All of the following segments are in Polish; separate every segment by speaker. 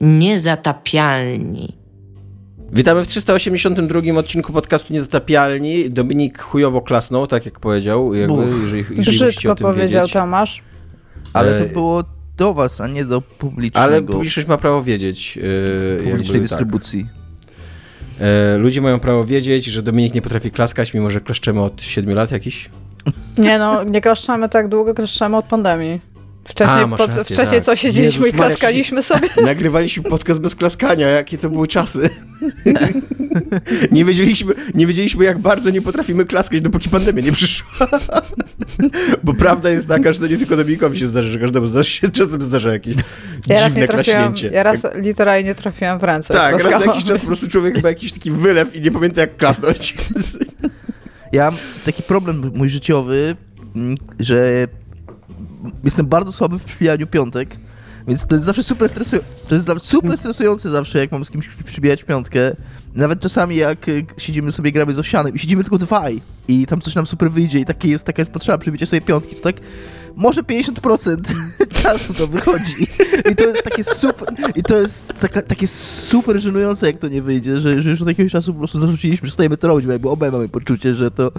Speaker 1: Niezatapialni.
Speaker 2: Witamy w 382 odcinku podcastu Niezatapialni. Dominik chujowo klasnął, tak jak powiedział. Jakby, jeżeli, jeżeli
Speaker 3: Brzydko powiedział
Speaker 2: wiedzieć.
Speaker 3: Tomasz.
Speaker 4: Ale
Speaker 2: E,
Speaker 4: to było do was, a nie do publicznego.
Speaker 2: Ale publiczność ma prawo wiedzieć. Yy,
Speaker 4: publicznej
Speaker 2: jakby, tak.
Speaker 4: dystrybucji.
Speaker 2: E, ludzie mają prawo wiedzieć, że Dominik nie potrafi klaskać, mimo że klaszczemy od 7 lat jakiś.
Speaker 3: Nie no, nie kraszczamy tak długo, kraszczamy od pandemii. Wcześniej,
Speaker 2: A,
Speaker 3: pod,
Speaker 2: rację,
Speaker 3: wcześniej
Speaker 2: tak.
Speaker 3: co siedzieliśmy
Speaker 2: Jezus
Speaker 3: i
Speaker 2: Maria,
Speaker 3: klaskaliśmy sobie.
Speaker 2: Nagrywaliśmy podcast bez klaskania, jakie to były czasy. nie, wiedzieliśmy, nie wiedzieliśmy, jak bardzo nie potrafimy klaskać, dopóki pandemia nie przyszła. Bo prawda jest taka, że to nie tylko Dominikowi się zdarzy, że każdemu zdarzy się, czasem zdarza jakieś
Speaker 3: Ja
Speaker 2: dziwne klaśnięcie.
Speaker 3: ja raz literalnie nie trafiłam w ręce.
Speaker 2: tak, raz na jakiś czas po prostu człowiek ma jakiś taki wylew i nie pamięta jak klasnąć.
Speaker 4: Ja mam taki problem mój życiowy, mm, że jestem bardzo słaby w przybijaniu piątek, więc to jest zawsze super stresujące. To jest super stresujące zawsze, jak mam z kimś przybijać piątkę. Nawet czasami jak y, siedzimy sobie, gramy z Owsianem i siedzimy tylko dwaj i tam coś nam super wyjdzie i takie jest, taka jest potrzeba przybicia sobie piątki, to tak może 50% czasu to wychodzi. I to jest takie super, i to jest taka, takie super żenujące, jak to nie wyjdzie, że, że już od jakiegoś czasu po prostu zarzuciliśmy, przestajemy to robić, bo jakby obaj mamy poczucie, że to,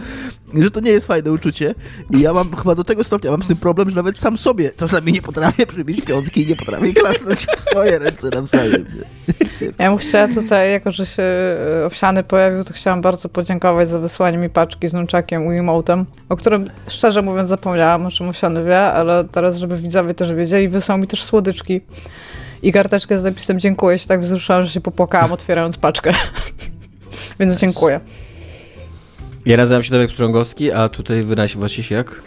Speaker 4: że to nie jest fajne uczucie. I ja mam chyba do tego stopnia, mam z tym problem, że nawet sam sobie czasami nie potrafię przybić piątki i nie potrafię klasnąć w swoje ręce nawzajem.
Speaker 3: Ja bym chciała tutaj, jako że się e, Owsiany pojawił, to chciałam bardzo podziękować za wysłanie mi paczki z nunchakiem Wiimote'em, o którym szczerze mówiąc zapomniałam, o czym Owsiany ale teraz, żeby widzowie też wiedzieli, wysłał mi też słodyczki i karteczkę z napisem dziękuję. Się tak wzruszałam, że się popłakałam otwierając paczkę. Więc dziękuję.
Speaker 2: Ja nazywam się Dawek Strągowski, a tutaj wyraźnie właśnie się jak?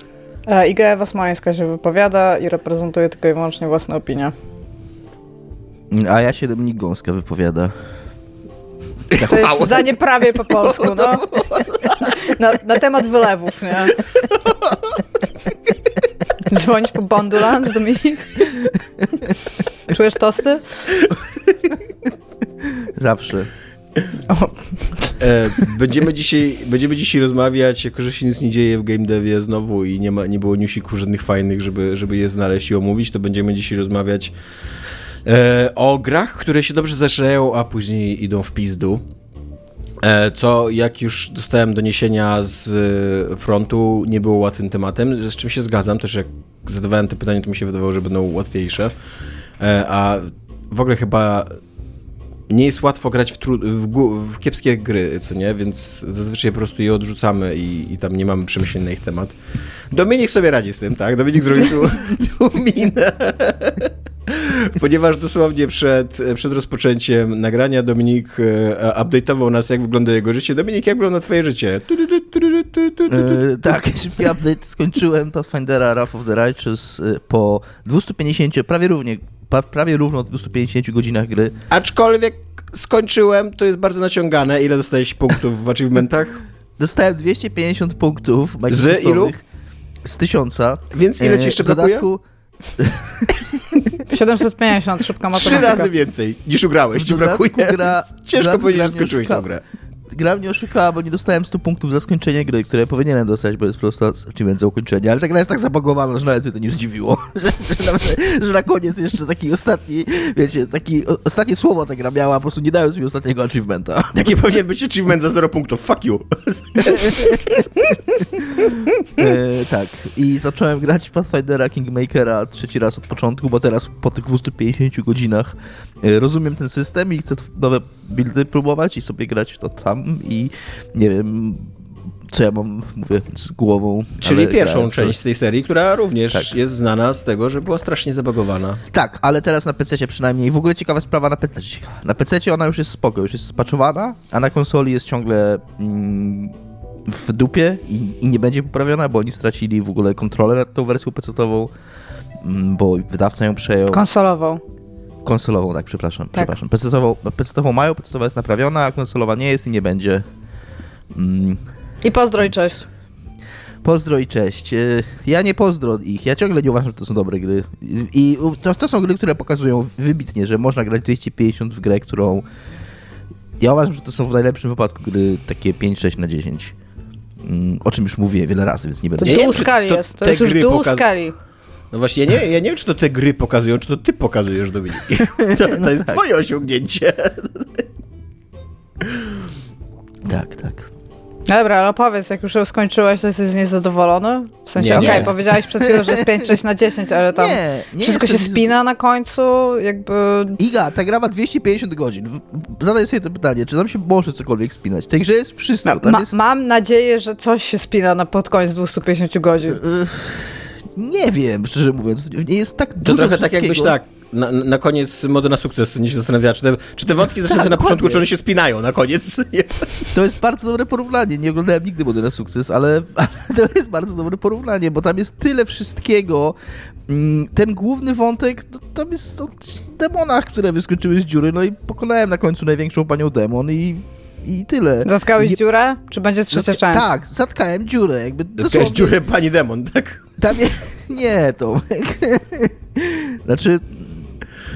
Speaker 3: E, Iga Ewa Smołańska się wypowiada i reprezentuje tylko i wyłącznie własne opinie.
Speaker 4: A ja się Dominik Gąska wypowiada.
Speaker 3: To jest zdanie prawie po polsku, no. Na, na temat wylewów, nie? Dzwonić po bondulans, Dominik? Czujesz tosty?
Speaker 4: Zawsze.
Speaker 3: O,
Speaker 2: E, będziemy, dzisiaj, będziemy dzisiaj rozmawiać, jako że się nic nie dzieje w game devie znowu i nie, ma, nie było newsików żadnych fajnych, żeby, żeby je znaleźć i omówić, to będziemy dzisiaj rozmawiać e, o grach, które się dobrze zaczynają, a później idą w pizdu. E, co, jak już dostałem doniesienia z e, frontu, nie było łatwym tematem, z czym się zgadzam. Też jak zadawałem te pytania, to mi się wydawało, że będą łatwiejsze. E, a w ogóle chyba nie jest łatwo grać w, w, w kiepskie gry, co nie? Więc zazwyczaj po prostu je odrzucamy i, i tam nie mamy przemyśleń na ich temat. Dominik sobie radzi z tym, tak? Dominik zrobił tu, tu minę. Ponieważ dosłownie przed, przed rozpoczęciem nagrania Dominik e, update'ował nas, jak wygląda jego życie. Dominik, jak wygląda twoje życie?
Speaker 4: Tak, szybki update. Skończyłem Pathfindera Wrath of the Righteous e, po 250, prawie równie, prawie równo 250 godzinach gry.
Speaker 2: Aczkolwiek skończyłem, to jest bardzo naciągane. Ile dostałeś punktów w achievementach?
Speaker 4: Dostałem 250 punktów
Speaker 2: Z ilu?
Speaker 4: Z 1000.
Speaker 2: Więc ile ci
Speaker 4: E,
Speaker 2: jeszcze
Speaker 4: w
Speaker 2: brakuje?
Speaker 4: dodatku,
Speaker 3: 750, szybka
Speaker 2: Trzy
Speaker 3: matematyka.
Speaker 2: razy więcej niż ugrałeś, ci brakuje.
Speaker 4: gra,
Speaker 2: Ciężko
Speaker 4: gra-
Speaker 2: powiedzieć, że skończyłeś tą grę.
Speaker 4: Gra mnie oszukała, bo nie dostałem 100 punktów za skończenie gry, które powinienem dostać, bo jest po prostu achievement za ukończenie, ale ta gra jest tak zabagowana, że nawet mnie to nie zdziwiło, że, że, nawet, że na koniec jeszcze taki ostatni, wiecie, taki o, ostatnie słowo ta gra miała, po prostu nie dając mi ostatniego achievementa.
Speaker 2: Jaki powinien być achievement za 0 punktów? Fuck you.
Speaker 4: E, tak, i zacząłem grać Pathfindera Kingmakera trzeci raz od początku, bo teraz po tych 250 godzinach e, rozumiem ten system i chcę nowe buildy próbować i sobie grać to tam i nie wiem, co ja mam, mówię, z głową.
Speaker 2: Czyli
Speaker 4: ale
Speaker 2: pierwszą
Speaker 4: grałem wczoraj.
Speaker 2: część tej serii, która również
Speaker 4: Tak.
Speaker 2: jest znana z tego, że była strasznie zabagowana.
Speaker 4: Tak, ale teraz na PC przynajmniej. W ogóle ciekawa sprawa na PC. Na PC ona już jest spoko, już jest spaczowana, a na konsoli jest ciągle mm, w dupie i, i nie będzie poprawiona, bo oni stracili w ogóle kontrolę nad tą wersją PC-ową, mm, bo wydawca ją przejął.
Speaker 3: Konsolową.
Speaker 4: Konsolową, tak, przepraszam.
Speaker 3: Tak.
Speaker 4: przepraszam. PC-ową mają, PC-owa jest naprawiona, a konsolowa nie jest i nie będzie. Mm,
Speaker 3: I pozdro i cześć.
Speaker 4: Pozdro i cześć. E, Ja nie pozdro ich. Ja ciągle nie uważam, że to są dobre gry. I to, to są gry, które pokazują wybitnie, że można grać 250 w grę, którą. Ja uważam, że to są w najlepszym wypadku gry takie 5-6 na 10. Mm, O czym już mówiłem wiele razy, więc nie będę.
Speaker 3: To dół skali jest. To jest już dół
Speaker 2: pokaz-
Speaker 3: skali.
Speaker 2: No właśnie, ja nie, ja nie wiem, czy to te gry pokazują, czy to ty pokazujesz, Dominik. To, to jest twoje osiągnięcie.
Speaker 4: Tak, tak.
Speaker 3: Dobra, ale powiedz, jak już ją skończyłeś, to jesteś niezadowolony? W sensie, okej,
Speaker 2: nie.
Speaker 3: powiedziałeś przed chwilą, że jest 5, 6 na 10, ale tam
Speaker 4: Nie, nie
Speaker 3: wszystko się spina na końcu, jakby...
Speaker 4: Iga, ta gra ma 250 godzin. W- Zadaj sobie to pytanie, czy tam się może cokolwiek spinać? Grze jest wszystko. Tam
Speaker 3: Ma,
Speaker 4: jest...
Speaker 3: Mam nadzieję, że coś się spina na pod koniec 250 godzin.
Speaker 4: Nie wiem, szczerze mówiąc. Nie jest tak
Speaker 2: To
Speaker 4: dużo
Speaker 2: trochę tak jakbyś tak, na, na koniec modu na sukces nie się zastanawia, czy te, czy te wątki zaczęły
Speaker 4: Tak,
Speaker 2: na początku, czy one się spinają na koniec. Nie.
Speaker 4: To jest bardzo dobre porównanie. Nie oglądałem nigdy Mody na sukces, ale, ale to jest bardzo dobre porównanie, bo tam jest tyle wszystkiego. Mm, Ten główny wątek, to, tam jest o demonach, które wyskoczyły z dziury, no i pokonałem na końcu największą panią demon i, i tyle.
Speaker 3: Zatkałeś
Speaker 4: Nie-
Speaker 3: dziurę? Czy będzie trzecia
Speaker 4: Zatka-
Speaker 3: część?
Speaker 4: Tak, zatkałem dziurę. Jakby
Speaker 2: To jest
Speaker 4: dosłownie-
Speaker 2: dziurę pani demon, tak?
Speaker 4: Tam je... Nie, Tomek. znaczy,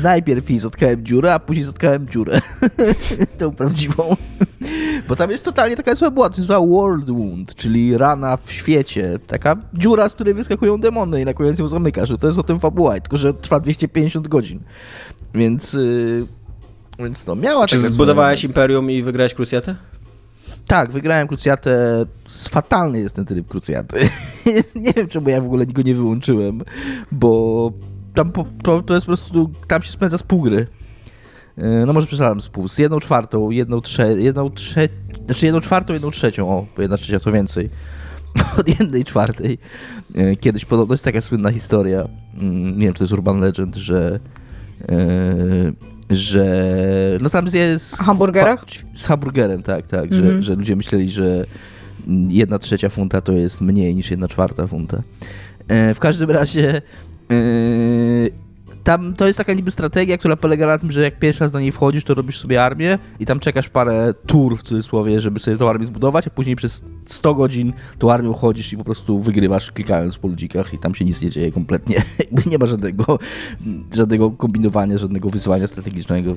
Speaker 4: najpierw jej zatkałem dziurę, a później zatkałem dziurę. Tą prawdziwą. Bo tam jest totalnie taka zła była, to jest za World Wound, czyli rana w świecie. Taka dziura, z której wyskakują demony i na koniec ją zamykasz. To jest o tym fabuła, tylko że trwa 250 godzin. Więc... Yy... Więc no, miała
Speaker 2: Czy zbudowałeś imperium i wygrałeś krucjatę?
Speaker 4: tak, wygrałem krucjatę. Fatalny jest ten tryb krucjaty. nie wiem, czemu ja w ogóle go nie wyłączyłem, bo tam po, to, to jest po prostu, tam się spędza z pół gry. Yy, No może przesadzam z pół, z jedną czwartą, jedną trze, jedną trze, znaczy jedną czwartą, jedną trzecią, o, bo jedna trzecia to więcej. Od jednej czwartej. Yy, Kiedyś podobno jest taka słynna historia, mm, nie wiem, czy to jest urban legend, że że no tam jest
Speaker 3: O hamburgerach?
Speaker 4: z hamburgerem, tak, tak,
Speaker 3: Mhm.
Speaker 4: że, że ludzie myśleli, że jedna trzecia funta to jest mniej niż jedna czwarta funta. E, w każdym razie e, tam to jest taka niby strategia, która polega na tym, że jak pierwszy raz do niej wchodzisz, to robisz sobie armię i tam czekasz parę tur w cudzysłowie, żeby sobie tą armię zbudować, a później przez 100 godzin tą armią chodzisz i po prostu wygrywasz klikając po ludzikach i tam się nic nie dzieje kompletnie. Nie ma żadnego, żadnego kombinowania, żadnego wyzwania strategicznego.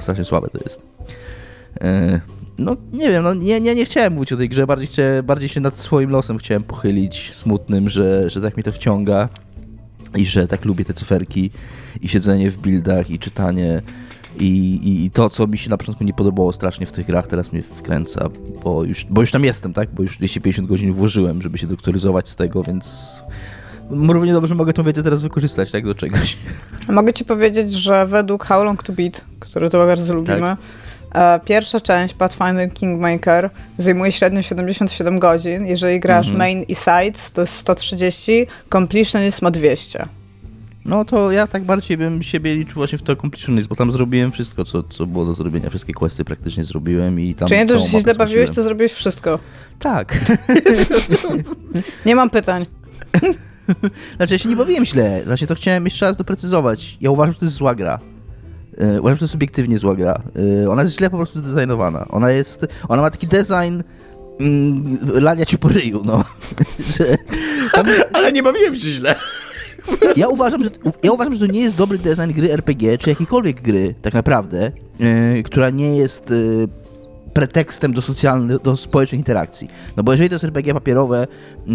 Speaker 4: Strasznie słabe to jest. E, No nie wiem, no nie, nie, nie chciałem mówić o tej grze, bardziej, bardziej się nad swoim losem chciałem pochylić, smutnym, że, że tak mnie to wciąga i że tak lubię te cyferki i siedzenie w buildach i czytanie i, i, i to, co mi się na początku nie podobało strasznie w tych grach, teraz mnie wkręca, bo już, bo już tam jestem, tak, bo już 250 godzin włożyłem, żeby się doktoryzować z tego, więc równie dobrze mogę tą wiedzę teraz wykorzystać, tak, do czegoś.
Speaker 3: Mogę ci powiedzieć, że według How Long to Beat, który to bardzo lubimy, e, pierwsza część Pathfinder Kingmaker zajmuje średnio 77 godzin. Jeżeli grasz
Speaker 4: Mhm.
Speaker 3: main i sides, to jest 130, completionist ma 200.
Speaker 4: No to ja tak bardziej bym siebie liczył właśnie w to completionist, bo tam zrobiłem wszystko, co, co było do zrobienia. Wszystkie questy praktycznie zrobiłem i tam
Speaker 3: Czy nie
Speaker 4: całą
Speaker 3: że się źle bawiłeś, to zrobiłeś wszystko.
Speaker 4: Tak.
Speaker 3: Nie mam pytań.
Speaker 4: Znaczy ja się nie bawiłem źle, właśnie to chciałem jeszcze raz doprecyzować. Ja uważam, że to jest zła gra. E, Uważam, że to subiektywnie zła gra. E, Ona jest źle po prostu zdesignowana. Ona jest, ona ma taki design mm, lania ci po ryju, no. tam,
Speaker 2: Ale nie bawiłem się źle.
Speaker 4: ja, uważam, że, ja uważam, że to nie jest dobry design gry RPG, czy jakiejkolwiek gry, tak naprawdę, e, która nie jest e, pretekstem do socjalnych, do społecznych interakcji. No bo jeżeli to jest RPG papierowe,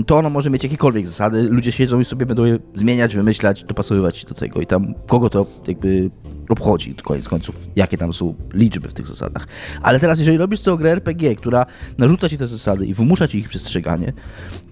Speaker 4: to ono może mieć jakiekolwiek zasady, ludzie siedzą i sobie będą je zmieniać, wymyślać, dopasowywać się do tego i tam kogo to jakby obchodzi, koniec końców, jakie tam są liczby w tych zasadach. Ale teraz, jeżeli robisz to grę RPG, która narzuca ci te zasady i wymusza ci ich przestrzeganie,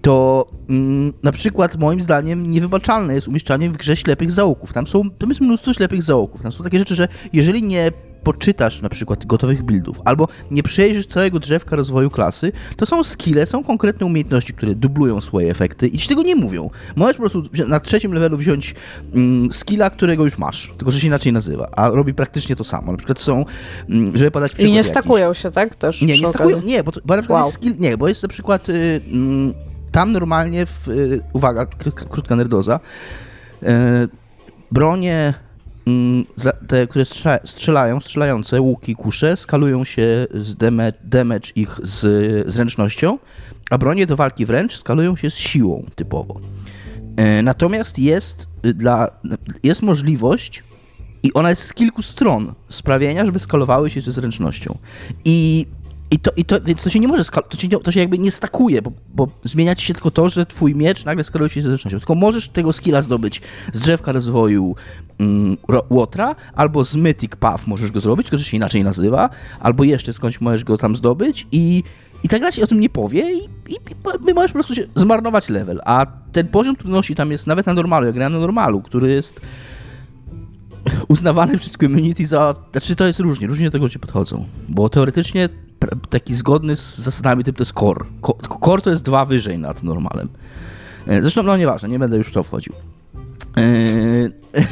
Speaker 4: to mm, na przykład moim zdaniem niewybaczalne jest umieszczanie w grze ślepych zaułków. Tam są, tam jest mnóstwo ślepych zaułków. Tam są takie rzeczy, że jeżeli nie poczytasz na przykład gotowych buildów, albo nie przejrzysz całego drzewka rozwoju klasy, to są skille, są konkretne umiejętności, które dublują swoje efekty i ci tego nie mówią. Możesz po prostu na trzecim levelu wziąć mm, skilla, którego już masz, tylko że się inaczej nazywa, a robi praktycznie to samo. Na przykład są, mm, żeby podać
Speaker 3: I
Speaker 4: przykład
Speaker 3: nie
Speaker 4: jakiś.
Speaker 3: stakują się, tak? Też
Speaker 4: Nie, nie
Speaker 3: okazji.
Speaker 4: stakują, nie, bo, to, bo na przykład
Speaker 3: Wow.
Speaker 4: jest skill, nie, bo jest na przykład, y, mm, tam normalnie w, y, uwaga, krótka, krótka nerdoza, y, bronie, te, które strzela, strzelają, strzelające, łuki, kusze, skalują się z damage, damage ich z zręcznością, a bronie do walki wręcz skalują się z siłą typowo. E, Natomiast jest, y, dla, jest możliwość, i ona jest z kilku stron, sprawienia, żeby skalowały się ze zręcznością. I I to, i to, więc to się nie może, to, się, to się jakby nie stakuje, bo, bo zmienia ci się tylko to, że twój miecz nagle skaluje się ze zręcznością. Tylko możesz tego skilla zdobyć z drzewka rozwoju mm, Łotra, albo z Mythic Path możesz go zrobić, tylko że się inaczej nazywa, albo jeszcze skądś możesz go tam zdobyć i, i ta gra ci o tym nie powie i, i, i możesz po prostu się zmarnować level. A ten poziom trudności tam jest nawet na normalu, ja grałem na normalu, który jest uznawany przez community za... Znaczy to jest różnie, różnie do tego ludzie podchodzą. Bo teoretycznie taki zgodny z zasadami typu to jest core. Tylko Core to jest dwa wyżej nad normalem. E, Zresztą, no nieważne, nie będę już w to wchodził. E,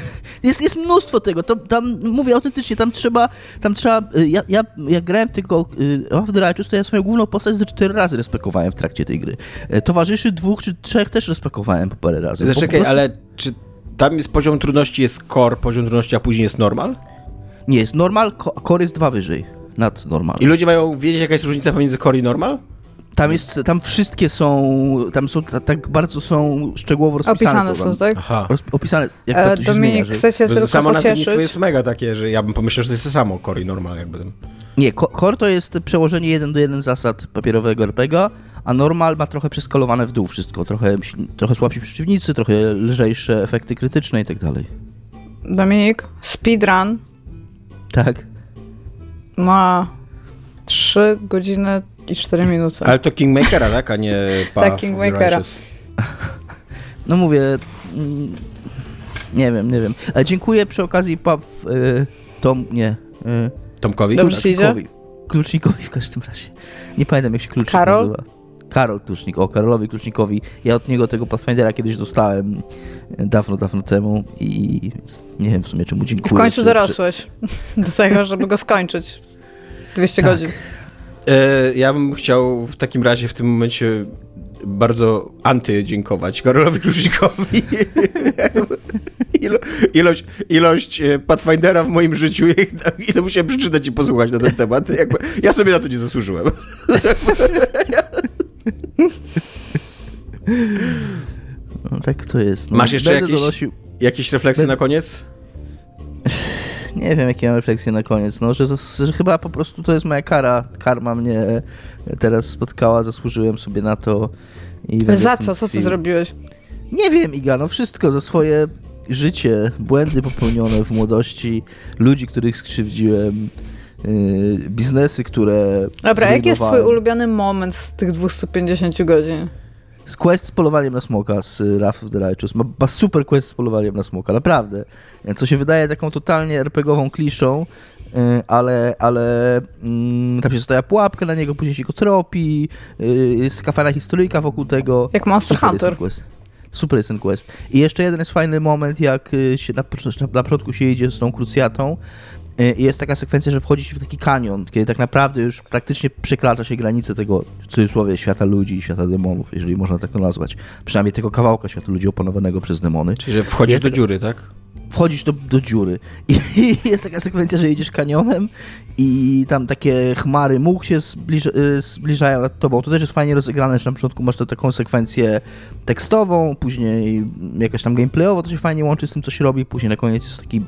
Speaker 4: Jest, jest mnóstwo tego, to, tam mówię autentycznie, tam trzeba, tam trzeba, e, ja, ja jak grałem e, Off the Righteous, to ja swoją główną postać do cztery razy respekowałem w trakcie tej gry. Towarzyszy dwóch czy trzech też respekowałem po parę razy.
Speaker 2: Zaczekaj,
Speaker 4: prostu-
Speaker 2: ale czy tam jest poziom trudności jest core, poziom trudności, a później jest normal?
Speaker 4: Nie, jest normal, core jest dwa wyżej nad normal.
Speaker 2: I ludzie mają wiedzieć, jaka jest różnica pomiędzy core i normal?
Speaker 4: Tam jest, tam wszystkie są, tam są, ta- tak bardzo są szczegółowo rozpisane.
Speaker 3: Opisane są, tak?
Speaker 2: Aha.
Speaker 4: Roz, opisane, jak
Speaker 3: E,
Speaker 4: to, się
Speaker 3: Dominik,
Speaker 4: zmienia, że...
Speaker 3: chcecie tylko
Speaker 2: samo
Speaker 3: pocieszyć.
Speaker 2: jest mega takie, że ja bym pomyślał, że to jest to samo core i normal jakby.
Speaker 4: Nie, core to jest przełożenie jeden do jeden zasad papierowego RPGa, a normal ma trochę przeskalowane w dół wszystko. Trochę, trochę słabsi przeciwnicy, trochę lżejsze efekty krytyczne i tak dalej.
Speaker 3: Dominik, speedrun
Speaker 4: Tak?
Speaker 3: Ma 3 godziny i 4 minuty.
Speaker 2: Ale to Kingmakera, tak? A nie Path
Speaker 3: Tak, Kingmakera.
Speaker 4: No mówię, mm, nie wiem, nie wiem. Ale dziękuję przy okazji Paw, y, Tom, nie, y,
Speaker 2: Tomkowi?
Speaker 3: Dobrze?
Speaker 4: Klucznikowi. Klucznikowi w każdym razie. Nie pamiętam jak się klucznik
Speaker 3: Karol?
Speaker 4: nazywa. Karol Klucznik, o Karolowi Klucznikowi. Ja od niego tego Pathfindera kiedyś dostałem e, dawno, dawno temu i więc nie wiem w sumie czemu
Speaker 3: I
Speaker 4: dziękuję.
Speaker 3: w końcu
Speaker 4: czy-
Speaker 3: dorosłeś do tego, żeby go skończyć. 200
Speaker 4: Tak.
Speaker 3: godzin.
Speaker 2: E, ja bym chciał w takim razie w tym momencie bardzo antydziękować Karolowi Klucznikowi. Ilo, ilość, ilość e, Pathfindera w moim życiu, ile musiałem przeczytać i posłuchać na ten temat. Jakby, ja sobie na to nie zasłużyłem.
Speaker 4: No, tak to jest. No,
Speaker 2: Masz jeszcze jakieś-
Speaker 4: Donosił...
Speaker 2: Jakieś refleksje na koniec?
Speaker 4: Nie wiem jakie mam refleksje na koniec. No, że, że chyba po prostu to jest moja kara. Karma mnie teraz spotkała, zasłużyłem sobie na to. I
Speaker 3: za co? Co ty zrobiłeś?
Speaker 4: Nie wiem, Iga, no wszystko za swoje życie, błędy popełnione w młodości, ludzi, których skrzywdziłem, biznesy, które.
Speaker 3: Dobra, jaki jest twój ulubiony moment z tych 250 godzin?
Speaker 4: Quest z polowaniem na smoka z y, Wrath of the Righteous. Ma, ma super quest z polowaniem na smoka, naprawdę. Co się wydaje taką totalnie RPGową kliszą, y, ale, ale mm, tam się zostawia pułapkę na niego, później się go tropi, y, jest taka fajna historyjka wokół tego.
Speaker 3: Jak Monster
Speaker 4: Super jest
Speaker 3: Hunter.
Speaker 4: quest. Super jest ten quest. I jeszcze jeden jest fajny moment, jak y, się na, na, na początku się idzie z tą krucjatą. I jest taka sekwencja, że wchodzi się w taki kanion, kiedy tak naprawdę już praktycznie przekracza się granice tego, w cudzysłowie, świata ludzi i świata demonów, jeżeli można tak to nazwać. Przynajmniej tego kawałka świata ludzi opanowanego przez demony.
Speaker 2: Czyli, że wchodzisz
Speaker 4: Jest-
Speaker 2: do dziury, tak?
Speaker 4: Wchodzisz do, do dziury i, i jest taka sekwencja, że idziesz kanionem i tam takie chmary much się zbliż, y, zbliżają nad tobą. To też jest fajnie rozegrane, że na początku masz to taką sekwencję tekstową, później jakaś tam gameplayowo, to się fajnie łączy z tym, co się robi, później na koniec jest taki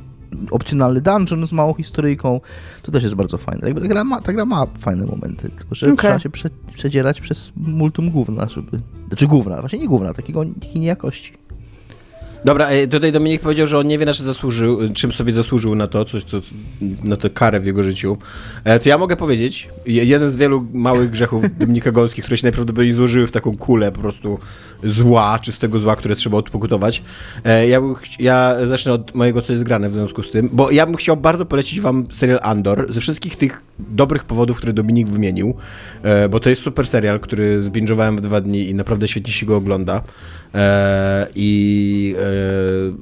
Speaker 4: opcjonalny dungeon z małą historyjką. To też jest bardzo fajne. Jakby ta, gra ma, ta gra ma fajne momenty, tylko że
Speaker 3: Okej.
Speaker 4: trzeba się prze, przedzierać przez multum gówna, żeby... Znaczy gówna, właśnie nie gówna, takiego, takiej niejakości.
Speaker 2: Dobra, e, tutaj Dominik powiedział, że on nie wie, na co zasłużył, czym sobie zasłużył na to, coś, co, na tę karę w jego życiu. E, To ja mogę powiedzieć, je- jeden z wielu małych grzechów Dominika Gąskich, które się najprawdopodobniej złożyły w taką kulę po prostu zła, czystego zła, które trzeba odpokutować. E, Ja, ja zacznę od mojego, co jest grane w związku z tym, bo ja bym chciał bardzo polecić wam serial Andor, ze wszystkich tych dobrych powodów, które Dominik wymienił, bo to jest super serial, który zbingowałem w dwa dni i naprawdę świetnie się go ogląda. E, I e,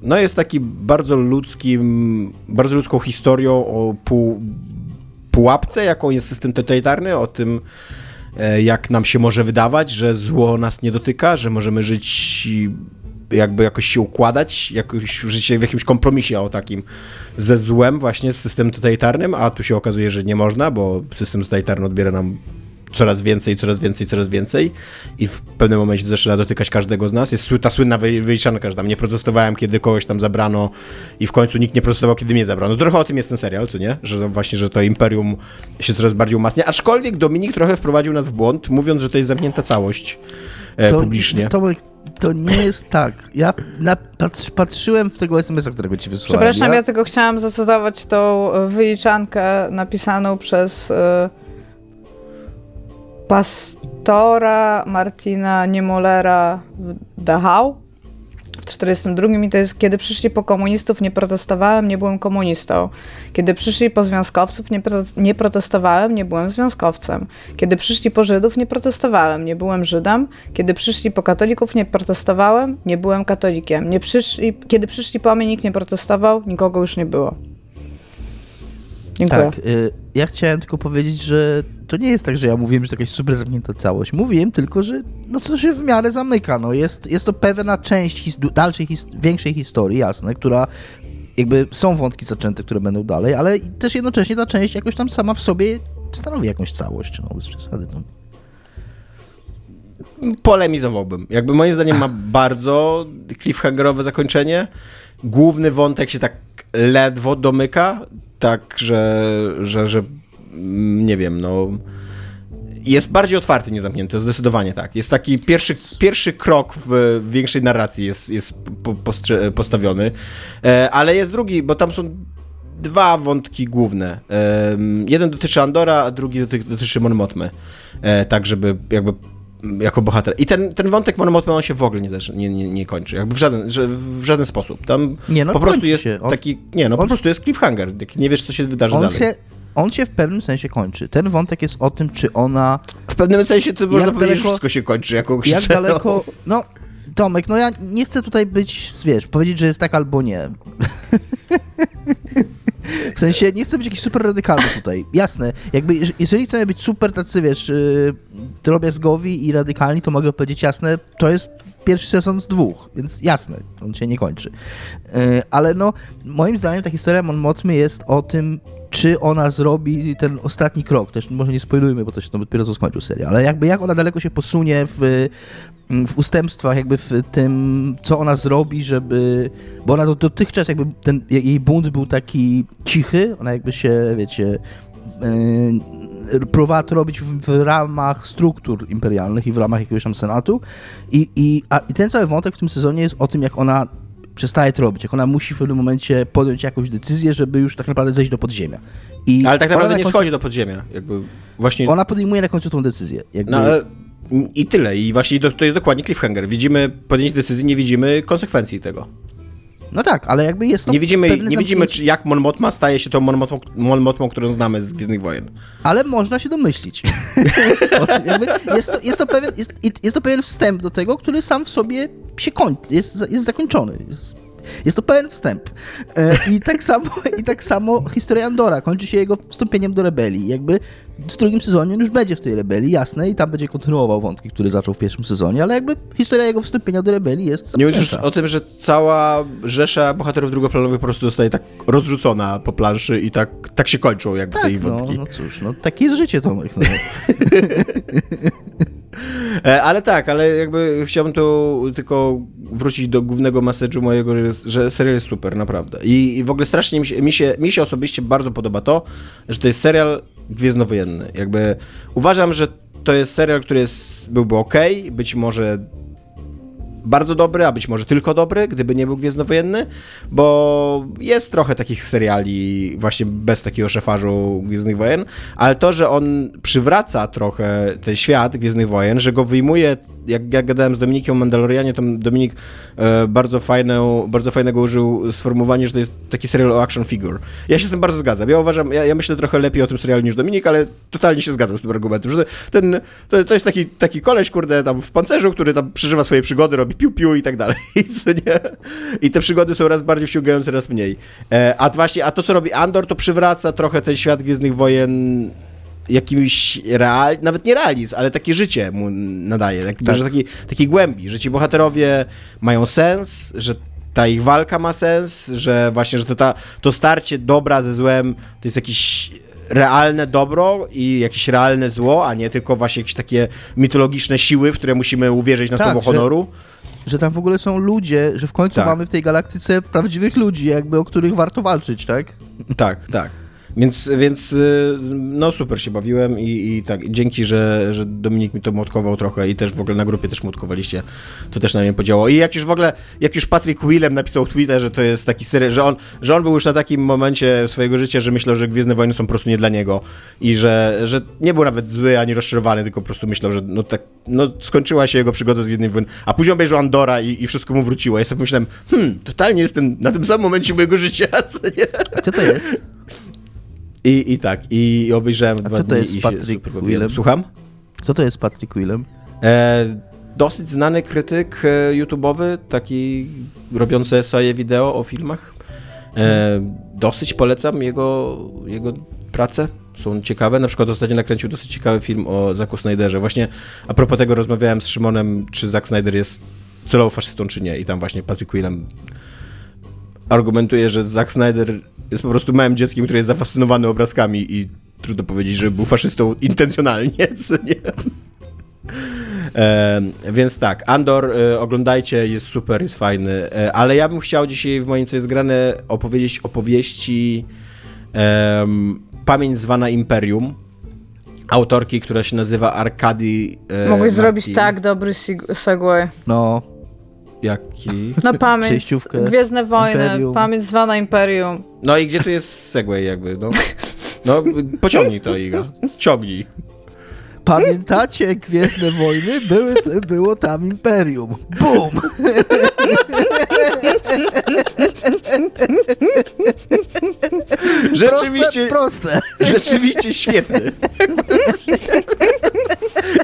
Speaker 2: no jest taki bardzo ludzkim, bardzo ludzką historią o pół, pułapce, jaką jest system totalitarny, o tym, e, jak nam się może wydawać, że zło nas nie dotyka, że możemy żyć jakby jakoś się układać, jakoś żyć w jakimś kompromisie o takim ze złem właśnie z systemem totalitarnym, a tu się okazuje, że nie można, bo system totalitarny odbiera nam coraz więcej, coraz więcej, coraz więcej i w pewnym momencie zaczyna dotykać każdego z nas. Jest ta słynna wyliczanka, że tam nie protestowałem, kiedy kogoś tam zabrano i w końcu nikt nie protestował, kiedy mnie zabrano. Trochę o tym jest ten serial, co nie? Że właśnie, że to imperium się coraz bardziej umacnia. Aczkolwiek Dominik trochę wprowadził nas w błąd, mówiąc, że to jest zamknięta całość e,
Speaker 4: to,
Speaker 2: publicznie.
Speaker 4: To, to nie jest tak. Ja na, patrz, patrzyłem w tego SMS-a, którego ci wysłałem.
Speaker 3: Przepraszam, ja...
Speaker 4: ja
Speaker 3: tylko chciałam zacytować tą wyliczankę napisaną przez y, pastora Martina Niemolera w Dachau w 42 i to jest kiedy przyszli po komunistów nie protestowałem, nie byłem komunistą. Kiedy przyszli po związkowców nie, pro, nie protestowałem, nie byłem związkowcem. Kiedy przyszli po Żydów nie protestowałem, nie byłem Żydem. Kiedy przyszli po katolików nie protestowałem, nie byłem katolikiem. Nie przyszli, kiedy przyszli po mnie nikt nie protestował, nikogo już nie było. Dziękuję.
Speaker 4: Tak, y, ja chciałem tylko powiedzieć, że to nie jest tak, że ja mówiłem, że to jakaś super zamknięta całość. Mówiłem tylko, że no to się w miarę zamyka. No jest, jest to pewna część his dalszej, his większej historii, jasne, która jakby są wątki zaczęte, które będą dalej, ale też jednocześnie ta część jakoś tam sama w sobie stanowi jakąś całość, no bez przesady. No.
Speaker 2: Polemizowałbym. Jakby moim zdaniem ma bardzo cliffhangerowe zakończenie. Główny wątek się tak ledwo domyka, tak, że, że, że mm, nie wiem, no jest bardziej otwarty, nie zamknięty, zdecydowanie tak. Jest taki pierwszy, pierwszy krok w większej narracji jest, jest postawiony, e, ale jest drugi, bo tam są dwa wątki główne. Jeden dotyczy Andora, a drugi dotyczy Mon Mothmy. E, tak, żeby jakby jako bohater. I ten, ten wątek on się w ogóle nie, nie, nie, nie kończy. Jakby w żaden, w żaden sposób. Tam
Speaker 4: nie, no,
Speaker 2: po prostu jest
Speaker 4: on,
Speaker 2: taki, nie no, on, po prostu jest cliffhanger. Nie wiesz, co się wydarzy dalej.
Speaker 4: Się, on się w pewnym sensie kończy. Ten wątek jest o tym, czy ona...
Speaker 2: W pewnym sensie to można powiedzieć, że wszystko się kończy jako
Speaker 4: Jak daleko... No, Tomek, no ja nie chcę tutaj być, wiesz, powiedzieć, że jest tak albo nie. W sensie nie chcę być jakiś super radykalny tutaj. Jasne, jakby jeżeli chcemy być super tacy, wiesz, yy, drobiazgowi i radykalni, to mogę powiedzieć jasne, to jest pierwszy sezon z dwóch, więc jasne, on się nie kończy. Yy, ale no, moim zdaniem ta historia Mon jest o tym, czy ona zrobi ten ostatni krok. Też może nie spoilujmy, bo to się to dopiero co skończył serial, ale jakby jak ona daleko się posunie w w ustępstwach, jakby w tym, co ona zrobi, żeby. Bo ona dotychczas, jakby ten jej bunt był taki cichy, ona jakby się, wiecie, yy, próbowała to robić w, w, ramach struktur imperialnych i w ramach jakiegoś tam senatu. I, i, a, I ten cały wątek w tym sezonie jest o tym, jak ona przestaje to robić, jak ona musi w pewnym momencie podjąć jakąś decyzję, żeby już tak naprawdę zejść do podziemia.
Speaker 2: I Ale tak naprawdę nie końcu... schodzi do podziemia. Jakby właśnie...
Speaker 4: Ona podejmuje na końcu tą decyzję. Jakby... No,
Speaker 2: i tyle. I właśnie to, to jest dokładnie cliffhanger. Widzimy podjęcie decyzji, nie widzimy konsekwencji tego.
Speaker 4: No tak, ale jakby jest to.
Speaker 2: Nie widzimy, nie widzimy czy jak Mon Mothma staje się tą Mon Mothmą, Mon Mothmą którą znamy z Gwiezdnych Wojen.
Speaker 4: Ale można się domyślić. jest, to, jest, to pewien, jest, jest to pewien wstęp do tego, który sam w sobie się kończy, jest, jest zakończony. Jest jest to pełen wstęp. E, I tak samo, i tak samo historia Andora kończy się jego wstąpieniem do rebelii. Jakby w drugim sezonie on już będzie w tej rebelii, jasne, i tam będzie kontynuował wątki, które zaczął w pierwszym sezonie, ale jakby historia jego wstąpienia do rebelii jest
Speaker 2: Nie mówisz o tym, że cała rzesza bohaterów drugoplanowych po prostu zostaje tak rozrzucona po planszy i tak, tak się kończą jakby
Speaker 4: tak,
Speaker 2: tej
Speaker 4: no,
Speaker 2: wątki.
Speaker 4: No cóż, no takie jest życie, Tomek. No.
Speaker 2: E, ale tak, ale jakby chciałbym tu tylko wrócić do głównego message'u mojego, że, serial jest super, naprawdę. I, I, w ogóle strasznie mi się, mi się, mi się osobiście bardzo podoba to, że to jest serial gwiezdnowojenny. Jakby uważam, że to jest serial, który jest, byłby ok, być może bardzo dobry, a być może tylko dobry, gdyby nie był Gwiezdnowojenny, bo jest trochę takich seriali właśnie bez takiego szefarzu Gwiezdnych Wojen, ale to, że on przywraca trochę ten świat Gwiezdnych Wojen, że go wyjmuje jak, jak gadałem z Dominikiem o Mandalorianie, to Dominik e, bardzo, fajne, bardzo fajnego użył sformułowania, że to jest taki serial o action figure. Ja się z tym bardzo zgadzam. Ja uważam, ja, ja myślę trochę lepiej o tym serialu niż Dominik, ale totalnie się zgadzam z tym argumentem, że ten, to, to jest taki, taki koleś, kurde, tam w pancerzu, który tam przeżywa swoje przygody, robi piu-piu i tak dalej. I, te przygody są raz bardziej wciągające, raz mniej. E, a właśnie, a to, co robi Andor, to przywraca trochę ten świat Gwiezdnych Wojen jakimś real, nawet nie realizm, ale takie życie mu nadaje, tak, tak. że taki, taki głębi, że ci bohaterowie mają sens, że ta ich walka ma sens, że właśnie, że to, ta, to starcie dobra ze złem to jest jakiś realne dobro i jakieś realne zło, a nie tylko właśnie jakieś takie mitologiczne siły, w które musimy uwierzyć na
Speaker 4: Tak,
Speaker 2: słowo
Speaker 4: że-
Speaker 2: honoru.
Speaker 4: Że tam w ogóle są ludzie, że w końcu
Speaker 2: Tak.
Speaker 4: mamy w tej galaktyce prawdziwych ludzi, jakby o których warto walczyć, tak?
Speaker 2: Tak, tak. Więc, więc y, no super się bawiłem i, i tak, dzięki, że, że Dominik mi to młotkował trochę i też w ogóle na grupie też młotkowaliście, to też na mnie podziało. I jak już w ogóle, jak już Patrick Willem napisał w Twitterze, że to jest taki serial, że on, że on był już na takim momencie swojego życia, że myślał, że Gwiezdne Wojny są po prostu nie dla niego i że, że nie był nawet zły ani rozczarowany, tylko po prostu myślał, że no tak, no skończyła się jego przygoda z Gwiezdnymi Wojnami, a później obejrzał Andora i, i wszystko mu wróciło. Ja sobie pomyślałem, hmm, totalnie jestem na tym samym momencie mojego życia, co nie?
Speaker 4: A co to jest?
Speaker 2: I, I tak, i obejrzałem dwa
Speaker 4: kto to
Speaker 2: dni
Speaker 4: jest
Speaker 2: i
Speaker 4: Patrick. Willem?
Speaker 2: Słucham?
Speaker 4: Co to jest Patrick Willem?
Speaker 2: E, dosyć znany krytyk e, YouTube'owy, taki robiący swoje wideo o filmach. E, dosyć polecam jego, jego pracę. Są ciekawe. Na przykład ostatnio nakręcił dosyć ciekawy film o Zacku Snyderze. Właśnie a propos tego rozmawiałem z Szymonem, czy Zack Snyder jest celowo faszystą, czy nie. I tam właśnie Patrick Willem argumentuje, że Zack Snyder jest po prostu małym dzieckiem, który jest zafascynowany obrazkami i trudno powiedzieć, że był faszystą intencjonalnie, co nie? E, więc tak, Andor e, oglądajcie, jest super, jest fajny, e, ale ja bym chciał dzisiaj w moim co jest grane opowiedzieć opowieści Pamięć zwana Imperium, autorki, która się nazywa Arkady e,
Speaker 3: Mogłeś zrobić
Speaker 2: Martin.
Speaker 3: tak dobry segway.
Speaker 4: No,
Speaker 2: Jaki?
Speaker 3: No pamięć. Gwiezdne Wojny,
Speaker 4: Imperium.
Speaker 3: pamięć zwana Imperium.
Speaker 2: No i gdzie tu jest segway jakby, no? No, pociągnij to, Iga. Ciągnij.
Speaker 4: pamiętacie Gwiezdne Wojny? Były, było tam Imperium. Bum!
Speaker 2: Rzeczywiście,
Speaker 4: Proste, proste.
Speaker 2: rzeczywiście świetny.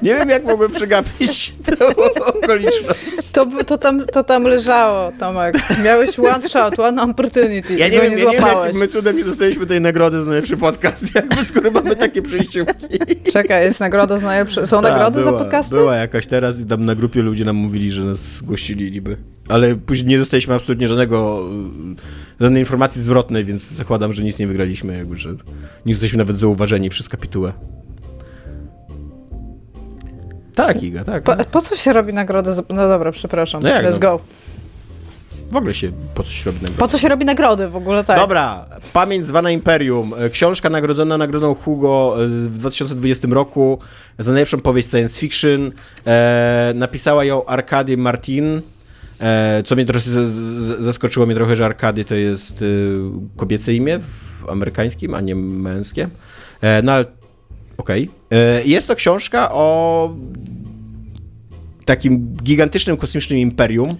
Speaker 2: Nie wiem, jak mogłem przegapić tę okoliczność.
Speaker 3: To, to, tam, to tam leżało, Tomek. Miałeś one shot, one opportunity
Speaker 2: Ja nie wiem,
Speaker 3: nie
Speaker 2: ja nie wiem my cudem nie dostaliśmy tej nagrody za najlepszy podcast, jakby skoro mamy takie przejściówki.
Speaker 3: Czekaj, jest nagroda za najlepsze. Są nagrody
Speaker 2: była,
Speaker 3: za podcasty?
Speaker 2: Była jakaś teraz i tam na grupie ludzie nam mówili, że nas zgłosili niby. Ale później nie dostaliśmy absolutnie żadnego, żadnej informacji zwrotnej, więc zakładam, że nic nie wygraliśmy, jakby, że nie jesteśmy nawet zauważeni przez kapitułę. Tak, Iga, tak.
Speaker 3: Po, po co się robi nagrodę za... No dobra, przepraszam.
Speaker 2: No jak
Speaker 3: Let's
Speaker 2: no?
Speaker 3: go.
Speaker 2: W ogóle się po coś robi nagroda.
Speaker 3: Po co się robi nagrody w ogóle, tak?
Speaker 2: Dobra, Pamięć zwana Imperium. E, Książka nagrodzona nagrodą Hugo e, w 2020 roku za najlepszą powieść science fiction. E, napisała ją Arkady Martin. E, co mnie trochę zaskoczyło mnie trochę, że Arkady to jest e, kobiece imię w amerykańskim, a nie męskie. No ale okej. E, Jest to książka o takim gigantycznym kosmicznym imperium.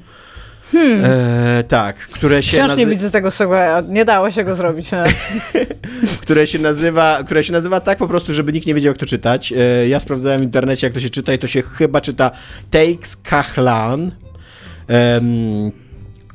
Speaker 2: E, tak, które się
Speaker 3: Wciąż nie
Speaker 2: nazy-
Speaker 3: widzę tego segwaya. Nie dało się go zrobić. Nie?
Speaker 2: które się nazywa, które się nazywa tak po prostu, żeby nikt nie wiedział, jak to czytać. E, Ja sprawdzałem w internecie, jak to się czyta i to się chyba czyta Takes Kahlan. E,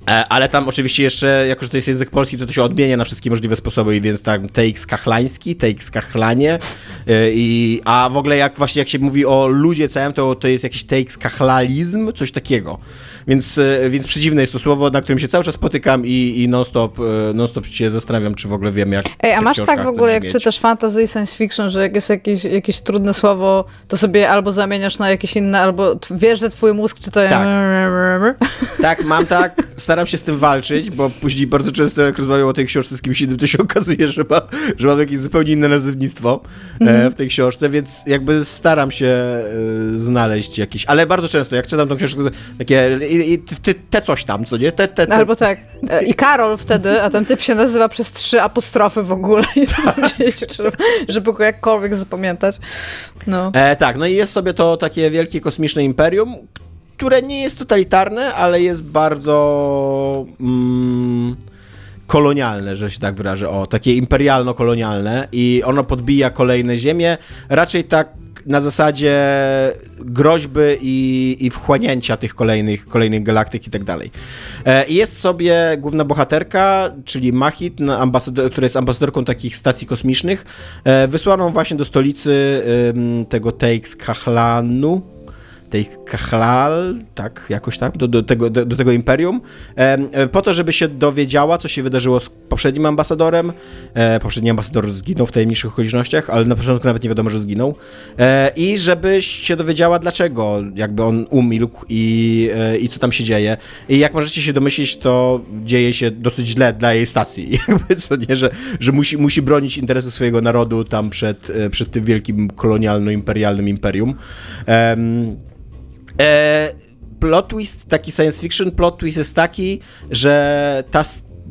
Speaker 2: ale tam oczywiście jeszcze, jako że to jest język polski, to to się odmienia na wszystkie możliwe sposoby, i więc tak Takes Kachlański, Takes Kachlanie. e, I, a w ogóle jak właśnie jak się mówi o ludzie całym, to, to jest jakiś Takes Kachlalizm, coś takiego. Więc, e, więc przeciwne jest to słowo, na którym się cały czas spotykam i, i non-stop, e, non-stop się zastanawiam, czy w ogóle wiem, jak
Speaker 3: Ej, a masz tak w ogóle, jak czytasz fantasy i science fiction, że jak jest jakieś, jakieś trudne słowo, to sobie albo zamieniasz na jakieś inne, albo wiesz, że twój mózg czyta...
Speaker 2: Tak. Tak, mam tak, staram się z tym walczyć, bo później bardzo często jak rozmawiam o tej książce z kimś innym, to się okazuje, że, ma, że mam jakieś zupełnie inne nazewnictwo e, w tej książce, więc jakby staram się znaleźć jakieś, ale bardzo często, jak czytam tą książkę, takie i, i, ty, te coś tam, co nie? Te, te, te.
Speaker 3: Albo tak. E, I Karol wtedy, a ten typ się nazywa przez trzy apostrofy w ogóle, i to żeby, żeby go jakkolwiek zapamiętać. No.
Speaker 2: E, tak, no i jest sobie to takie wielkie kosmiczne imperium, które nie jest totalitarne, ale jest bardzo mm, kolonialne, że się tak wyrażę. O, takie imperialno-kolonialne i ono podbija kolejne ziemie, raczej tak na zasadzie groźby i, i wchłanięcia tych kolejnych, kolejnych galaktyk i tak dalej. E, jest sobie główna bohaterka, czyli Mahit, ambasador, która jest ambasadorką takich stacji kosmicznych, e, wysłaną właśnie do stolicy tego Teix Kahlanu, tej Kachlal, tak, jakoś tak, do, do, tego, do, do tego imperium, e, po to, żeby się dowiedziała, co się wydarzyło z poprzednim ambasadorem. E, poprzedni ambasador zginął w tajemniczych okolicznościach, ale na początku nawet nie wiadomo, że zginął. E, I żebyś się dowiedziała, dlaczego jakby on umilkł i, e, i co tam się dzieje. I jak możecie się domyślić, to dzieje się dosyć źle dla jej stacji. Jakby co nie, że, że musi, musi bronić interesu swojego narodu tam przed, e, przed tym wielkim kolonialno-imperialnym imperium. Um, e, plot twist, taki science fiction plot twist jest taki, że ta,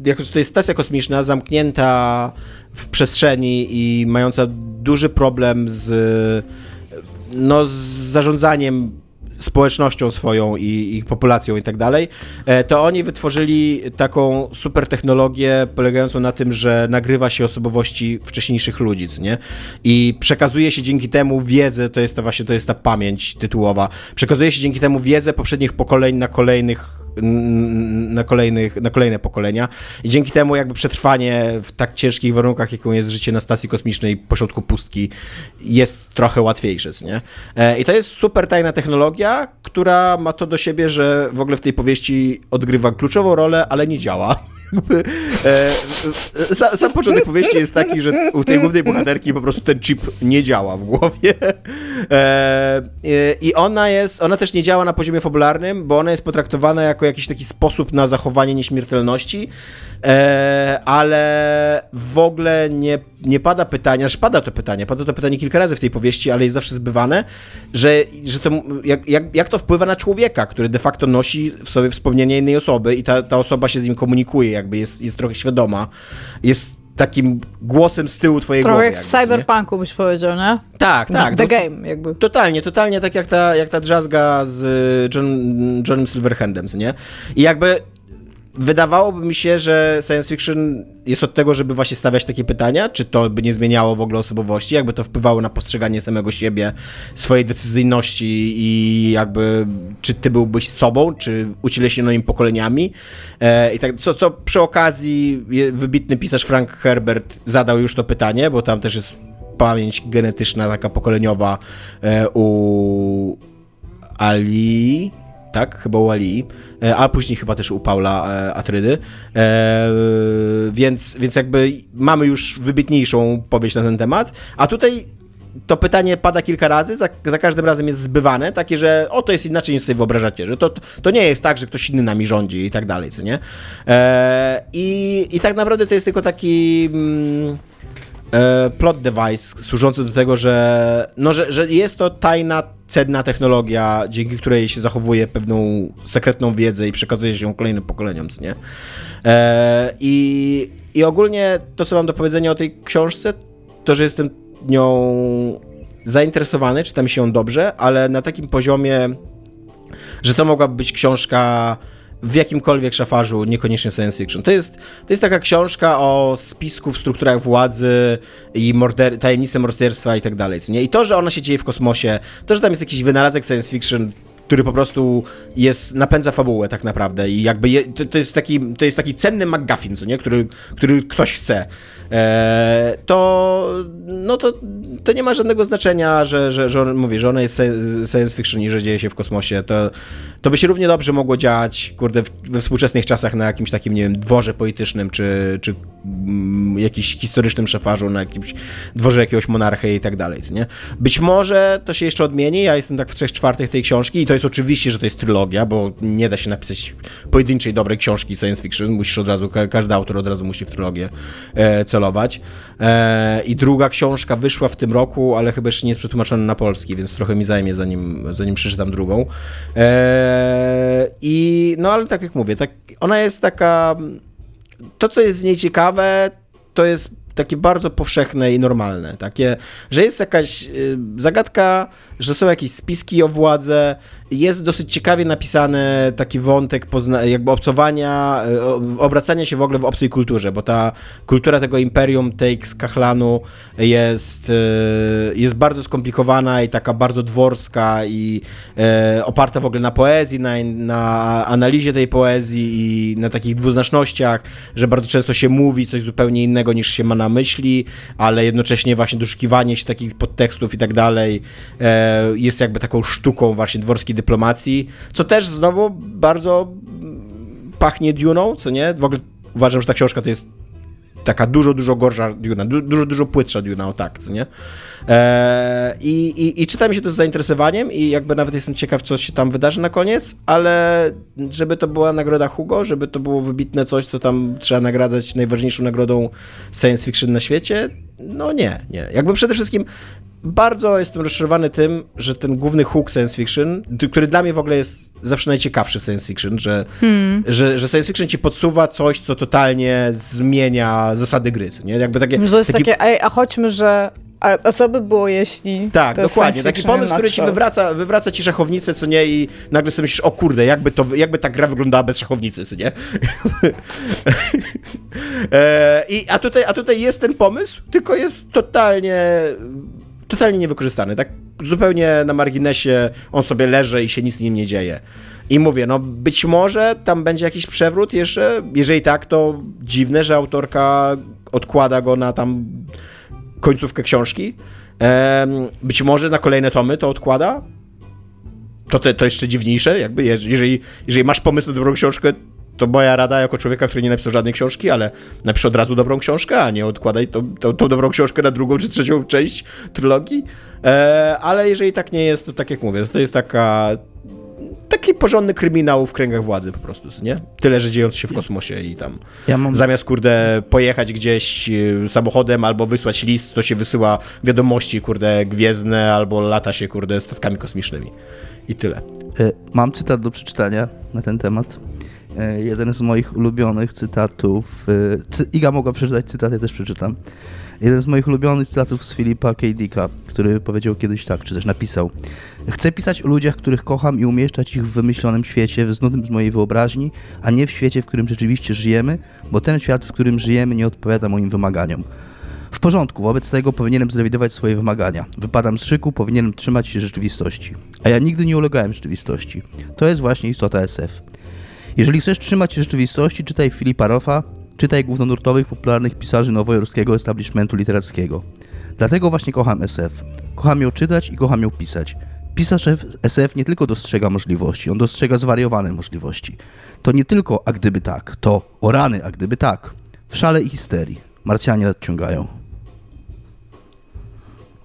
Speaker 2: jako, to jest stacja kosmiczna zamknięta w przestrzeni i mająca duży problem z, no, z zarządzaniem społecznością swoją i ich populacją i tak dalej, e, to oni wytworzyli taką super technologię polegającą na tym, że nagrywa się osobowości wcześniejszych ludzi, nie? I przekazuje się dzięki temu wiedzę, to jest ta właśnie, to jest ta pamięć tytułowa, przekazuje się dzięki temu wiedzę poprzednich pokoleń na kolejnych na, kolejnych, na kolejne pokolenia i dzięki temu jakby przetrwanie w tak ciężkich warunkach, jaką jest życie na stacji kosmicznej pośrodku pustki jest trochę łatwiejsze, nie? E, I to jest super tajna technologia, która ma to do siebie, że w ogóle w tej powieści odgrywa kluczową rolę, ale nie działa jakby, e, sam, sam początek powieści jest taki, że u tej głównej bohaterki po prostu ten chip nie działa w głowie. E, I ona jest, ona też nie działa na poziomie fabularnym, bo ona jest potraktowana jako jakiś taki sposób na zachowanie nieśmiertelności, e, ale w ogóle nie, nie pada pytania, że pada to pytanie, pada to pytanie kilka razy w tej powieści, ale jest zawsze zbywane, że, że to, jak, jak, jak to wpływa na człowieka, który de facto nosi w sobie wspomnienie innej osoby i ta, ta osoba się z nim komunikuje, jakby jest, jest trochę świadoma, jest takim głosem z tyłu twojej
Speaker 3: Trochę
Speaker 2: głowy.
Speaker 3: jak w cyberpunku byś powiedział, nie?
Speaker 2: Tak, tak.
Speaker 3: The
Speaker 2: no,
Speaker 3: game jakby.
Speaker 2: Totalnie, totalnie tak jak ta, jak ta drzazga z John, Johnem Silverhandem, nie? I jakby wydawałoby mi się, że science fiction jest od tego, żeby właśnie stawiać takie pytania, czy to by nie zmieniało w ogóle osobowości, jakby to wpływało na postrzeganie samego siebie, swojej decyzyjności i jakby czy ty byłbyś sobą, czy ucieleśnionymi pokoleniami. E, I tak, co, co przy okazji wybitny pisarz Frank Herbert zadał już to pytanie, bo tam też jest pamięć genetyczna taka pokoleniowa e, u Ali tak? Chyba u Ali, e, a później chyba też u Paula e, Atrydy. E, więc, więc jakby mamy już wybitniejszą powieść na ten temat, a tutaj to pytanie pada kilka razy, za, za, każdym razem jest zbywane, takie, że o, to jest inaczej niż sobie wyobrażacie, że to, to nie jest tak, że ktoś inny nami rządzi i tak dalej, co nie? I, I tak naprawdę to jest tylko taki... Mm, plot device służący do tego, że, no, że, że jest to tajna, cenna technologia, dzięki której się zachowuje pewną sekretną wiedzę i przekazuje się ją kolejnym pokoleniom, co nie? E, i, I ogólnie to, co mam do powiedzenia o tej książce, to, że jestem nią zainteresowany, czytam się ją dobrze, ale na takim poziomie, że to mogłaby być książka w jakimkolwiek szafarzu, niekoniecznie science fiction. To jest, to jest taka książka o spisku w strukturach władzy i morder, tajemnicy morderstwa i tak dalej. I to, że ona się dzieje w kosmosie, to, że tam jest jakiś wynalazek science fiction, który po prostu jest, napędza fabułę tak naprawdę i jakby je, to, to, jest taki, to jest taki cenny McGuffin, co nie? Który, który ktoś chce. E, to, no to, to nie ma żadnego znaczenia, że, że, że on, mówię, że ona jest science fiction i że dzieje się w kosmosie. To, to by się równie dobrze mogło dziać, kurde, we współczesnych czasach na jakimś takim, nie wiem, dworze politycznym, czy, czy jakimś historycznym szefarzu, na jakimś dworze jakiegoś monarchy i tak dalej, nie? Być może to się jeszcze odmieni, ja jestem tak w trzech czwartych tej książki i to jest oczywiście, że to jest trylogia, bo nie da się napisać pojedynczej dobrej książki science fiction, musisz od razu, każdy autor od razu musi w trylogię e, celować. E, I druga książka wyszła w tym roku, ale chyba jeszcze nie jest przetłumaczona na polski, więc trochę mi zajmie, zanim, zanim przeczytam drugą. E, I no ale tak jak mówię, tak, ona jest taka. To, co jest z niej ciekawe, to jest takie bardzo powszechne i normalne. Takie, że jest jakaś y, zagadka, że są jakieś spiski o władzę, jest dosyć ciekawie napisany taki wątek jakby obcowania, y, obracania się w ogóle w obcej kulturze, bo ta kultura tego imperium Takes Kachlanu jest, y, jest bardzo skomplikowana i taka bardzo dworska i oparta w ogóle na poezji, na, na analizie tej poezji i na takich dwuznacznościach, że bardzo często się mówi coś zupełnie innego niż się ma na na myśli, ale jednocześnie właśnie doszukiwanie się takich podtekstów i tak dalej e, jest jakby taką sztuką właśnie dworskiej dyplomacji, co też znowu bardzo pachnie Duną, co nie? W ogóle uważam, że ta książka to jest taka dużo, dużo gorsza Duna, du dużo, dużo płytsza Duna, o tak, co nie? Eee, i, i, I czyta mi się to z zainteresowaniem i jakby nawet jestem ciekaw, co się tam wydarzy na koniec, ale żeby to była nagroda Hugo, żeby to było wybitne coś, co tam trzeba nagradzać najważniejszą nagrodą science fiction na świecie, no nie, nie. Jakby przede wszystkim bardzo jestem rozczarowany tym, że ten główny hook science fiction, który dla mnie w ogóle jest zawsze najciekawszy w science fiction, że, hmm. że, że science fiction ci podsuwa coś, co totalnie zmienia zasady gry, nie? Jakby takie...
Speaker 3: To jest taki... takie, ej, a chodźmy, że a, a, co by było, jeśli.
Speaker 2: Tak, dokładnie. Taki pomysł, który ci wywraca, wywraca ci szachownicę, co nie, i nagle sobie myślisz, o kurde, jakby, to, jakby ta gra wyglądała bez szachownicy, co nie? e, i, a, tutaj, a tutaj jest ten pomysł, tylko jest totalnie totalnie niewykorzystany. Tak zupełnie na marginesie on sobie leży i się nic z nim nie dzieje. I mówię, no być może tam będzie jakiś przewrót jeszcze. Jeżeli tak, to dziwne, że autorka odkłada go na tam końcówkę książki. Być może na kolejne tomy to odkłada. To, te, to jeszcze dziwniejsze, jakby jeżeli, jeżeli masz pomysł na dobrą książkę, to moja rada jako człowieka, który nie napisał żadnej książki, ale napisz od razu dobrą książkę, a nie odkładaj tą, tą, tą dobrą książkę na drugą czy trzecią część trylogii. E, ale jeżeli tak nie jest, to tak jak mówię, to jest taka taki porządny kryminał w kręgach władzy po prostu, nie? Tyle, że dziejąc się w kosmosie i tam ja mam... zamiast, kurde, pojechać gdzieś e, samochodem albo wysłać list, to się wysyła wiadomości, kurde, gwiezdne albo lata się, kurde, statkami kosmicznymi. I tyle.
Speaker 4: E, mam cytat do przeczytania na ten temat. E, jeden z moich ulubionych cytatów. Iga mogła przeczytać cytat, ja też przeczytam. Jeden z moich ulubionych cytatów z Filipa K. Dicka, który powiedział kiedyś tak, czy też napisał. Chcę pisać o ludziach, których kocham i umieszczać ich w wymyślonym świecie, wyznutym z mojej wyobraźni, a nie w świecie, w którym rzeczywiście żyjemy, bo ten świat, w którym żyjemy, nie odpowiada moim wymaganiom. W porządku, wobec tego powinienem zrewidować swoje wymagania. Wypadam z szyku, powinienem trzymać się rzeczywistości. A ja nigdy nie ulegałem rzeczywistości. To jest właśnie istota SF. Jeżeli chcesz trzymać się rzeczywistości, czytaj Filipa Roffa, czytaj głównonurtowych, popularnych pisarzy nowojorskiego establishmentu literackiego. Dlatego właśnie kocham SF. Kocham ją czytać i kocham ją pisać. Pisarz SF nie tylko dostrzega możliwości, on dostrzega zwariowane możliwości. To nie tylko a gdyby tak, to o rany, a gdyby tak. W szale i histerii. Marcianie nadciągają.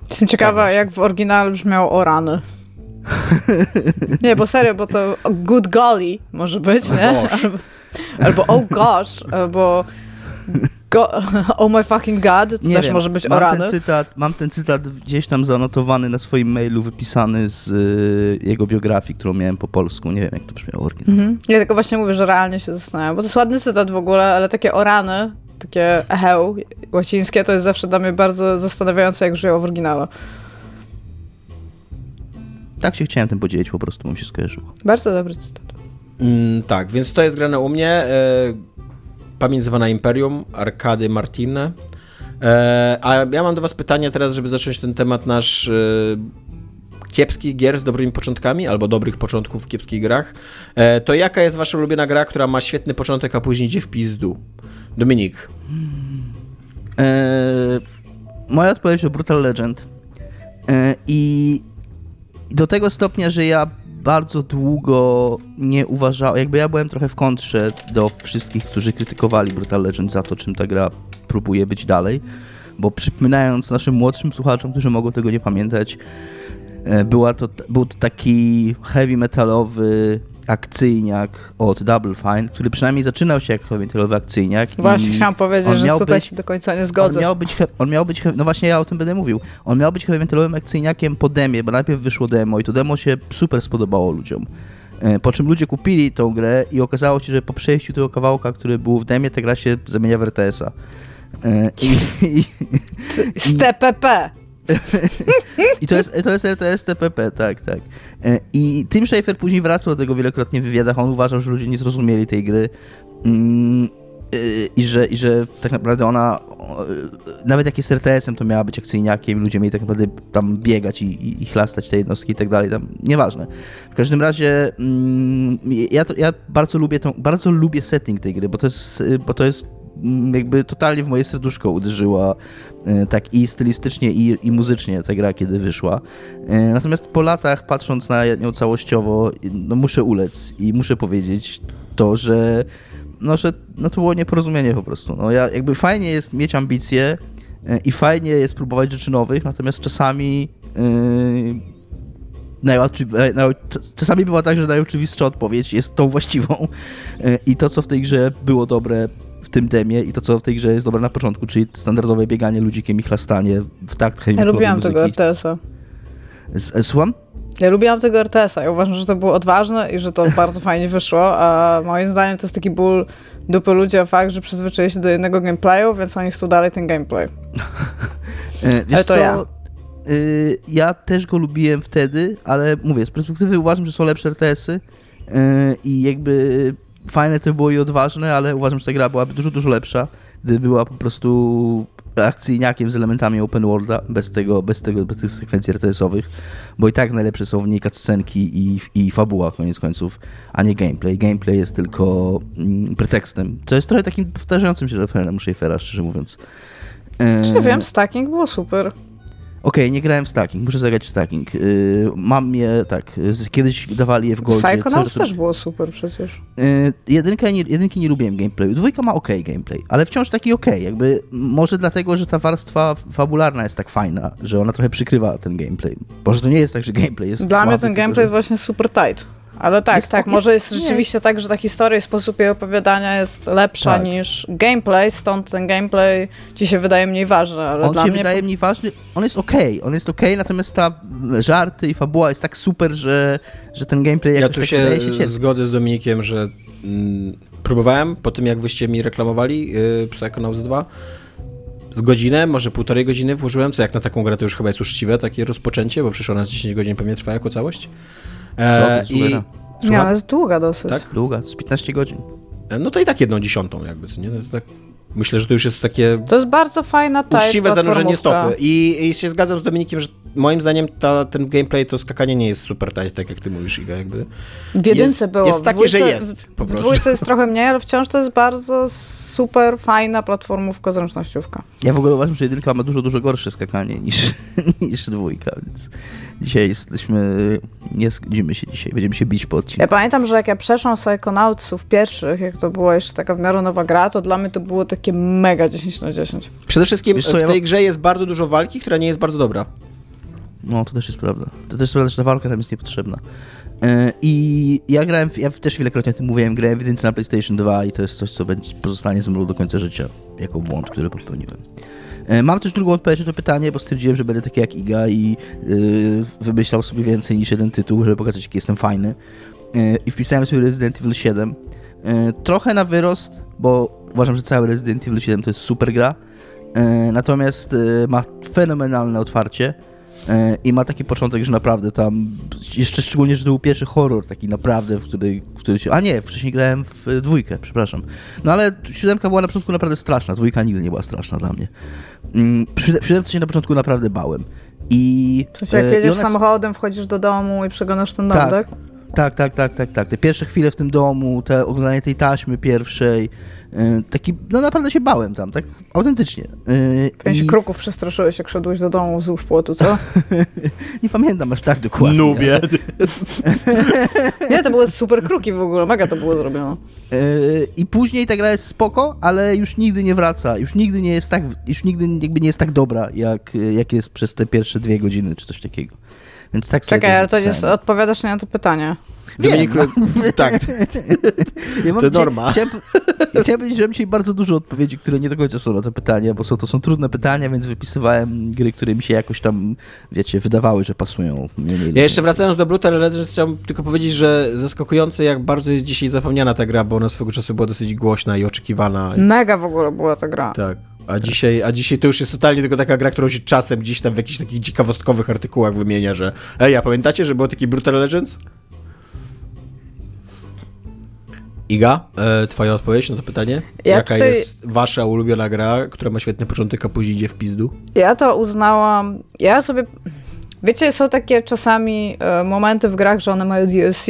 Speaker 3: Jestem ciekawa, tak jak w oryginale brzmiało o rany. Nie, bo serio, bo to good golly może być, nie? Albo, albo oh gosh, albo go, oh my fucking god, to nie też wiem. może być
Speaker 4: mam. Ten cytat, mam ten cytat gdzieś tam zanotowany na swoim mailu, wypisany z y, jego biografii, którą miałem po polsku. Nie wiem, jak to brzmiało oryginalnie. Mhm.
Speaker 3: Ja tylko właśnie mówię, że realnie się zastanawiam, bo to jest ładny cytat w ogóle, ale takie o rany, takie echeł łacińskie, to jest zawsze dla mnie bardzo zastanawiające, jak brzmiało w oryginale.
Speaker 4: Tak się chciałem tym podzielić, po prostu mu się skojarzyło.
Speaker 3: Bardzo dobry cytat.
Speaker 2: Mm, tak, więc to jest grane u mnie. E, pamięć zwana Imperium, Arkady Martine. E, a ja mam do was pytanie teraz, żeby zacząć ten temat nasz e, kiepskich gier z dobrymi początkami, albo dobrych początków w kiepskich grach. E, to jaka jest wasza ulubiona gra, która ma świetny początek, a później idzie w pizdu? Dominik.
Speaker 4: E, moja odpowiedź to Brutal Legend. E, I do tego stopnia, że ja bardzo długo nie uważałem, jakby ja byłem trochę w kontrze do wszystkich, którzy krytykowali Brutal Legend za to, czym ta gra próbuje być dalej, bo przypominając naszym młodszym słuchaczom, którzy mogą tego nie pamiętać, e, była to, był to taki heavy metalowy akcyjniak od Double Fine, który przynajmniej zaczynał się jak heavy akcyjniak.
Speaker 3: Właśnie chciałam powiedzieć, że tutaj być, się do końca nie zgodzę.
Speaker 4: On miał, być, on miał być, no właśnie ja o tym będę mówił, on miał być heavy metalowym akcyjniakiem po demie, bo najpierw wyszło demo i to demo się super spodobało ludziom. E, po czym ludzie kupili tą grę i okazało się, że po przejściu tego kawałka, który był w demie, ta gra się zamienia w RTS-a.
Speaker 3: E, I, i, z TPP.
Speaker 4: I to jest, to jest RTS TPP, tak, tak. E, I Tim Schafer później wracał do tego wielokrotnie w wywiadach. On uważał, że ludzie nie zrozumieli tej gry. Mm, e, I że, I że tak naprawdę ona, nawet jak jest RTS-em, to miała być akcyjniakiem, ludzie mieli tak naprawdę tam biegać i, i, i chlastać te jednostki i tak dalej, tam nieważne. W każdym razie mm, ja, to, ja bardzo lubię tą, bardzo lubię setting tej gry, bo to jest, bo to jest jakby totalnie w moje serduszko uderzyła e, tak i stylistycznie, i, i muzycznie ta gra, kiedy wyszła. E, Natomiast po latach, patrząc na nią całościowo, no muszę ulec i muszę powiedzieć to, że no, że no to było nieporozumienie po prostu. No, ja, jakby fajnie jest mieć ambicje e, i fajnie jest próbować rzeczy nowych, natomiast czasami yy, czasami bywa tak, że najoczywistsza odpowiedź jest tą właściwą i to, co w tej grze było dobre w tym demie i to, co w tej grze jest dobre na początku, czyli standardowe bieganie ludzikiem i chlastanie w takt heavy
Speaker 3: Ja lubiłam
Speaker 4: muzyki.
Speaker 3: tego RTS-a.
Speaker 4: E, Słucham?
Speaker 3: Ja lubiłam tego RTS-a. Ja uważam, że to było odważne i że to bardzo fajnie wyszło, a moim zdaniem to jest taki ból dupy ludzi o fakt, że przyzwyczaili się do jednego gameplayu, więc oni chcą dalej ten gameplay.
Speaker 4: E, Wiesz
Speaker 3: Ale to
Speaker 4: co?
Speaker 3: ja.
Speaker 4: Y, ja też go lubiłem wtedy, ale mówię, z perspektywy uważam, że są lepsze RTS-y i jakby fajne to było i odważne, ale uważam, że ta gra byłaby dużo, dużo lepsza, gdyby była po prostu akcyjniakiem z elementami open worlda, bez tego, bez tego, bez tych sekwencji RTS-owych, bo i tak najlepsze są w niej cutscenki i, i fabuła koniec końców, a nie gameplay. Gameplay jest tylko mm, pretekstem. To jest trochę takim powtarzającym się referentem Schaeffera, szczerze mówiąc.
Speaker 3: Czy nie wiem, stacking było super.
Speaker 4: Okej, nie grałem w stacking, muszę zagrać w stacking. Yy, mam je, tak, kiedyś dawali je w Goldzie.
Speaker 3: Psychonauts też było super przecież.
Speaker 4: Yy, jedynkę, nie, jedynki nie lubiłem gameplayu, dwójka ma okej gameplay, ale wciąż taki okej, jakby może dlatego, że ta warstwa fabularna jest tak fajna, że ona trochę przykrywa ten gameplay. Może to nie jest tak, że gameplay jest
Speaker 3: Dla
Speaker 4: słaby,
Speaker 3: mnie ten
Speaker 4: tylko,
Speaker 3: gameplay jest
Speaker 4: że...
Speaker 3: właśnie super tight. Ale tak,
Speaker 4: Jest-
Speaker 3: tak,
Speaker 4: jest-
Speaker 3: może jest
Speaker 4: nie.
Speaker 3: rzeczywiście tak, że ta historia i sposób jej opowiadania jest lepsza
Speaker 4: Tak.
Speaker 3: niż gameplay, stąd ten gameplay ci się wydaje mniej ważny, ale
Speaker 4: On
Speaker 3: dla
Speaker 4: się
Speaker 3: mnie...
Speaker 4: wydaje mi ważny, on jest okej, on jest okej, natomiast ta żarty i fabuła jest tak super, że, że ten gameplay
Speaker 2: Ja
Speaker 4: jakoś
Speaker 2: tu
Speaker 4: tak
Speaker 2: się,
Speaker 4: wydaje się
Speaker 2: zgodzę z Dominikiem, że mm, próbowałem po tym, jak wyście mi reklamowali yy, Psychonauts 2. Z godzinę, może półtorej godziny włożyłem, co jak na taką grę to już chyba jest uczciwe takie rozpoczęcie, bo przecież ona z 10 godzin pewnie trwa jako całość.
Speaker 4: Co, to jest
Speaker 2: I,
Speaker 4: długa.
Speaker 3: Nie,
Speaker 2: Słucham?
Speaker 3: jest długa dosyć.
Speaker 2: Tak?
Speaker 4: Długa, z 15 godzin.
Speaker 2: E, No to i tak jedną dziesiątą jakby, co nie? No to tak, myślę, że to już jest takie
Speaker 3: To jest bardzo fajna tight
Speaker 2: uczciwe zanurzenie stopy. I, I się zgadzam z Dominikiem, że moim zdaniem ta, ten gameplay, to skakanie nie jest super tight, tak jak ty mówisz, Iga, jakby.
Speaker 3: W jedynce
Speaker 2: Jest-
Speaker 3: było.
Speaker 2: jest
Speaker 3: w
Speaker 2: takie, że
Speaker 3: dwójce-
Speaker 2: jest, po
Speaker 3: W
Speaker 2: prostu.
Speaker 3: dwójce jest trochę mniej, ale wciąż to jest bardzo super fajna platformówka, zręcznościówka.
Speaker 4: Ja w ogóle uważam, że jedynka ma dużo, dużo gorsze skakanie niż, niż dwójka, więc dzisiaj jesteśmy, nie zgodzimy się dzisiaj, będziemy się bić po
Speaker 3: Ja
Speaker 4: odcinku.
Speaker 3: pamiętam, że jak ja przeszłam Psychonautsów pierwszych, jak to była jeszcze taka w miarę nowa gra, to dla mnie to było takie mega 10 na 10.
Speaker 2: Przede wszystkim
Speaker 4: Wiesz ja
Speaker 2: w tej
Speaker 4: mam-
Speaker 2: grze jest bardzo dużo walki, która nie jest bardzo dobra.
Speaker 4: No, to też jest prawda. To też jest prawda, że ta walka tam jest niepotrzebna. E, I ja grałem, w, ja też wielokrotnie o tym mówiłem, grałem w jedynce na PlayStation 2 i to jest coś, co będzie, pozostanie ze mną do końca życia, jako błąd, który popełniłem. E, Mam też drugą odpowiedź na to pytanie, bo stwierdziłem, że będę taki jak Iga i yy, wymyślał sobie więcej niż jeden tytuł, żeby pokazać, jaki jestem fajny. Yy, I wpisałem sobie Resident Evil 7. Yy, trochę na wyrost, bo uważam, że cały Resident Evil 7 to jest super gra. Natomiast ma fenomenalne otwarcie. Yy, I ma taki początek, że naprawdę tam, jeszcze szczególnie, że to był pierwszy horror taki naprawdę, w który, w który się, a nie, wcześniej grałem w y, dwójkę, przepraszam. No ale siódemka była na początku naprawdę straszna, dwójka nigdy nie była straszna dla mnie. Mm, przy siódemce się na początku naprawdę bałem. I,
Speaker 3: W sensie, jak
Speaker 4: e,
Speaker 3: jedziesz
Speaker 4: ona-
Speaker 3: samochodem, wchodzisz do domu i przeglądasz ten dom,
Speaker 4: Tak.
Speaker 3: tak?
Speaker 4: Tak, tak, tak, tak, tak. Te pierwsze chwile w tym domu, te oglądanie tej taśmy pierwszej, e, taki, no naprawdę się bałem tam, tak autentycznie. E,
Speaker 3: W sensie
Speaker 4: i
Speaker 3: kruków przestraszyłeś, jak szedłeś do domu wzdłuż płotu, co?
Speaker 4: nie pamiętam aż tak dokładnie.
Speaker 2: Nubie.
Speaker 3: Nie, to były super kruki w ogóle, mega to było zrobione.
Speaker 4: Yy, I później ta gra jest spoko, ale już nigdy nie wraca. Już nigdy nie jest tak, już nigdy jakby nie jest tak dobra, jak, jak jest przez te pierwsze dwie godziny, czy coś takiego. Więc tak
Speaker 3: Czekaj, ale to jest, odpowiadasz na to pytanie.
Speaker 2: Dominik, tak,
Speaker 4: Ja mam
Speaker 2: to norma.
Speaker 4: Chciałem, chciałem powiedzieć, że mam dzisiaj bardzo dużo odpowiedzi, które nie do końca są na te pytania, bo są, to są trudne pytania, więc wypisywałem gry, które mi się jakoś tam, wiecie, wydawały, że pasują.
Speaker 2: Ja jeszcze wracając do Brutal Legends, chciałbym tylko powiedzieć, że zaskakujące jak bardzo jest dzisiaj zapomniana ta gra, bo ona swego czasu była dosyć głośna i oczekiwana.
Speaker 3: Mega w ogóle była ta gra.
Speaker 2: Tak. A dzisiaj, a dzisiaj to już jest totalnie tylko taka gra, którą się czasem gdzieś tam w jakichś takich ciekawostkowych artykułach wymienia, że ej, a pamiętacie, że było taki Brutal Legends? Iga, e, twoja odpowiedź na to pytanie?
Speaker 3: Ja
Speaker 2: Jaka
Speaker 3: tutaj-
Speaker 2: jest wasza ulubiona gra, która ma świetny początek, a później idzie w pizdu?
Speaker 3: Ja to uznałam. Ja sobie. Wiecie, są takie czasami e, momenty w grach, że one mają DLC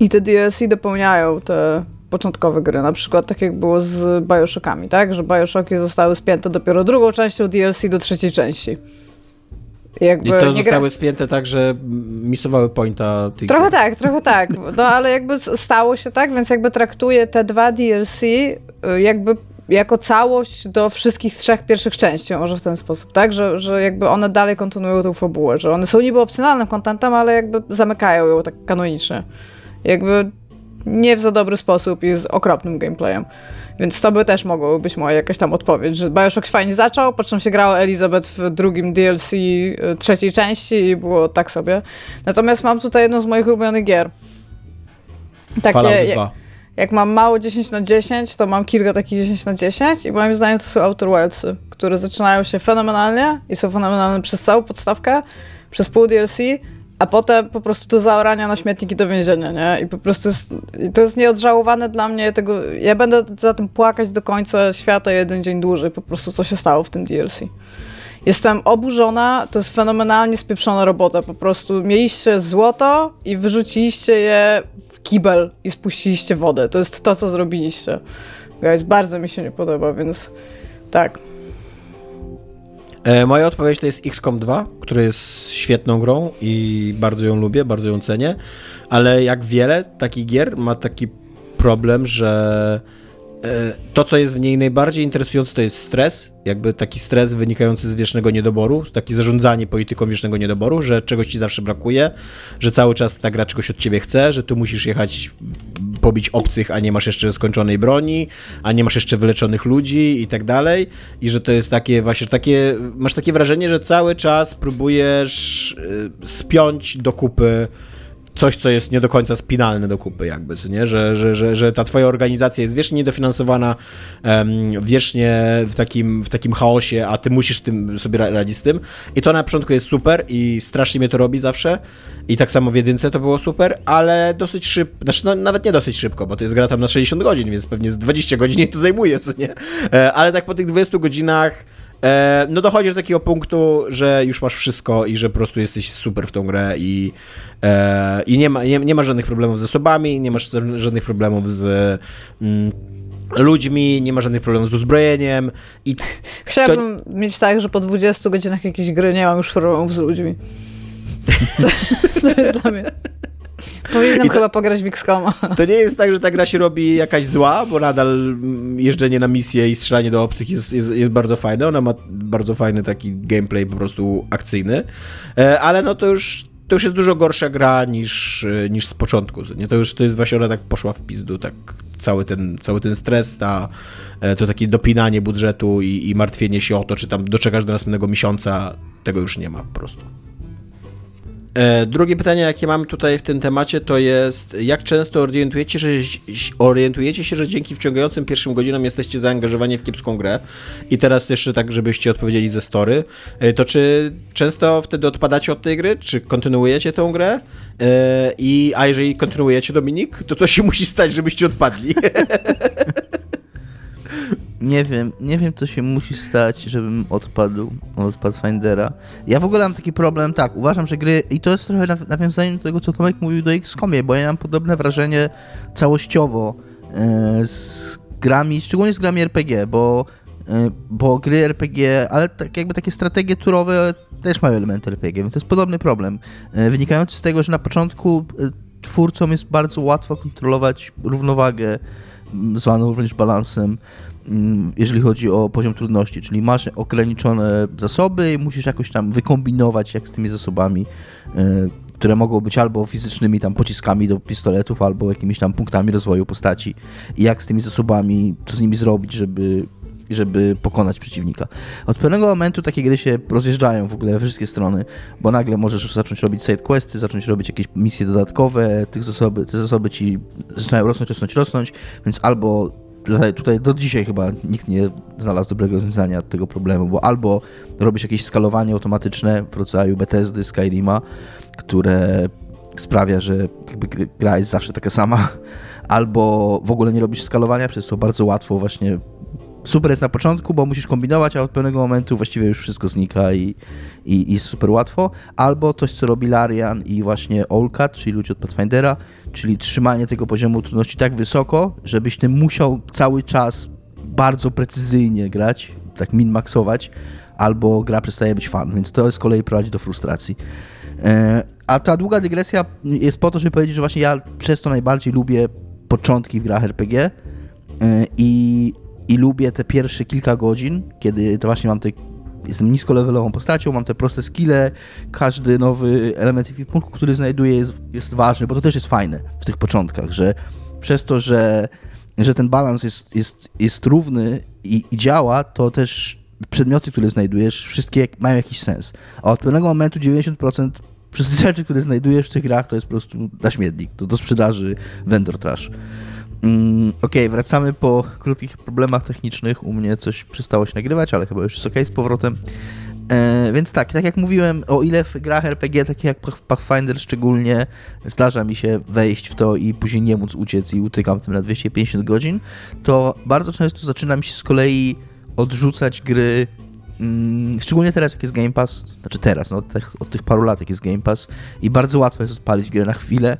Speaker 3: i te DLC dopełniają te początkowe gry, na przykład tak jak było z Bioshockami, tak? Że Bioshocki zostały spięte dopiero drugą częścią DLC do trzeciej części.
Speaker 2: Jakby I to zostały gra... spięte tak, że misowały pointa
Speaker 3: tych Trochę tak, trochę tak. No ale jakby stało się tak, więc jakby traktuję te dwa DLC y, jakby jako całość do wszystkich trzech pierwszych części, może w ten sposób, tak? Że, że jakby one dalej kontynuują tą fabułę, że one są niby opcjonalnym kontentem, ale jakby zamykają ją tak kanonicznie. Jakby nie w za dobry sposób i z okropnym gameplayem. Więc to by też mogło być moja jakaś tam odpowiedź, że Bioshock fajnie zaczął, po czym się grało Elizabeth w drugim DLC y, trzeciej części i było tak sobie. Natomiast mam tutaj jedno z moich ulubionych gier.
Speaker 2: Takie, jak,
Speaker 3: jak mam mało 10 na 10, to mam kilka takich 10 na 10 i moim zdaniem to są Outer Wildsy, które zaczynają się fenomenalnie i są fenomenalne przez całą podstawkę, przez pół DLC, a potem po prostu do zaorania na śmietniki do więzienia, nie? I po prostu jest, to jest nieodżałowane dla mnie tego, ja będę za tym płakać do końca świata jeden dzień dłużej, po prostu co się stało w tym DLC. Jestem oburzona, to jest fenomenalnie spieprzona robota, po prostu mieliście złoto i wyrzuciliście je w kibel i spuściliście wodę, to jest to, co zrobiliście. Guys, bardzo mi się nie podoba, więc tak.
Speaker 2: E, moja odpowiedź to jest XCOM 2, który jest świetną grą i bardzo ją lubię, bardzo ją cenię, ale jak wiele takich gier ma taki problem, że e, to, co jest w niej najbardziej interesujące, to jest stres, jakby taki stres wynikający z wiecznego niedoboru, takie zarządzanie polityką wiecznego niedoboru, że czegoś ci zawsze brakuje, że cały czas ta gra czegoś od ciebie chce, że tu musisz jechać pobić obcych, a nie masz jeszcze skończonej broni, a nie masz jeszcze wyleczonych ludzi i tak dalej. I że to jest takie właśnie takie, masz takie wrażenie, że cały czas próbujesz y, spiąć do kupy coś, co jest nie do końca spinalne do kupy, jakby, nie? Że, że, że, że ta twoja organizacja jest wiecznie niedofinansowana, wiecznie w takim, w takim chaosie, a ty musisz tym sobie radzić z tym. I to na początku jest super i strasznie mnie to robi zawsze. I tak samo w jedynce to było super, ale dosyć szybko, znaczy no, nawet nie dosyć szybko, bo to jest gra tam na 60 godzin, więc pewnie z 20 godzin to zajmuje, co nie? E, ale tak po tych 20 godzinach E, no dochodzisz do takiego punktu, że już masz wszystko i że po prostu jesteś super w tą grę i, e, i nie, ma, nie, nie ma żadnych problemów z zasobami, nie masz żadnych problemów z mm, ludźmi, nie ma żadnych problemów z uzbrojeniem. I
Speaker 3: Chciałabym to... mieć tak, że po 20 godzinach jakiejś gry nie mam już problemów z ludźmi. To, to jest dla mnie. Powinienem chyba pograć w XCOM.
Speaker 2: To nie jest tak, że ta gra się robi jakaś zła, bo nadal jeżdżenie na misję i strzelanie do obcych jest, jest, jest bardzo fajne. Ona ma bardzo fajny taki gameplay po prostu akcyjny. E, ale no to już to już jest dużo gorsza gra niż, niż z początku. Nie? To już to jest właśnie ona tak poszła w pizdu, tak cały ten, cały ten stres, ta, e, to takie dopinanie budżetu i, i martwienie się o to, czy tam doczekasz do następnego miesiąca, tego już nie ma po prostu. E, drugie pytanie, jakie mamy tutaj w tym temacie, to jest jak często orientujecie, że, orientujecie się, że dzięki wciągającym pierwszym godzinom jesteście zaangażowani w kiepską grę? I teraz jeszcze tak, żebyście odpowiedzieli ze story. E, to czy często wtedy odpadacie od tej gry? Czy kontynuujecie tę grę? E, I, a jeżeli kontynuujecie, Dominik, to co się musi stać, żebyście odpadli?
Speaker 4: Nie wiem, nie wiem co się musi stać, żebym odpadł od Pathfindera. Ja w ogóle mam taki problem, tak, uważam, że gry, i to jest trochę nawiązanie do tego, co Tomek mówił do XCOMie, bo ja mam podobne wrażenie całościowo e, z grami, szczególnie z grami RPG, bo, e, bo gry RPG, ale tak jakby takie strategie turowe też mają elementy RPG, więc to jest podobny problem, e, wynikający z tego, że na początku twórcom jest bardzo łatwo kontrolować równowagę, zwaną również balansem, jeżeli chodzi o poziom trudności, czyli masz ograniczone zasoby i musisz jakoś tam wykombinować, jak z tymi zasobami, e, które mogą być albo fizycznymi tam pociskami do pistoletów, albo jakimiś tam punktami rozwoju postaci i jak z tymi zasobami, co z nimi zrobić, żeby żeby pokonać przeciwnika. Od pewnego momentu takie gry się rozjeżdżają w ogóle we wszystkie strony, bo nagle możesz zacząć robić side questy, zacząć robić jakieś misje dodatkowe, tych zasoby, te zasoby ci zaczynają rosnąć, rosnąć, rosnąć, więc albo tutaj, do dzisiaj chyba nikt nie znalazł dobrego rozwiązania tego problemu, bo albo robisz jakieś skalowanie automatyczne w rodzaju Bethesdy, Skyrima, które sprawia, że gra jest zawsze taka sama, albo w ogóle nie robisz skalowania, przez co bardzo łatwo właśnie super jest na początku, bo musisz kombinować, a od pewnego momentu właściwie już wszystko znika i, i, i jest super łatwo. Albo coś, co robi Larian i właśnie Olcat, czyli ludzie od Pathfindera, czyli trzymanie tego poziomu trudności tak wysoko, żebyś ty musiał cały czas bardzo precyzyjnie grać, tak min-maxować, albo gra przestaje być fan, więc to z kolei prowadzi do frustracji. E, a ta długa dygresja jest po to, żeby powiedzieć, że właśnie ja przez to najbardziej lubię początki w grach RPG e, i, i lubię te pierwsze kilka godzin, kiedy to właśnie mam te jestem niskolevelową postacią, mam te proste skille, każdy nowy element ekwipunku, który znajduję jest, jest ważny, bo to też jest fajne w tych początkach, że przez to, że, że ten balans jest, jest, jest równy i, i działa, to też przedmioty, które znajdujesz, wszystkie mają jakiś sens. A od pewnego momentu 90% wszystkich rzeczy, które znajdujesz w tych grach, to jest po prostu na śmietnik, to do sprzedaży vendor trash. Mm, Okej, okay, wracamy po krótkich problemach technicznych. U mnie coś przestało się nagrywać, ale chyba już jest ok z powrotem. E, więc tak, tak jak mówiłem, o ile w grach RPG, takich jak Pathfinder szczególnie, zdarza mi się wejść w to i później nie móc uciec i utykam tym na 250 godzin, to bardzo często zaczyna mi się z kolei odrzucać gry, mm, szczególnie teraz jak jest Game Pass, znaczy teraz, no, od, tych, od tych paru lat jak jest Game Pass i bardzo łatwo jest odpalić grę na chwilę.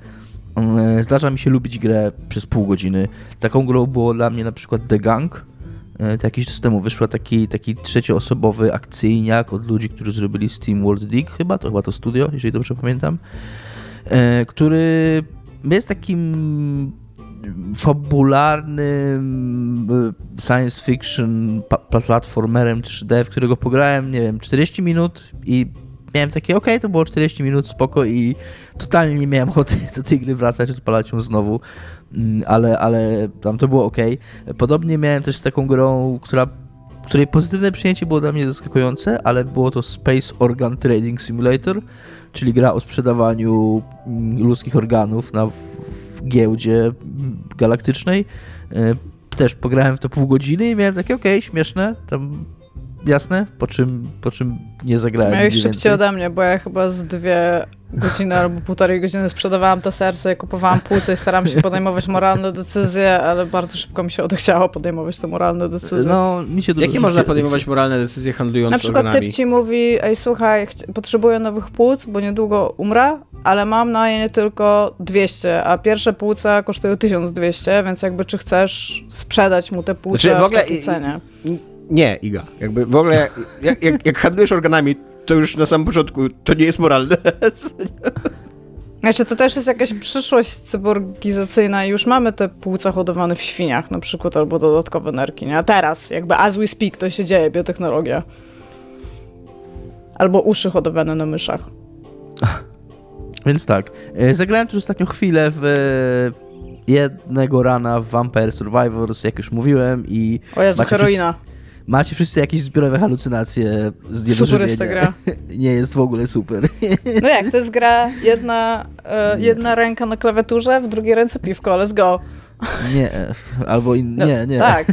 Speaker 4: Mm, zdarza mi się lubić grę przez pół godziny. Taką grą było dla mnie na przykład The Gang. E, to jakiś czas temu wyszła taki, taki trzecioosobowy akcyjniak od ludzi, którzy zrobili Steam World Dig, chyba to chyba to studio, jeżeli dobrze pamiętam, e, który jest takim fabularnym e, science fiction platformerem 3D, w którego pograłem, nie wiem, 40 minut i miałem takie, ok, to było 40 minut, spoko i totalnie nie miałem ochoty do tej gry wracać, odpalać ją znowu, mm, ale, ale tam to było ok. Podobnie miałem też z taką grą, która której pozytywne przyjęcie było dla mnie zaskakujące, ale było to Space Organ Trading Simulator, czyli gra o sprzedawaniu mm, ludzkich organów na giełdzie galaktycznej. E, też pograłem w to pół godziny i miałem takie, okej, okay, śmieszne, tam jasne, po czym, po czym nie zagrałem.
Speaker 3: Miałeś szybciej ode mnie, bo ja chyba z dwie godziny albo półtorej godziny sprzedawałam to serce, kupowałam płuce i starałam się podejmować moralne decyzje, ale bardzo szybko mi się odechciało podejmować te moralne decyzje.
Speaker 2: No, mi się Jakie można podejmować moralne decyzje handlując
Speaker 3: Na przykład
Speaker 2: organami?
Speaker 3: typ ci mówi, ej słuchaj, potrzebuję nowych płuc, bo niedługo umrę, ale mam na nie tylko 200, a pierwsze płuca kosztują 1200, więc jakby czy chcesz sprzedać mu te płuce znaczy, w, ogóle, w takiej cenie?
Speaker 2: Nie, Iga. Jakby w ogóle jak, jak, jak handlujesz organami, to już na samym początku to nie jest moralne.
Speaker 3: Znaczy, to też jest jakaś przyszłość cyborgizacyjna i już mamy te płuca hodowane w świniach na przykład, albo dodatkowe nerki, nie? A teraz, jakby as we speak, to się dzieje, biotechnologia. Albo uszy hodowane na myszach.
Speaker 4: Więc tak, e, zagrałem tu ostatnio chwilę w e, jednego rana w Vampire Survivors, jak już mówiłem i...
Speaker 3: O Jezu, heroina. Wszyscy
Speaker 4: macie wszyscy jakieś zbiorowe halucynacje z
Speaker 3: Super jest ta gra.
Speaker 4: Nie jest w ogóle super.
Speaker 3: No jak, to jest gra, jedna, e, jedna ręka na klawiaturze, w drugiej ręce piwko, let's go.
Speaker 4: Nie, albo in, no, nie, nie.
Speaker 3: Tak.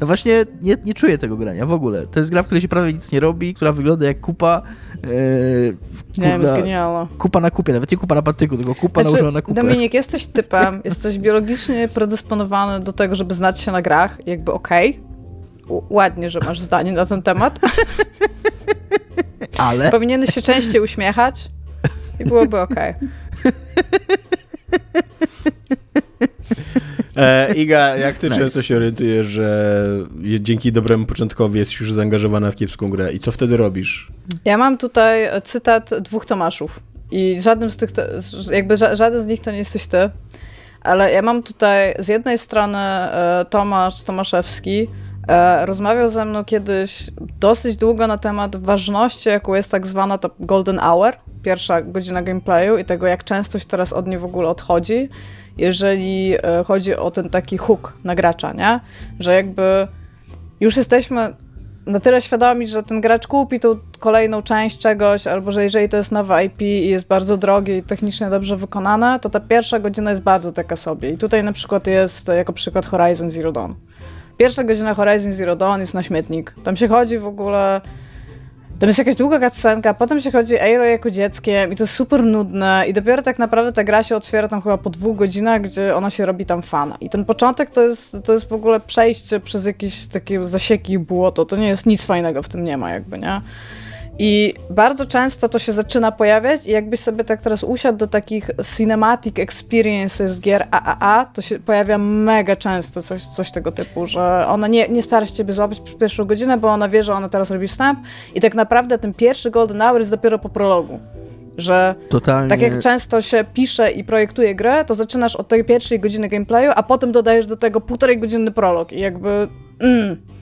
Speaker 4: No właśnie nie, nie czuję tego grania w ogóle. To jest gra, w której się prawie nic nie robi, która wygląda jak kupa.
Speaker 3: Yy, nie wiem, jest genialna.
Speaker 4: Kupa na kupie, nawet nie kupa na patyku, tylko kupa znaczy, nałożona na kupę.
Speaker 3: Dominik, jesteś typem, jesteś biologicznie predysponowany do tego, żeby znać się na grach, jakby okej. Okay ładnie, że masz zdanie na ten temat.
Speaker 4: Ale?
Speaker 3: Powinieneś się częściej uśmiechać i byłoby ok.
Speaker 2: E, Iga, jak ty nice. często się orientujesz, że dzięki dobremu początkowi jesteś już zaangażowana w kiepską grę i co wtedy robisz?
Speaker 3: Ja mam tutaj cytat dwóch Tomaszów i żadnym z tych, jakby żaden z nich to nie jesteś ty, ale ja mam tutaj z jednej strony e, Tomasz Tomaszewski, rozmawiał ze mną kiedyś dosyć długo na temat ważności, jaką jest tak zwana to golden hour, pierwsza godzina gameplayu i tego, jak często się teraz od niej w ogóle odchodzi, jeżeli e, chodzi o ten taki hook na gracza, nie? Że jakby już jesteśmy na tyle świadomi, że ten gracz kupi tą kolejną część czegoś, albo że jeżeli to jest nowe IP i jest bardzo drogie i technicznie dobrze wykonane, to ta pierwsza godzina jest bardzo taka sobie. I tutaj na przykład jest jako przykład Horizon Zero Dawn. Pierwsza godzina Horizon Zero Dawn jest na śmietnik. Tam się chodzi w ogóle... Tam jest jakaś długa cutscenka, potem się chodzi Eiro jako dzieckiem i to jest super nudne i dopiero tak naprawdę ta gra się otwiera tam chyba po dwóch godzinach, gdzie ona się robi tam fana. I ten początek to jest, to jest w ogóle przejście przez jakieś takie zasieki i błoto. To nie jest nic fajnego w tym nie ma jakby, nie? I bardzo często to się zaczyna pojawiać i jakbyś sobie tak teraz usiadł do takich cinematic experiences z gier AAA, to się pojawia mega często coś, coś tego typu, że ona nie, nie stara się ciebie złapać przez pierwszą godzinę, bo ona wie, że ona teraz robi wstęp i tak naprawdę ten pierwszy Golden Hour jest dopiero po prologu. Że
Speaker 4: Totalnie.
Speaker 3: tak jak często się pisze i projektuje grę, to zaczynasz od tej pierwszej godziny gameplayu, a potem dodajesz do tego półtorej godziny prolog i jakby... Mm.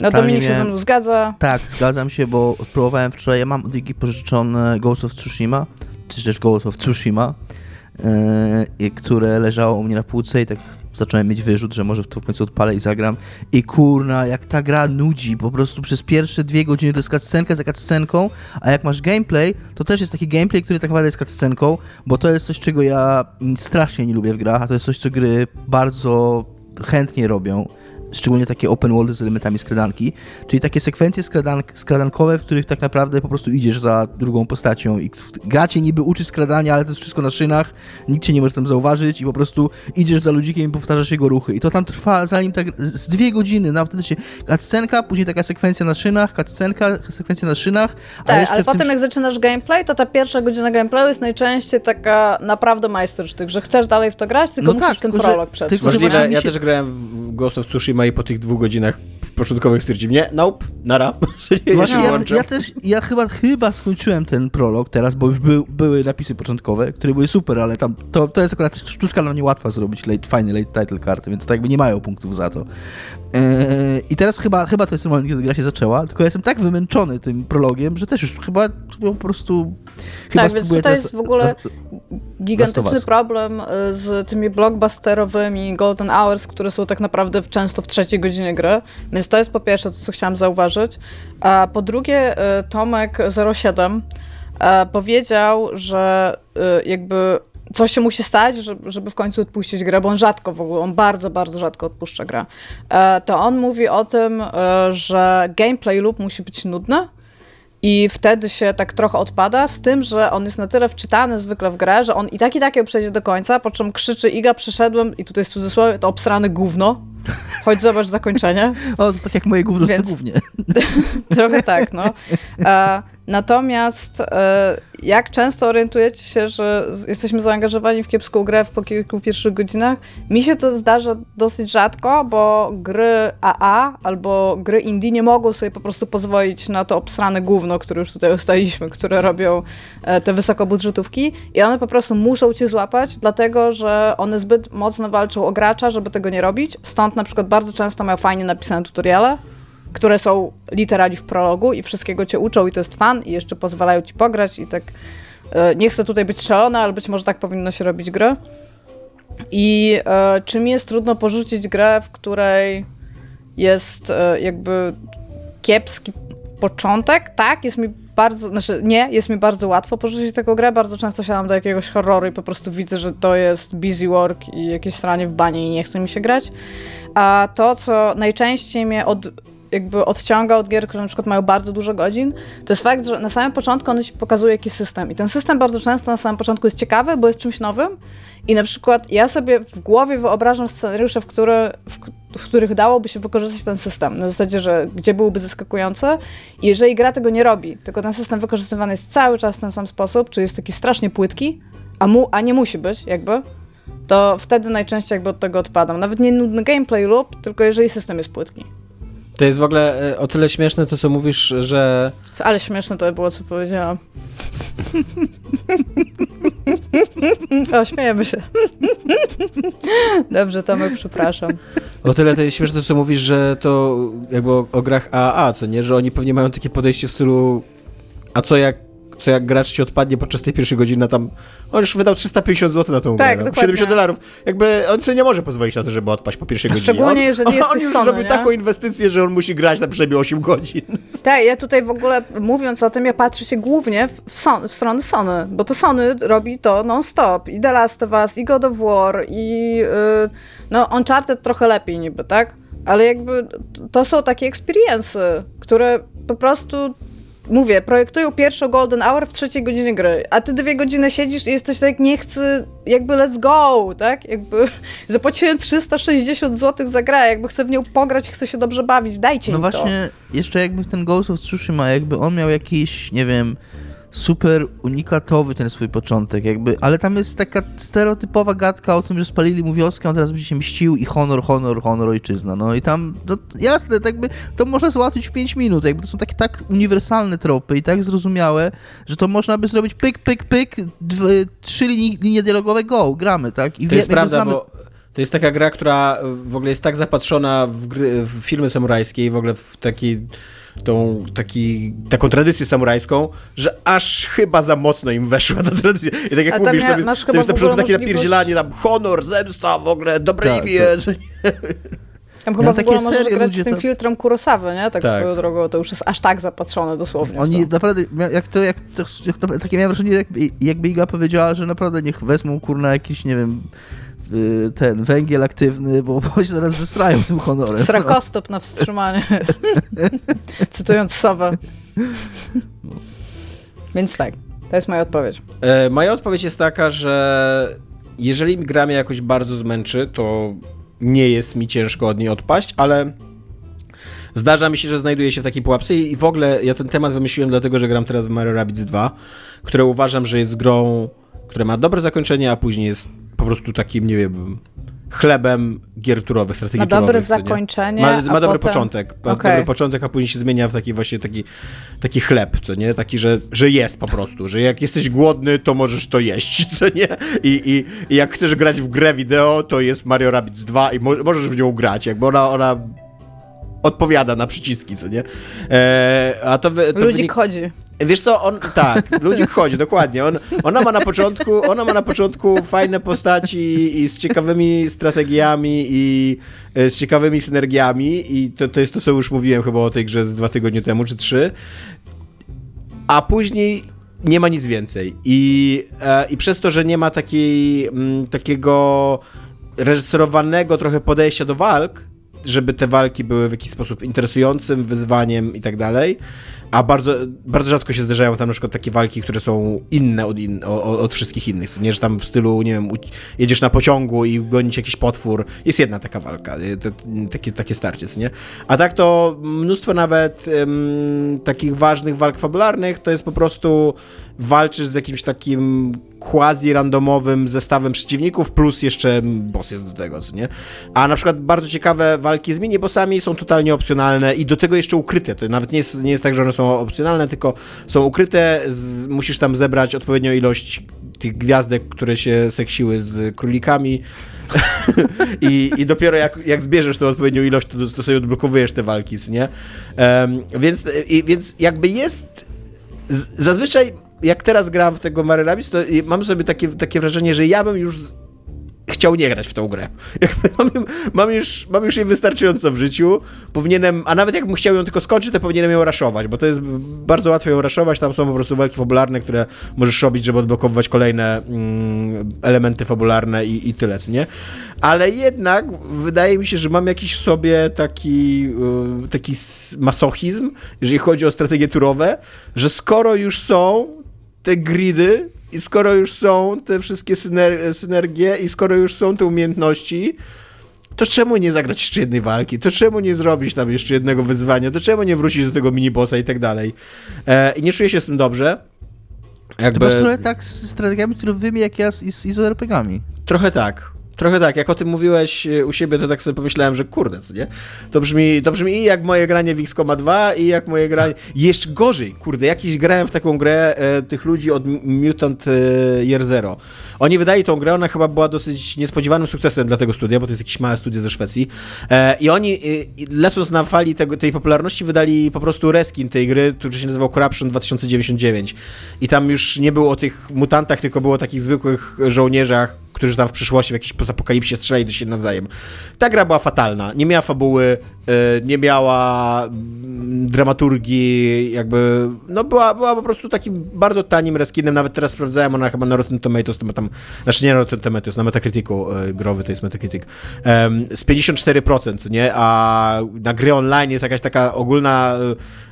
Speaker 3: No Dominik się ze mną zgadza.
Speaker 4: Tak, zgadzam się, bo próbowałem wczoraj, ja mam od Igi pożyczone Ghost of Tsushima, czy też Ghost of Tsushima, yy, które leżało u mnie na półce i tak zacząłem mieć wyrzut, że może w to w końcu odpalę i zagram. I kurna, jak ta gra nudzi, po prostu przez pierwsze dwie godziny to jest cutscenka za cutscenką, a jak masz gameplay, to też jest taki gameplay, który tak naprawdę jest cutscenką, bo to jest coś, czego ja strasznie nie lubię w grach, a to jest coś, co gry bardzo chętnie robią szczególnie takie open worldy z elementami skradanki, czyli takie sekwencje skradank, skradankowe, w których tak naprawdę po prostu idziesz za drugą postacią i gra cię niby uczy skradania, ale to jest wszystko na szynach, nikt cię nie może tam zauważyć i po prostu idziesz za ludzikiem i powtarzasz jego ruchy. I to tam trwa zanim tak z dwie godziny, na wtedy się cutscenka, później taka sekwencja na szynach, cutscenka, sekwencja na szynach, a
Speaker 3: Tak,
Speaker 4: jeszcze
Speaker 3: ale
Speaker 4: w tym...
Speaker 3: potem jak zaczynasz gameplay, to ta pierwsza godzina gameplayu jest najczęściej taka naprawdę majstersztyk, że chcesz dalej w to grać, tylko
Speaker 4: No
Speaker 3: musisz
Speaker 4: tak,
Speaker 3: ten
Speaker 4: tylko że-
Speaker 3: prolog przetrwać.
Speaker 4: że
Speaker 2: Możliwe, ja
Speaker 4: się-
Speaker 2: też grałem w Ghost of Tsushima i po tych dwóch godzinach początkowych stwierdziłem, nie, nope, nara. nie,
Speaker 4: Właśnie
Speaker 2: nie
Speaker 4: ja, ja też, ja chyba, chyba skończyłem ten prolog teraz, bo już był, były napisy początkowe, które były super, ale tam to, to jest akurat sztuczka nam niełatwa zrobić, late, fajny late title karty, więc to jakby nie mają punktów za to. Eee, I teraz chyba, chyba to jest moment, kiedy gra się zaczęła, tylko ja jestem tak wymęczony tym prologiem, że też już chyba po prostu chyba
Speaker 3: Tak, więc tutaj jest w ogóle Gigantyczny problem y, z tymi blockbusterowymi Golden Hours, które są tak naprawdę często w trzeciej godzinie gry, więc to jest po pierwsze to, co chciałam zauważyć. A po drugie, y, Tomek 07 e, powiedział, że y, jakby coś się musi stać, żeby, w końcu odpuścić grę, bo on rzadko w ogóle, on bardzo, bardzo rzadko odpuszcza grę. E, To on mówi o tym, y, że gameplay loop musi być nudny, i wtedy się tak trochę odpada, z tym, że on jest na tyle wczytany zwykle w grę, że on i tak i tak ją przejdzie do końca, po czym krzyczy Iga, przeszedłem, i tutaj jest cudzysłowie, to obsrane gówno. Chodź zobacz zakończenie.
Speaker 4: O, to tak jak moje gówno
Speaker 3: Więc-
Speaker 4: na gównie.
Speaker 3: Trochę tak, no. E, natomiast e, jak często orientujecie się, że jesteśmy zaangażowani w kiepską grę w po kilku pierwszych godzinach? Mi się to zdarza dosyć rzadko, bo gry AA albo gry indie nie mogą sobie po prostu pozwolić na to obsrane gówno, które już tutaj ustaliśmy, które robią e, te wysokobudżetówki i one po prostu muszą cię złapać, dlatego że one zbyt mocno walczą o gracza, żeby tego nie robić. Stąd na przykład bardzo często mają fajnie napisane tutoriale, które są literali w prologu i wszystkiego cię uczą i to jest fan i jeszcze pozwalają ci pograć i tak e, nie chcę tutaj być szalona, ale być może tak powinno się robić gry. I e, czy mi jest trudno porzucić grę, w której jest e, jakby kiepski początek? Tak, jest mi bardzo, znaczy nie, jest mi bardzo łatwo porzucić taką grę, bardzo często siadam do jakiegoś horroru i po prostu widzę, że to jest busy work i jakieś stranie w banie i nie chce mi się grać. A to, co najczęściej mnie od, jakby odciąga od gier, które na przykład mają bardzo dużo godzin, to jest fakt, że na samym początku on ci pokazuje jakiś system. I ten system bardzo często na samym początku jest ciekawy, bo jest czymś nowym. I na przykład ja sobie w głowie wyobrażam scenariusze, w, które, w, w których dałoby się wykorzystać ten system. Na zasadzie, że gdzie byłby zaskakujący. I jeżeli gra tego nie robi, tylko ten system wykorzystywany jest cały czas w ten sam sposób, czyli jest taki strasznie płytki, a, mu, a nie musi być, jakby, to wtedy najczęściej jakby od tego odpadam. Nawet nie nudny gameplay lub, tylko jeżeli system jest płytki.
Speaker 2: To jest w ogóle e, o tyle śmieszne to, co mówisz, że
Speaker 3: Ale śmieszne to było, co powiedziałam. o, śmiejemy się. Dobrze, Tomek, przepraszam.
Speaker 2: o tyle to jest śmieszne to, co mówisz, że to jakby o, o grach AAA, co nie, że oni pewnie mają takie podejście w stylu a co jak co jak gracz ci odpadnie podczas tej pierwszej godziny, na tam on już wydał 350 zł na tą
Speaker 3: Tak,
Speaker 2: grę, no,
Speaker 3: dokładnie.
Speaker 2: 70 dolarów. Jakby on sobie nie może pozwolić na to, żeby odpaść po pierwszej godzinie.
Speaker 3: Szczególnie,
Speaker 2: on,
Speaker 3: jeżeli
Speaker 2: on,
Speaker 3: jesteś
Speaker 2: on już
Speaker 3: Sony,
Speaker 2: zrobił taką inwestycję, że on musi grać na przynajmniej 8 godzin.
Speaker 3: Tak, ja tutaj w ogóle mówiąc o tym, ja patrzę się głównie w, son, w stronę Sony, bo to Sony robi to non-stop. I The Last of Us, i God of War, i yy, no Uncharted trochę lepiej niby, tak? Ale jakby to są takie experiences, które po prostu mówię, projektują pierwszą Golden Hour w trzeciej godzinie gry, a ty dwie godziny siedzisz i jesteś tak, nie chcę, jakby let's go, tak? Jakby zapłaciłem 360 zł za grę, jakby chcę w nią pograć, chcę się dobrze bawić, dajcie
Speaker 4: No
Speaker 3: mi
Speaker 4: właśnie, jeszcze jakby ten Ghost of Tsushima, jakby on miał jakiś, nie wiem, super unikatowy ten swój początek, jakby, ale tam jest taka stereotypowa gadka o tym, że spalili mu wioskę, on teraz będzie się mścił i honor, honor, honor, ojczyzna, no i tam, no jasne, tak by, to można załatwić w 5 minut, jakby to są takie tak uniwersalne tropy i tak zrozumiałe, że to można by zrobić pyk, pyk, pyk, dwie, trzy linie, linie dialogowe, go, gramy, tak? I
Speaker 2: To jest
Speaker 4: jakby
Speaker 2: prawda,
Speaker 4: znamy-
Speaker 2: bo to jest taka gra, która w ogóle jest tak zapatrzona w, gry, w filmy samurajskie i w ogóle w taki, tą, taki, taką tradycję samurajską, że aż chyba za mocno im weszła ta tradycja. I tak jak
Speaker 3: A tam
Speaker 2: mówisz,
Speaker 3: mia-
Speaker 2: to jest,
Speaker 3: masz
Speaker 2: to jest na
Speaker 3: w
Speaker 2: przykład takie napierdzielanie, tam honor, zemsta, w ogóle, dobre
Speaker 4: Tak,
Speaker 2: imię.
Speaker 3: Tam
Speaker 4: Ja
Speaker 3: chyba w
Speaker 4: takie
Speaker 3: możesz
Speaker 4: serie
Speaker 3: grać
Speaker 4: ludzie
Speaker 3: z tym
Speaker 4: to-
Speaker 3: filtrem Kurosawy, nie? Tak,
Speaker 2: Tak.
Speaker 3: swoją drogą, to już jest aż tak zapatrzone dosłownie. w
Speaker 4: Oni naprawdę, jak to, jak to, jak to takie miałem wrażenie, jakby, jakby Iga powiedziała, że naprawdę niech wezmą kurna jakiś, nie wiem, ten węgiel aktywny, bo, bo się zaraz zestrają tym honorem.
Speaker 3: Srakostop na wstrzymanie. Cytując Sowę. Więc tak, to jest moja odpowiedź.
Speaker 2: E, moja odpowiedź jest taka, że jeżeli gra mnie jakoś bardzo zmęczy, to nie jest mi ciężko od niej odpaść, ale zdarza mi się, że znajduję się w takiej pułapce i i w ogóle ja ten temat wymyśliłem dlatego, że gram teraz w Mario Rabbids 2, które uważam, że jest grą, która ma dobre zakończenie, a później jest po prostu takim, nie wiem, chlebem gier turowych, strategii
Speaker 3: Ma dobre
Speaker 2: turowych,
Speaker 3: zakończenie,
Speaker 2: Ma, ma dobry
Speaker 3: potem-
Speaker 2: początek, ma
Speaker 3: Okej.
Speaker 2: dobry początek, a później się zmienia w taki właśnie taki, taki chleb, co nie? Taki, że, że jest po prostu, że jak jesteś głodny, to możesz to jeść, co nie? I, i, i jak chcesz grać w grę wideo, to jest Mario Rabbids 2 i mo możesz w nią grać, jakby ona, ona odpowiada na przyciski, co nie? E, a to, wy- to
Speaker 3: Ludzik
Speaker 2: wynik-
Speaker 3: chodzi.
Speaker 2: Wiesz co, on, tak, ludzi chodzi, dokładnie. On, ona ma na początku, ona ma na początku fajne postaci i z ciekawymi strategiami i e, z ciekawymi synergiami i to, to jest to, co już mówiłem chyba o tej grze z dwa tygodnie temu, czy trzy. A później nie ma nic więcej. I, e, i przez to, że nie ma takiej, mm, takiego reżyserowanego trochę podejścia do walk, żeby te walki były w jakiś sposób interesującym, wyzwaniem i tak dalej, a bardzo, bardzo rzadko się zdarzają tam na przykład takie walki, które są inne od, in, o- o- od wszystkich innych, nie, że tam w stylu, nie wiem, jedziesz na pociągu i gonić jakiś potwór, jest jedna taka walka, y, to, takie, takie starcie, nie? A tak to mnóstwo nawet takich ważnych walk fabularnych to jest po prostu walczysz z jakimś takim quasi-randomowym zestawem przeciwników, plus jeszcze boss jest do tego, co nie? A na przykład bardzo ciekawe walki z mini-bossami są totalnie opcjonalne i do tego jeszcze ukryte. To nawet nie jest, nie jest tak, że one są opcjonalne, tylko są ukryte, z, musisz tam zebrać odpowiednią ilość tych gwiazdek, które się seksiły z królikami I, i dopiero jak, jak zbierzesz tą odpowiednią ilość, to, to sobie odblokowujesz te walki, nie? Em, więc, i, więc jakby jest z, zazwyczaj jak teraz gram w tego Mario Rabbids, to mam sobie takie, takie wrażenie, że ja bym już chciał nie grać w tą grę. Mam, mam, już, mam już jej wystarczająco w życiu. Powinienem, a nawet jakbym chciał ją tylko skończyć, to powinienem ją raszować, bo to jest bardzo łatwo ją raszować. Tam są po prostu walki fabularne, które możesz robić, żeby odblokowywać kolejne mm, elementy fabularne i, i tyle, co nie? Ale jednak wydaje mi się, że mam jakiś w sobie taki, y, taki masochizm, jeżeli chodzi o strategie turowe, że skoro już są te gridy i skoro już są te wszystkie syner- synergie i skoro już są te umiejętności, to czemu nie zagrać jeszcze jednej walki? To czemu nie zrobić tam jeszcze jednego wyzwania? To czemu nie wrócić do tego minibossa i tak dalej? E, I nie czuję się z tym dobrze. Jakby...
Speaker 4: masz trochę tak z strategiami turowymi jak ja z, z, z izo-RPGami.
Speaker 2: Trochę tak. Trochę tak, jak o tym mówiłeś e, u siebie, to tak sobie pomyślałem, że kurde, co nie? To brzmi, to brzmi i jak moje granie w XCOMa 2 i jak moje granie... Jeszcze gorzej, kurde, jakiś grałem w taką grę e, tych ludzi od Mutant e, Year Zero. Oni wydali tą grę, ona chyba była dosyć niespodziewanym sukcesem dla tego studia, bo to jest jakieś małe studio ze Szwecji. E, I oni, e, lecąc na fali tego, tej popularności, wydali po prostu reskin tej gry, który się nazywał Corruption 2099. I tam już nie było o tych mutantach, tylko było o takich zwykłych żołnierzach, którzy tam w przyszłości w jakiejś postapokalipsie strzelali do siebie nawzajem. Ta gra była fatalna. Nie miała fabuły, e, nie miała mm, dramaturgii, jakby, no była, była po prostu takim bardzo tanim reskinem, nawet teraz sprawdzałem, ona chyba na Rotten Tomatoes, to ma tam, znaczy nie na Rotten Tomatoes, na Metacriticu e, growy, to jest Metacritic, z 54%, nie? A na gry online jest jakaś taka ogólna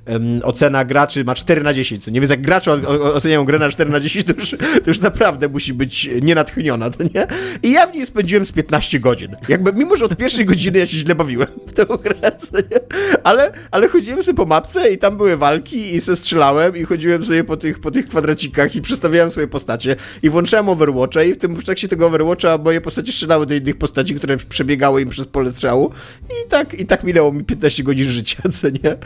Speaker 2: em, ocena graczy ma 4 na 10, co nie? Więc jak gracze oceniają grę na 4 na 10, to już, to już naprawdę musi być nienatchniona, to nie? I ja w niej spędziłem z 15 godzin. Jakby, mimo że od pierwszej godziny ja się źle bawiłem w tę grę, co nie? Ale, ale chodziłem sobie po mapce i tam były walki i se strzelałem i chodziłem sobie po tych, po tych kwadracikach i przestawiałem swoje postacie i włączałem Overwatcha i w tym w trakcie tego Overwatcha moje postacie strzelały do innych postaci, które przebiegały im przez pole strzału i tak, i tak minęło mi 15 godzin życia, co nie?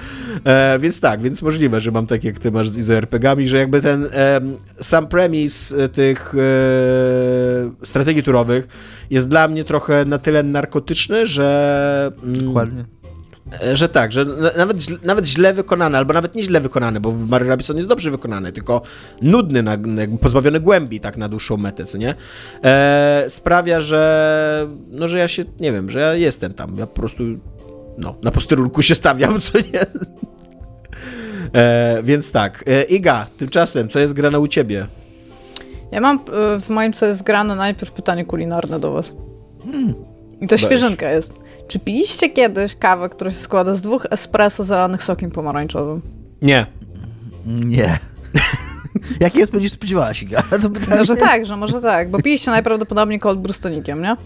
Speaker 2: E, więc tak, więc możliwe, że mam tak jak ty masz z RPG-ami, że jakby ten em, sam premis e, tych e, strategii turowych jest dla mnie trochę na tyle narkotyczny, że... mm,
Speaker 4: Dokładnie.
Speaker 2: E, Że tak, że na- nawet, źle- nawet źle wykonany, albo nawet nie źle wykonany, bo w Mario Rabbids on jest dobrze wykonany, tylko nudny, na, pozbawiony głębi tak na dłuższą metę, co nie? E, sprawia, że no, że ja się, nie wiem, że ja jestem tam, ja po prostu no, na posterunku się stawiam, co nie? E, więc tak, e, Iga, tymczasem, co jest grane u ciebie?
Speaker 3: Ja mam y, w moim co jest grane najpierw pytanie kulinarne do was. I to
Speaker 2: Weź.
Speaker 3: świeżynka jest. Czy piliście kiedyś kawę, która się składa z dwóch espresso zalanych sokiem pomarańczowym?
Speaker 2: Nie.
Speaker 4: Nie. Jakiej odpowiedzi spodziewałaś, Iga? To pytanie?
Speaker 3: No, że tak, że może tak, bo piliście najprawdopodobniej cold brew z tonikiem, nie?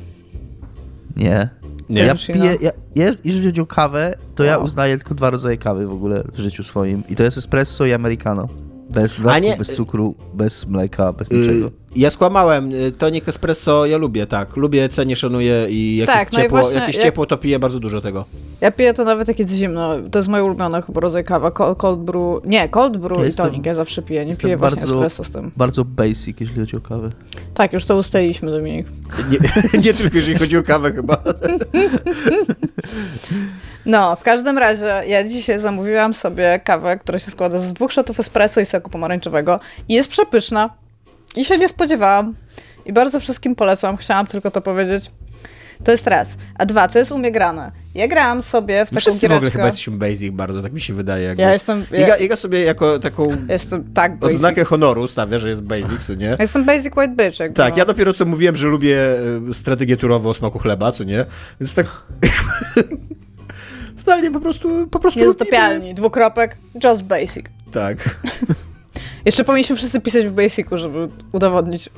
Speaker 4: Nie.
Speaker 2: Nie.
Speaker 4: Ja piję, ja, ja, jeżeli chodzi o kawę, to ja uznaję tylko dwa rodzaje kawy w ogóle w życiu swoim. I to jest espresso i americano. Bez dodatków,
Speaker 2: nie-
Speaker 4: bez cukru, bez mleka, bez
Speaker 2: Y,
Speaker 4: niczego.
Speaker 2: Ja skłamałem. Y, Tonik espresso ja lubię, tak. Lubię, cenię, szanuję i jak
Speaker 3: Tak,
Speaker 2: jest
Speaker 3: no i
Speaker 2: ciepło,
Speaker 3: właśnie
Speaker 2: jak jest
Speaker 3: jak-
Speaker 2: ciepło, to piję bardzo dużo tego.
Speaker 3: Ja piję to nawet jak jest zimno. To jest moje ulubione chyba rodzaj kawa. Cold, cold brew. Nie, cold brew
Speaker 4: Ja
Speaker 3: i
Speaker 4: jestem-
Speaker 3: tonik ja zawsze piję. Nie piję właśnie
Speaker 4: bardzo-
Speaker 3: espresso z tym.
Speaker 4: Bardzo basic, jeżeli chodzi o kawę.
Speaker 3: Tak, już to ustaliliśmy, Dominik.
Speaker 2: Nie, nie tylko jeżeli chodzi o kawę chyba.
Speaker 3: No, w każdym razie ja dzisiaj zamówiłam sobie kawę, która się składa z dwóch shotów espresso i soku pomarańczowego i jest przepyszna. I się nie spodziewałam. I bardzo wszystkim polecam, chciałam tylko to powiedzieć. To jest raz. A dwa, co jest u mnie grane? Ja grałam sobie w taką
Speaker 2: wszyscy w ogóle
Speaker 3: giereczkę.
Speaker 2: chyba jesteśmy basic bardzo, tak mi się wydaje. Jakby.
Speaker 3: Ja jestem, ja,
Speaker 2: Iga, Iga sobie jako taką
Speaker 3: jestem tak basic.
Speaker 2: odznakę honoru stawia, że jest basic, co nie?
Speaker 3: Ja Jestem basic white bitch. Jakby,
Speaker 2: Tak,
Speaker 3: no.
Speaker 2: ja dopiero co mówiłem, że lubię e, strategię turową o smaku chleba, co nie? Więc tak... Totalnie po prostu, po prostu
Speaker 3: Nie z
Speaker 2: lubimy.
Speaker 3: topialni. Dwukropek. Just basic.
Speaker 2: Tak.
Speaker 3: Jeszcze powinniśmy wszyscy pisać w Basicu, żeby udowodnić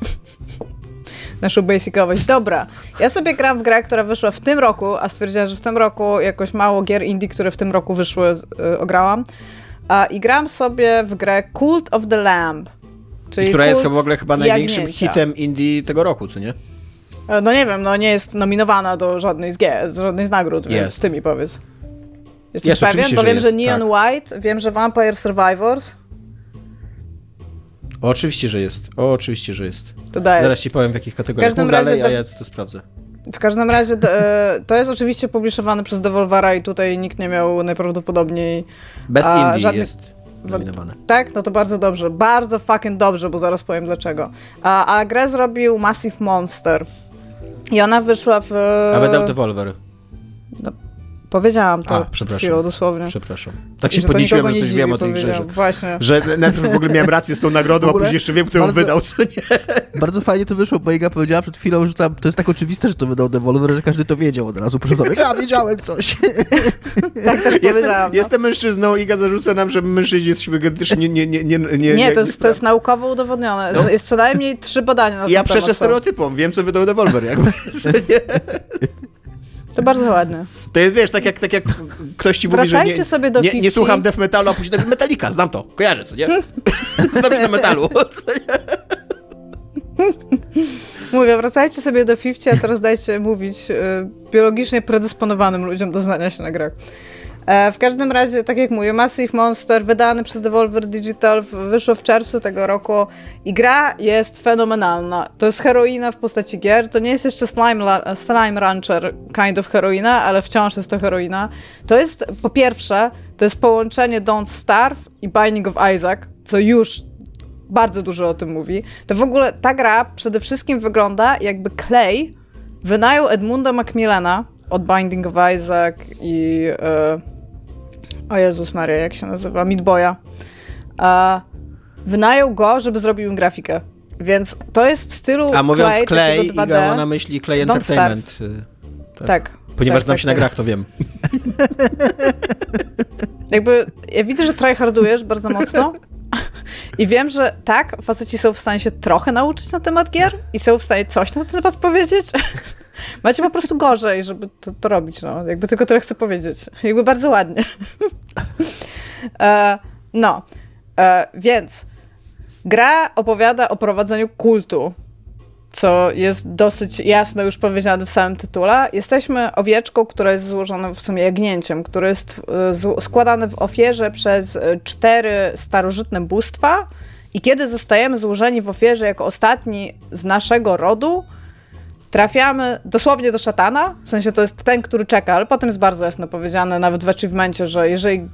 Speaker 3: naszą basicowość. Dobra, ja sobie gram w grę, która wyszła w tym roku, a stwierdziłam, że w tym roku jakoś mało gier indie, które w tym roku wyszły, y, ograłam. A, I gram sobie w grę Cult of the Lamb. Czyli
Speaker 2: Która jest w ogóle chyba największym
Speaker 3: jagnięcia.
Speaker 2: hitem indie tego roku, co nie?
Speaker 3: E, No nie wiem, no nie jest nominowana do żadnej z, z żadnej z nagród, więc
Speaker 2: Jest.
Speaker 3: ty mi powiedz. Jesteś
Speaker 2: Jest,
Speaker 3: pewien? Bo
Speaker 2: że
Speaker 3: wiem,
Speaker 2: jest,
Speaker 3: że Neon
Speaker 2: tak.
Speaker 3: White, wiem, że Vampire Survivors,
Speaker 2: O, oczywiście, że jest. O, oczywiście, że jest.
Speaker 3: to daje.
Speaker 2: Zaraz ci powiem w jakich kategoriach.
Speaker 3: każdym
Speaker 2: Mów
Speaker 3: razie
Speaker 2: dalej, a
Speaker 3: to-
Speaker 2: ja to sprawdzę.
Speaker 3: W każdym razie e, to jest oczywiście publiszowane przez Devolvera i tutaj nikt nie miał najprawdopodobniej...
Speaker 2: Best
Speaker 3: A,
Speaker 2: Indie
Speaker 3: żadnych-
Speaker 2: jest nominowane.
Speaker 3: Tak? No to bardzo dobrze. Bardzo fucking dobrze, bo zaraz powiem dlaczego. A, a grę zrobił Massive Monster. I ona wyszła w...
Speaker 2: A wydał Devolver.
Speaker 3: Powiedziałam to
Speaker 2: A, przepraszam.
Speaker 3: chwilą dosłownie.
Speaker 2: Przepraszam. Tak
Speaker 3: I
Speaker 2: się podnieciłem, że coś wiem o tej grze. Że,
Speaker 3: powiedziałam. Właśnie.
Speaker 2: że najpierw w ogóle miałem rację z tą nagrodą, a później jeszcze wiem, kto ją
Speaker 4: bardzo-
Speaker 2: wydał, co nie?
Speaker 4: Bardzo fajnie to wyszło, bo Iga powiedziała przed chwilą, że tam, to jest tak oczywiste, że to wydał Devolver, że każdy to wiedział od razu. Proszę ja wiedziałem coś.
Speaker 3: Tak też
Speaker 2: Jestem,
Speaker 3: powiedziałam. no.
Speaker 2: jestem mężczyzną, Iga zarzuca nam, że my mężczyźni jesteśmy genetycznie nie... Nie, nie, nie, nie,
Speaker 3: Nie, to jest, to jest naukowo udowodnione.
Speaker 2: No.
Speaker 3: Jest co najmniej trzy badania na ten
Speaker 2: Ja
Speaker 3: są.
Speaker 2: stereotypom, wiem, co wydał Devolver, jakby.
Speaker 3: To bardzo ładne.
Speaker 2: To jest, wiesz, tak jak, tak jak ktoś ci mówi, że nie,
Speaker 3: sobie do
Speaker 2: nie, nie
Speaker 3: 50.
Speaker 2: słucham death metalu, a później tak, Metallica, znam to, kojarzę, co nie? znam się na metalu, co nie?
Speaker 3: Mówię, wracajcie sobie do 50, a teraz dajcie mówić y, biologicznie predysponowanym ludziom do znania się na grach. E, w każdym razie, tak jak mówię, Massive Monster, wydany przez Devolver Digital, wyszło w czerwcu tego roku i gra jest fenomenalna. To jest heroina w postaci gier, to nie jest jeszcze Slime, slime Rancher kind of heroina, ale wciąż jest to heroina. To jest, po pierwsze, to jest połączenie Don't Starve i Binding of Isaac, co już bardzo dużo o tym mówi, to w ogóle ta gra przede wszystkim wygląda jakby Clay wynajął Edmunda Macmillana od Binding of Isaac i e, o Jezus Maria, jak się nazywa? Meat Boya. E, wynajął go, żeby zrobił im grafikę. Więc to jest w stylu
Speaker 2: A mówiąc
Speaker 3: Clay,
Speaker 2: Clay,
Speaker 3: takiego 2D.
Speaker 2: Iga ma na myśli Clay Entertainment. y, Tak.
Speaker 3: Tak.
Speaker 2: Ponieważ
Speaker 3: tak,
Speaker 2: znam
Speaker 3: tak,
Speaker 2: się na
Speaker 3: tak.
Speaker 2: grach, to wiem.
Speaker 3: Jakby, ja widzę, że tryhardujesz bardzo mocno i wiem, że tak, faceci są w stanie się trochę nauczyć na temat gier i są w stanie coś na ten temat powiedzieć. Macie po prostu gorzej, żeby to, to robić, no. Jakby tylko tyle chcę powiedzieć. Jakby bardzo ładnie. e, no, e, więc gra opowiada o prowadzeniu kultu, co jest dosyć jasno już powiedziane w samym tytule. Jesteśmy owieczką, która jest złożona w sumie jagnięciem, które jest e, składane w ofierze przez e, cztery starożytne bóstwa i kiedy zostajemy złożeni w ofierze jako ostatni z naszego rodu, trafiamy dosłownie do szatana, w sensie to jest ten, który czeka, ale potem jest bardzo jasno powiedziane, nawet w achievemencie, że jeżeli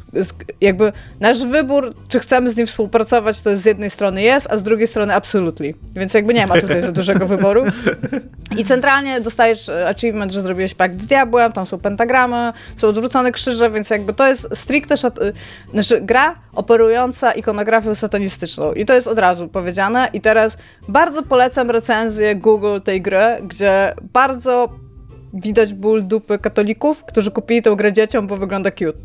Speaker 3: jakby nasz wybór, czy chcemy z nim współpracować, to z jednej strony jest, a z drugiej strony absolutely. Więc jakby nie ma tutaj za dużego wyboru. I centralnie dostajesz e, achievement, że zrobiłeś pakt z diabłem, tam są pentagramy, są odwrócone krzyże, więc jakby to jest stricte szat... y, znaczy gra operująca ikonografią satanistyczną. I to jest od razu powiedziane. I teraz bardzo polecam recenzję Google tej gry, gdzie bardzo widać ból dupy katolików, którzy kupili tę grę dzieciom, bo wygląda cute.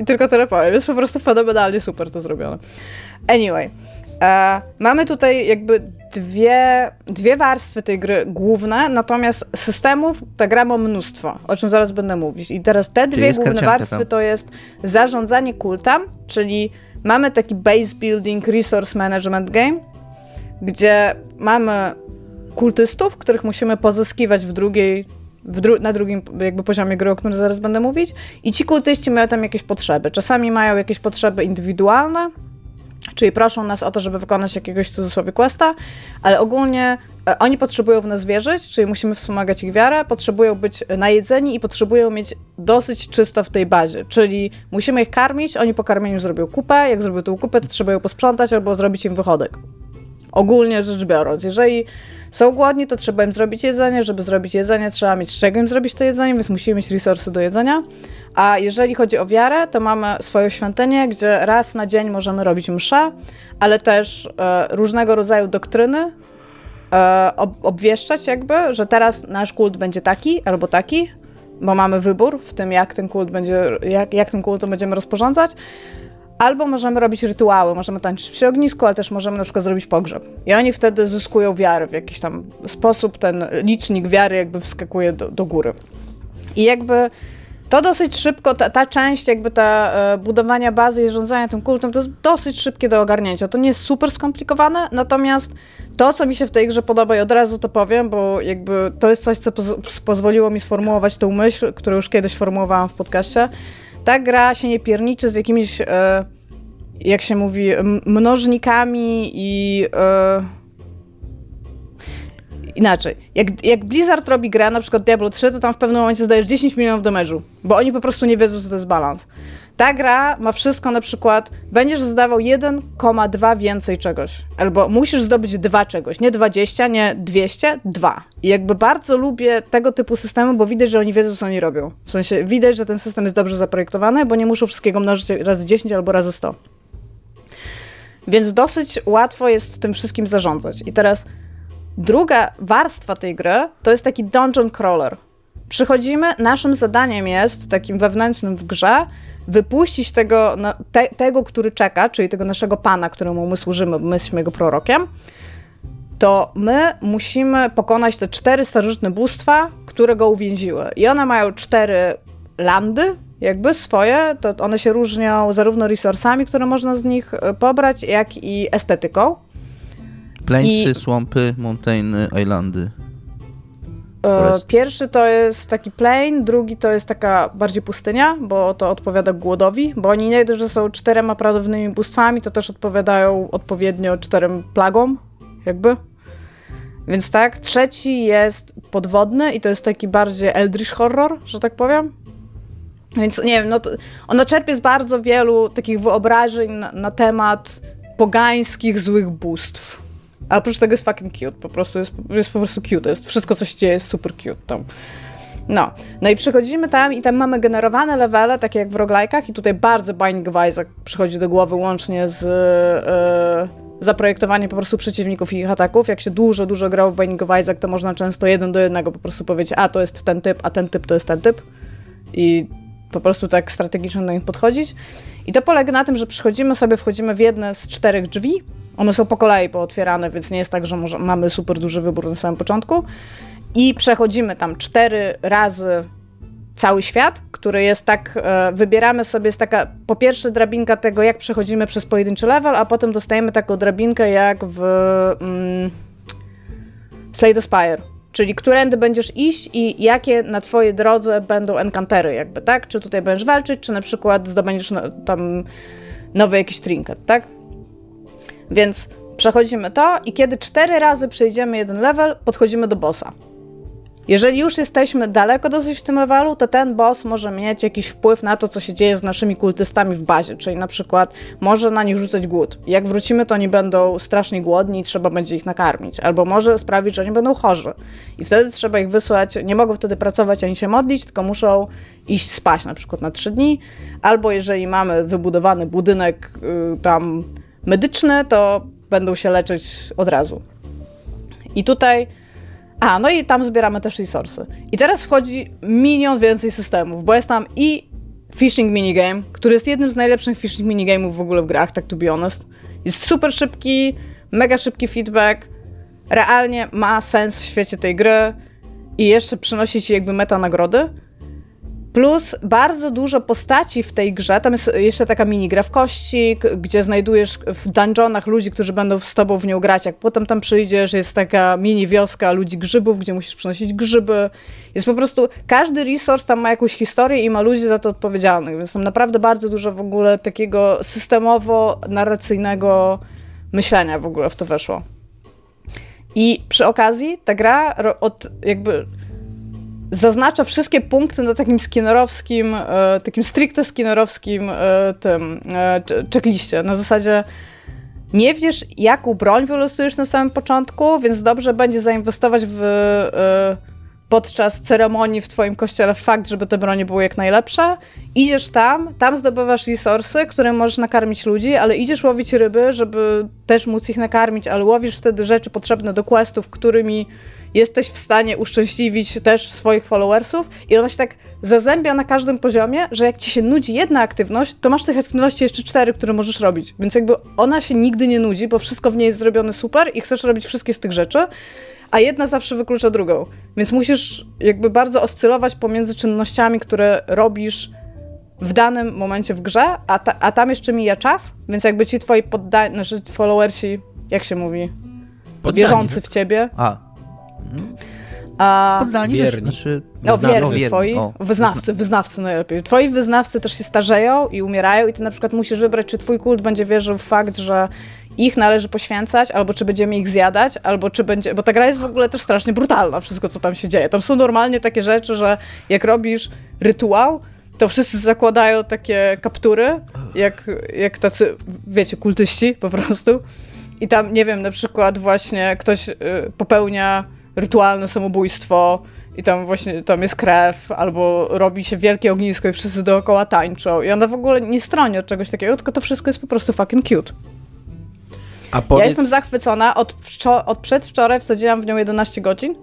Speaker 3: I tylko tyle powiem. Jest po prostu fenomenalnie super to zrobione. Anyway. E, mamy tutaj jakby dwie, dwie warstwy tej gry główne, natomiast systemów ta gra ma mnóstwo, o czym zaraz będę mówić. I teraz te dwie główne warstwy to jest zarządzanie kultem, czyli mamy taki base building resource management game, gdzie mamy kultystów, których musimy pozyskiwać w drugiej, dru- na drugim jakby poziomie gry, o którym zaraz będę mówić. I ci kultyści mają tam jakieś potrzeby. Czasami mają jakieś potrzeby indywidualne, czyli proszą nas o to, żeby wykonać jakiegoś w cudzysłowie questa, ale ogólnie e, oni potrzebują w nas wierzyć, czyli musimy wspomagać ich wiarę, potrzebują być najedzeni i potrzebują mieć dosyć czysto w tej bazie, czyli musimy ich karmić, oni po karmieniu zrobią kupę, jak zrobią tą kupę, to trzeba ją posprzątać albo zrobić im wychodek. Ogólnie rzecz biorąc, jeżeli są głodni, to trzeba im zrobić jedzenie. Żeby zrobić jedzenie, trzeba mieć z czego im zrobić to jedzenie, więc musimy mieć resursy do jedzenia. A jeżeli chodzi o wiarę, to mamy swoją świątynię, gdzie raz na dzień możemy robić mszę, ale też e, różnego rodzaju doktryny e, ob, obwieszczać jakby, że teraz nasz kult będzie taki albo taki, bo mamy wybór w tym, jak ten kult będzie, jak, jak tym kultem będziemy rozporządzać. Albo możemy robić rytuały, możemy tańczyć przy ognisku, ale też możemy na przykład zrobić pogrzeb. I oni wtedy zyskują wiarę w jakiś tam sposób, ten licznik wiary jakby wskakuje do, do góry. I jakby to dosyć szybko, ta, ta część jakby ta e, budowania bazy i rządzenia tym kultem, to jest dosyć szybkie do ogarnięcia. To nie jest super skomplikowane, natomiast to, co mi się w tej grze podoba i od razu to powiem, bo jakby to jest coś, co poz pozwoliło mi sformułować tą myśl, którą już kiedyś formułowałam w podcaście. Ta gra się nie pierniczy z jakimiś, e, jak się mówi, mnożnikami i... E, Inaczej, jak, jak Blizzard robi grę, na przykład Diablo 3, to tam w pewnym momencie zdajesz 10 milionów damage'u, bo oni po prostu nie wiedzą, co to jest balans. Ta gra ma wszystko na przykład, będziesz zdawał 1,2 więcej czegoś, albo musisz zdobyć 2 czegoś, nie 20, nie 200, 2. I jakby bardzo lubię tego typu systemy, bo widać, że oni wiedzą, co oni robią. W sensie widać, że ten system jest dobrze zaprojektowany, bo nie muszą wszystkiego mnożyć razy 10 albo razy 100. Więc dosyć łatwo jest tym wszystkim zarządzać. I teraz Druga warstwa tej gry to jest taki dungeon crawler. Przychodzimy, naszym zadaniem jest, takim wewnętrznym w grze, wypuścić tego, te, tego, który czeka, czyli tego naszego pana, któremu my służymy, my jesteśmy jego prorokiem, to my musimy pokonać te cztery starożytne bóstwa, które go uwięziły. I one mają cztery landy, jakby swoje, to one się różnią zarówno resursami, które można z nich e, pobrać, jak i estetyką.
Speaker 4: Plańsy,
Speaker 3: I-
Speaker 4: słampy, mountainy, islandy.
Speaker 3: E,
Speaker 4: Forest.
Speaker 3: Pierwszy to jest taki plain, drugi to jest taka bardziej pustynia, bo to odpowiada głodowi, bo oni nie dość, że są czterema prawdopodobnymi bóstwami, to też odpowiadają odpowiednio czterem plagom, jakby. Więc tak, trzeci jest podwodny i to jest taki bardziej eldritch horror, że tak powiem. Więc nie wiem, no to ona czerpie z bardzo wielu takich wyobrażeń na, na temat pogańskich, złych bóstw. A oprócz tego jest fucking cute, po prostu jest, jest po prostu cute, jest, wszystko co się dzieje jest super cute tam. No, no i przychodzimy tam i tam mamy generowane levele, takie jak w roguelike'ach i tutaj bardzo Binding of Isaac przychodzi do głowy łącznie z yy, zaprojektowaniem po prostu przeciwników i ich ataków. Jak się dużo, dużo grał w Binding of Isaac, to można często jeden do jednego po prostu powiedzieć, a to jest ten typ, a ten typ to jest ten typ. I po prostu tak strategicznie do nich podchodzić. I to polega na tym, że przychodzimy sobie, wchodzimy w jedne z czterech drzwi. One są po kolei pootwierane, więc nie jest tak, że może, mamy super duży wybór na samym początku. I przechodzimy tam cztery razy cały świat, który jest tak, e, wybieramy sobie, jest taka po pierwsze drabinka tego, jak przechodzimy przez pojedynczy level, a potem dostajemy taką drabinkę jak w mm, Slay the Spire, czyli którędy będziesz iść i jakie na twojej drodze będą encantery jakby, tak? Czy tutaj będziesz walczyć, czy na przykład zdobędziesz tam nowy jakiś trinket, tak? Więc przechodzimy to i kiedy cztery razy przejdziemy jeden level, podchodzimy do bossa. Jeżeli już jesteśmy daleko dosyć w tym levelu, to ten boss może mieć jakiś wpływ na to, co się dzieje z naszymi kultystami w bazie, czyli na przykład może na nich rzucać głód. Jak wrócimy, to oni będą strasznie głodni i trzeba będzie ich nakarmić. Albo może sprawić, że oni będą chorzy. I wtedy trzeba ich wysłać, nie mogą wtedy pracować ani się modlić, tylko muszą iść spać na przykład na trzy dni. Albo jeżeli mamy wybudowany budynek yy, tam medyczny, to będą się leczyć od razu. I tutaj a, no i tam zbieramy też resursy. I teraz wchodzi milion więcej systemów, bo jest tam i phishing minigame, który jest jednym z najlepszych phishing minigame'ów w ogóle w grach, tak to be honest. Jest super szybki, mega szybki feedback, realnie ma sens w świecie tej gry i jeszcze przynosi ci jakby meta nagrody. Plus bardzo dużo postaci w tej grze. Tam jest jeszcze taka minigra w kości, gdzie znajdujesz w dungeonach ludzi, którzy będą z tobą w nią grać. Jak potem tam przyjdziesz, jest taka mini wioska ludzi grzybów, gdzie musisz przynosić grzyby. Jest po prostu, każdy resource tam ma jakąś historię i ma ludzi za to odpowiedzialnych, więc tam naprawdę bardzo dużo w ogóle takiego systemowo-narracyjnego myślenia w ogóle w to weszło. I przy okazji ta gra od jakby zaznacza wszystkie punkty na takim skinnerowskim, e, takim stricte skinnerowskim e, tym e, checkliście. Na zasadzie nie wiesz, jaką broń wylosujesz na samym początku, więc dobrze będzie zainwestować w, podczas ceremonii w twoim kościele w fakt, żeby te bronie były jak najlepsze. Idziesz tam, tam zdobywasz resursy, które możesz nakarmić ludzi, ale idziesz łowić ryby, żeby też móc ich nakarmić, ale łowisz wtedy rzeczy potrzebne do questów, którymi jesteś w stanie uszczęśliwić też swoich followersów i ona się tak zazębia na każdym poziomie, że jak ci się nudzi jedna aktywność, to masz tych aktywności jeszcze cztery, które możesz robić. Więc jakby ona się nigdy nie nudzi, bo wszystko w niej jest zrobione super i chcesz robić wszystkie z tych rzeczy, a jedna zawsze wyklucza drugą. Więc musisz jakby bardzo oscylować pomiędzy czynnościami, które robisz w danym momencie w grze, a, ta, a tam jeszcze mija czas, więc jakby ci twoi poddani, znaczy followersi, jak się mówi, Poddani, wierzący w ciebie.
Speaker 4: A
Speaker 3: a...
Speaker 4: Poddani
Speaker 2: wierni.
Speaker 3: Znaczy, no, wierni, twoi, o, wyznawcy, wyznawcy najlepiej. Twoi wyznawcy też się starzeją i umierają i ty na przykład musisz wybrać, czy twój kult będzie wierzył w fakt, że ich należy poświęcać, albo czy będziemy ich zjadać, albo czy będzie... Bo ta gra jest w ogóle też strasznie brutalna, wszystko, co tam się dzieje. Tam są normalnie takie rzeczy, że jak robisz rytuał, to wszyscy zakładają takie kaptury, jak, jak tacy, wiecie, kultyści po prostu. I tam, nie wiem, na przykład właśnie ktoś y, popełnia rytualne samobójstwo i tam właśnie tam jest krew, albo robi się wielkie ognisko i wszyscy dookoła tańczą. I ona w ogóle nie stroni od czegoś takiego, tylko to wszystko jest po prostu fucking cute. A powiedz... Ja jestem zachwycona. Od, od przedwczoraj wsadziłam w nią 11 godzin,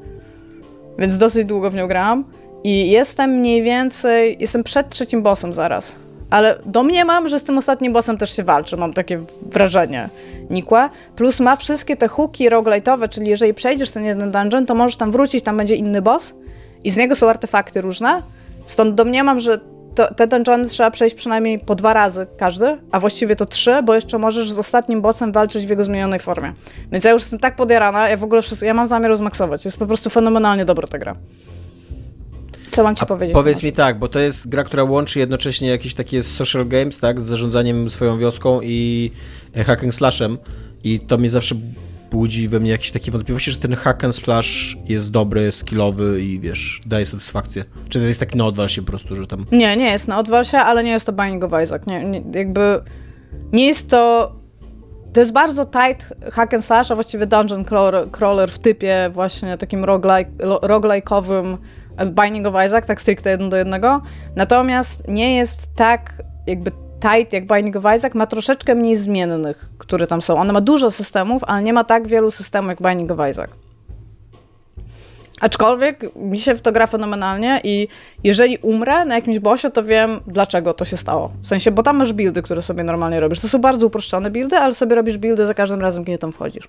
Speaker 3: więc dosyć długo w nią grałam. I jestem mniej więcej, jestem przed trzecim bossem zaraz ale domniemam, że z tym ostatnim bossem też się walczy, mam takie wrażenie nikłe. Plus ma wszystkie te hooki roguelite'owe, czyli jeżeli przejdziesz ten jeden dungeon, to możesz tam wrócić, tam będzie inny boss i z niego są artefakty różne. Stąd domniemam, że to, te dungeony trzeba przejść przynajmniej po dwa razy każdy, a właściwie to trzy, bo jeszcze możesz z ostatnim bossem walczyć w jego zmienionej formie. Więc ja już jestem tak podjarana, ja w ogóle wszystko, ja mam zamiar rozmaksować. Jest po prostu fenomenalnie dobra ta gra. Co mam ci A powiedzieć?
Speaker 2: Powiedz mi tak, bo to jest gra, która łączy jednocześnie jakieś takie social games, tak, z zarządzaniem swoją wioską i e, hack and slashem i to mnie zawsze budzi we mnie jakieś takie wątpliwości, że ten hack and slash jest dobry, skillowy i wiesz, daje satysfakcję. Czy to jest taki na odwal się po prostu, że tam...
Speaker 3: Nie, nie jest na odwal się, ale nie jest to Binding of Isaac. Nie, nie, jakby nie jest to to jest bardzo tight hack and slash, a właściwie dungeon crawler, crawler w typie właśnie takim roguelike, roguelike'owym Binding of Isaac, tak stricte jeden do jednego. Natomiast nie jest tak jakby tight jak Binding of Isaac, ma troszeczkę mniej zmiennych, które tam są. Ona ma dużo systemów, ale nie ma tak wielu systemów jak Binding of Isaac. Aczkolwiek mi się w to gra fenomenalnie i jeżeli umrę na jakimś bossie, to wiem, dlaczego to się stało. W sensie, bo tam masz buildy, które sobie normalnie robisz. To są bardzo uproszczone buildy, ale sobie robisz buildy za każdym razem, kiedy tam wchodzisz.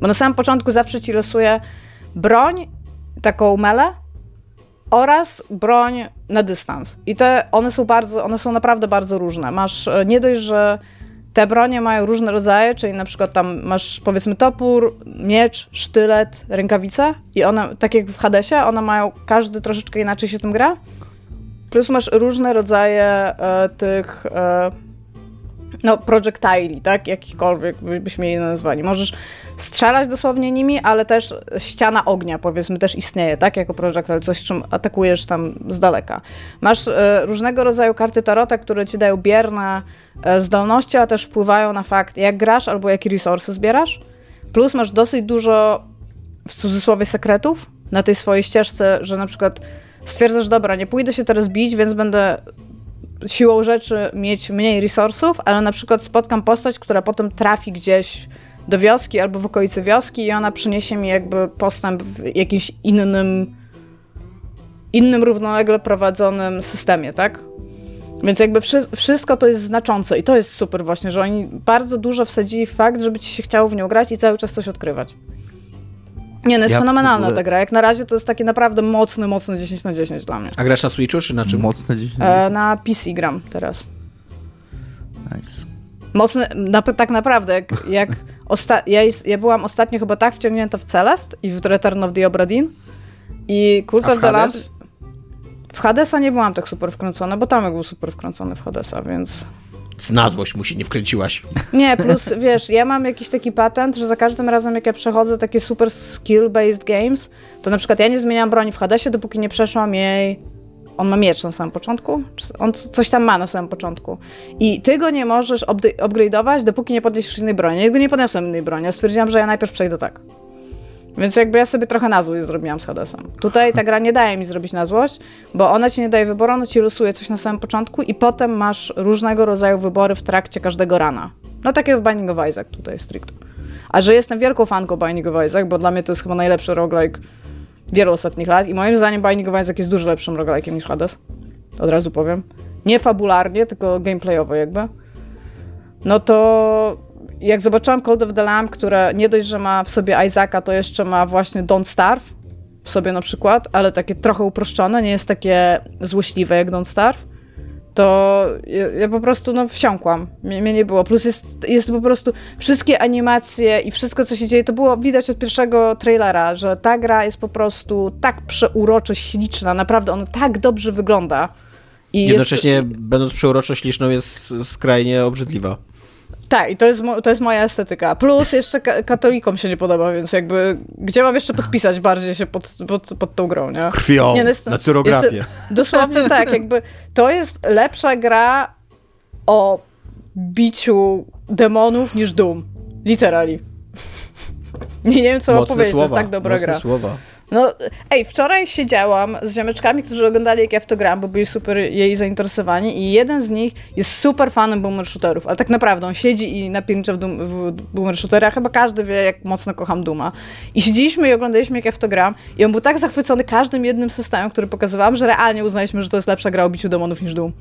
Speaker 3: Bo na samym początku zawsze ci losuje broń, taką mele oraz broń na dystans. I te, one są bardzo, one są naprawdę bardzo różne. Masz e, nie dość, że te bronie mają różne rodzaje, czyli na przykład tam masz powiedzmy topór, miecz, sztylet, rękawice i one, tak jak w Hadesie, one mają, każdy troszeczkę inaczej się tym gra. Plus masz różne rodzaje e, tych e, no, projectili, tak? Jakichkolwiek byśmy je nazwali. Możesz strzelać dosłownie nimi, ale też ściana ognia, powiedzmy, też istnieje, tak? Jako projectile, coś, czym atakujesz tam z daleka. Masz e, różnego rodzaju karty tarota, które ci dają bierne e, zdolności, a też wpływają na fakt, jak grasz albo jakie resursy zbierasz. Plus masz dosyć dużo, w cudzysłowie, sekretów na tej swojej ścieżce, że na przykład stwierdzasz, dobra, nie pójdę się teraz bić, więc będę siłą rzeczy mieć mniej resursów, ale na przykład spotkam postać, która potem trafi gdzieś do wioski albo w okolicy wioski i ona przyniesie mi jakby postęp w jakimś innym innym równolegle prowadzonym systemie, tak? Więc jakby wszystko to jest znaczące i to jest super właśnie, że oni bardzo dużo wsadzili w fakt, żeby ci się chciało w nią grać i cały czas coś odkrywać. Nie, no jest ja fenomenalna ogóle... ta gra. Jak na razie to jest takie naprawdę mocny, mocny 10 na 10 dla mnie.
Speaker 2: A grasz na Switchu czy na czym?
Speaker 4: Mocne 10 na 10?
Speaker 3: E, na PC gram teraz.
Speaker 4: Nice.
Speaker 3: Mocny, na, tak naprawdę, jak, jak osta- ja, jest, ja byłam ostatnio chyba tak wciągnięta w Celest i w Return of the Obra Dinn i Cult of the Lamb... W Hadesa nie byłam tak super wkręcona, bo Tamek był super wkręcony w Hadesa, więc...
Speaker 2: Na złość mu się nie wkręciłaś.
Speaker 3: Nie, plus wiesz, ja mam jakiś taki patent, że za każdym razem jak ja przechodzę takie super skill-based games, to na przykład ja nie zmieniam broni w Hadesie, dopóki nie przeszłam jej on ma miecz na samym początku? On coś tam ma na samym początku. I ty go nie możesz upgrade'ować, dopóki nie podniesiesz innej broni. Nigdy nie podniosłem innej broni. Ja stwierdziłam, że ja najpierw przejdę tak. Więc jakby ja sobie trochę na złość zrobiłam z Hadesem. Tutaj ta gra nie daje mi zrobić na złość, bo ona ci nie daje wyboru, ona ci losuje coś na samym początku i potem masz różnego rodzaju wybory w trakcie każdego rana. No takie w Binding of Isaac tutaj stricte. A że jestem wielką fanką Binding of Isaac, bo dla mnie to jest chyba najlepszy roguelike wielu ostatnich lat i moim zdaniem Binding of Isaac jest dużo lepszym roguelike'iem niż Hades. Od razu powiem. Nie fabularnie, tylko gameplayowo jakby. No to jak zobaczyłam Cold of the Lamb, które nie dość, że ma w sobie Isaaca, to jeszcze ma właśnie Don't Starve w sobie na przykład, ale takie trochę uproszczone, nie jest takie złośliwe jak Don't Starve, to ja, ja po prostu no, wsiąkłam. Mnie, mnie, nie było. Plus jest, jest po prostu wszystkie animacje i wszystko, co się dzieje, to było widać od pierwszego trailera, że ta gra jest po prostu tak przeuroczo śliczna, naprawdę ona tak dobrze wygląda.
Speaker 2: I Jednocześnie, jest... będąc przeuroczo śliczną, jest skrajnie obrzydliwa.
Speaker 3: Tak, i to jest, to jest moja estetyka. Plus jeszcze ka katolikom się nie podoba, więc jakby gdzie mam jeszcze podpisać bardziej się pod, pod, pod tą grą, nie?
Speaker 2: Krwią, nie, no jest, na cyrografię. Jest,
Speaker 3: dosłownie tak, jakby to jest lepsza gra o biciu demonów niż Doom. Literally. Nie, nie wiem, co mam powiedzieć, to jest tak dobra gra.
Speaker 2: Słowa.
Speaker 3: No, ej, wczoraj siedziałam z ziomeczkami, którzy oglądali jak ja w to gram, bo byli super jej zainteresowani i jeden z nich jest super fanem boomer shooterów, ale tak naprawdę on siedzi i napiernicza w, w boomer shooterach, chyba każdy wie, jak mocno kocham Duma. I siedzieliśmy i oglądaliśmy jak ja w to gram i on był tak zachwycony każdym jednym systemem, który pokazywałam, że realnie uznaliśmy, że to jest lepsza gra o biciu demonów niż Doom.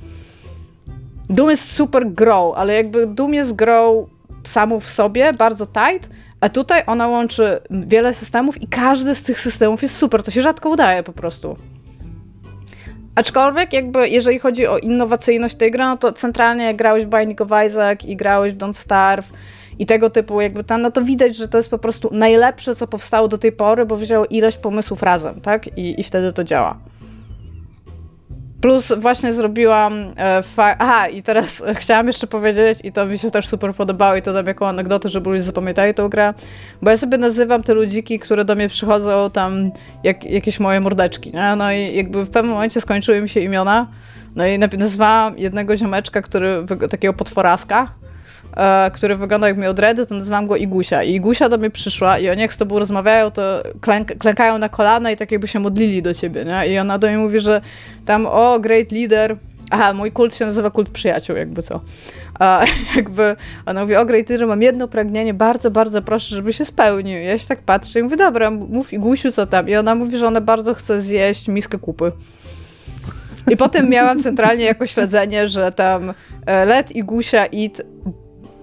Speaker 3: Doom jest super grą, ale jakby Doom jest grą samą w sobie, bardzo tight, a tutaj ona łączy wiele systemów i każdy z tych systemów jest super. To się rzadko udaje po prostu. Aczkolwiek, jakby, jeżeli chodzi o innowacyjność tej gry, no to centralnie jak grałeś w Binding of Isaac i grałeś w Don't Starve i tego typu jakby tam, no to widać, że to jest po prostu najlepsze, co powstało do tej pory, bo wzięło ilość pomysłów razem, tak? I, i wtedy to działa. Plus właśnie zrobiłam. E, Aha, i teraz chciałam jeszcze powiedzieć, i to mi się też super podobało, i to dam jako anegdotę, żeby ludzie zapamiętali tą grę, bo ja sobie nazywam te ludziki, które do mnie przychodzą tam jak, jakieś moje mordeczki, nie? No i jakby w pewnym momencie skończyły mi się imiona, no i nazwałam jednego ziomeczka, który, takiego potworaska, e, który wyglądał jak miał dready, to nazywam go Igusia. I Igusia do mnie przyszła i oni jak z tobą rozmawiają, to klęk klękają na kolana i tak jakby się modlili do ciebie, nie? I ona do mnie mówi, że tam, o, great leader, Aha, mój kult się nazywa kult przyjaciół, jakby co. A jakby ona mówi, o Great Leader, mam jedno pragnienie, bardzo, bardzo proszę, żeby się spełnił. Ja się tak patrzę i mówię, dobra, mów Igusiu, co tam? I ona mówi, że ona bardzo chce zjeść miskę kupy. I potem miałam centralnie jako śledzenie, że tam e, let Igusia eat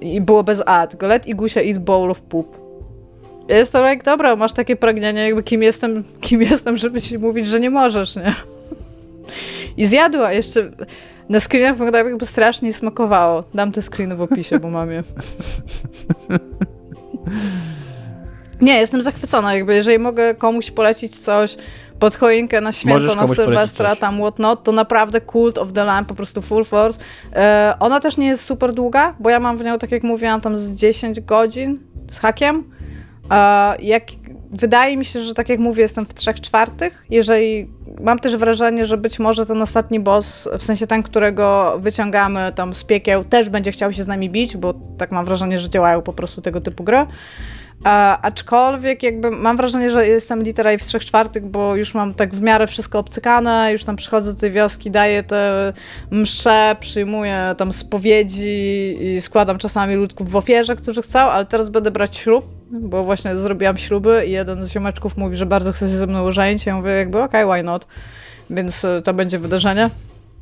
Speaker 3: i było bez a, tylko let Igusia eat bowl of poop. Jest to jak, dobra, masz takie pragnienie, jakby kim jestem, kim jestem, żeby ci mówić, że nie możesz, nie? I zjadła jeszcze. Na screenach wyglądało jakby strasznie smakowało. Dam te screeny w opisie, bo mam je. Nie, jestem zachwycona. Jakby jeżeli mogę komuś polecić coś pod choinkę na święto, na Sylwestra, tam whatnot, to naprawdę Cult of the Lamb, po prostu full force. E, ona też nie jest super długa, bo ja mam w nią, tak jak mówiłam, tam z 10 godzin z hakiem. E, jak wydaje mi się, że tak jak mówię, jestem w trzech czwartych. Jeżeli mam też wrażenie, że być może ten ostatni boss, w sensie ten, którego wyciągamy tam z piekieł, też będzie chciał się z nami bić, bo tak mam wrażenie, że działają po prostu tego typu gry. A, aczkolwiek jakby mam wrażenie, że jestem literalnie w trzech czwartych, bo już mam tak w miarę wszystko obcykane, już tam przychodzę do tej wioski, daję te msze, przyjmuję tam spowiedzi i składam czasami ludków w ofierze, którzy chcą, ale teraz będę brać ślub, bo właśnie zrobiłam śluby i jeden z ziomeczków mówi, że bardzo chce się ze mną ożenić. Ja mówię jakby okej, okay, why not? Więc e, to będzie wydarzenie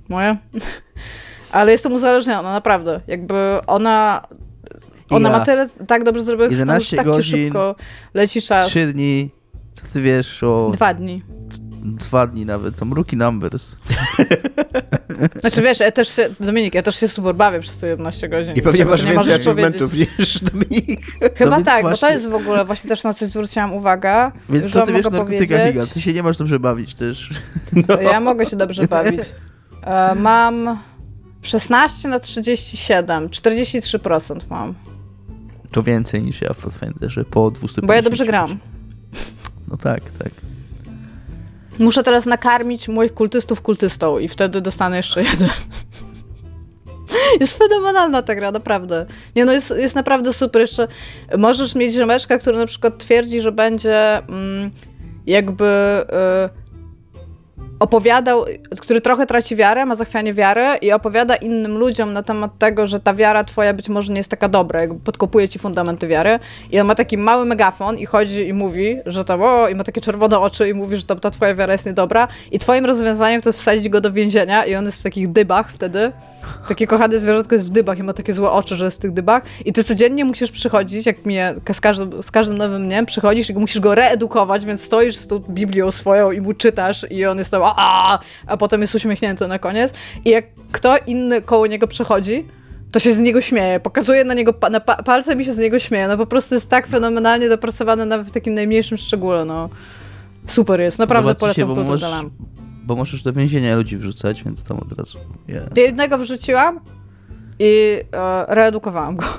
Speaker 3: moje. Ale jestem uzależniona, naprawdę. Jakby ona ona ja. ma tyle tak dobrze zrobiona, 11 tak godzin, szybko leci czas.
Speaker 4: 3 dni, co ty wiesz o...
Speaker 3: Dwa dni.
Speaker 4: Dwa dni nawet, tam rookie numbers.
Speaker 3: Znaczy wiesz, ja też się, Dominik, ja też się super bawię przez te 11 godzin.
Speaker 2: I pewnie masz więcej achievementów niż Dominik.
Speaker 3: Chyba no tak, właśnie... bo to jest w ogóle właśnie też na coś zwróciłam uwagę.
Speaker 4: Więc co ty wiesz narkotykach, Iga? Ty się nie masz dobrze bawić też.
Speaker 3: No. Ja mogę się dobrze bawić. E, mam 16 na 37, 43% mam.
Speaker 4: To więcej niż ja w Pathfinderze po 250.
Speaker 3: Bo ja dobrze gram.
Speaker 4: No tak, tak.
Speaker 3: Muszę teraz nakarmić moich kultystów kultystą i wtedy dostanę jeszcze jeden. Jest fenomenalna ta gra, naprawdę. Nie no, jest, jest naprawdę super. Jeszcze możesz mieć ziomeczka, który na przykład twierdzi, że będzie mm, jakby... Y, opowiadał, który trochę traci wiarę, ma zachwianie wiary i opowiada innym ludziom na temat tego, że ta wiara twoja być może nie jest taka dobra, jakby podkopuje ci fundamenty wiary. I on ma taki mały megafon i chodzi i mówi, że tam o, i ma takie czerwone oczy i mówi, że tam ta twoja wiara jest niedobra. I twoim rozwiązaniem to jest wsadzić go do więzienia i on jest w takich dybach wtedy takie kochane zwierzątko jest w dybach i ma takie złe oczy, że jest w tych dybach. I ty codziennie musisz przychodzić, jak mnie, z każdym, z każdym nowym dniem przychodzisz i musisz go reedukować, więc stoisz z tą Biblią swoją i mu czytasz i on jest tam a, a potem jest uśmiechnięty na koniec. I jak kto inny koło niego przechodzi, to się z niego śmieje. Pokazuje na niego, na pa palcem i się z niego śmieje. No po prostu jest tak fenomenalnie dopracowane nawet w takim najmniejszym szczególe, no. Super jest, naprawdę polecam się, bo
Speaker 4: bo możesz do więzienia ludzi wrzucać, więc tam od razu...
Speaker 3: Yeah. Jednego wrzuciłam i e, reedukowałam go.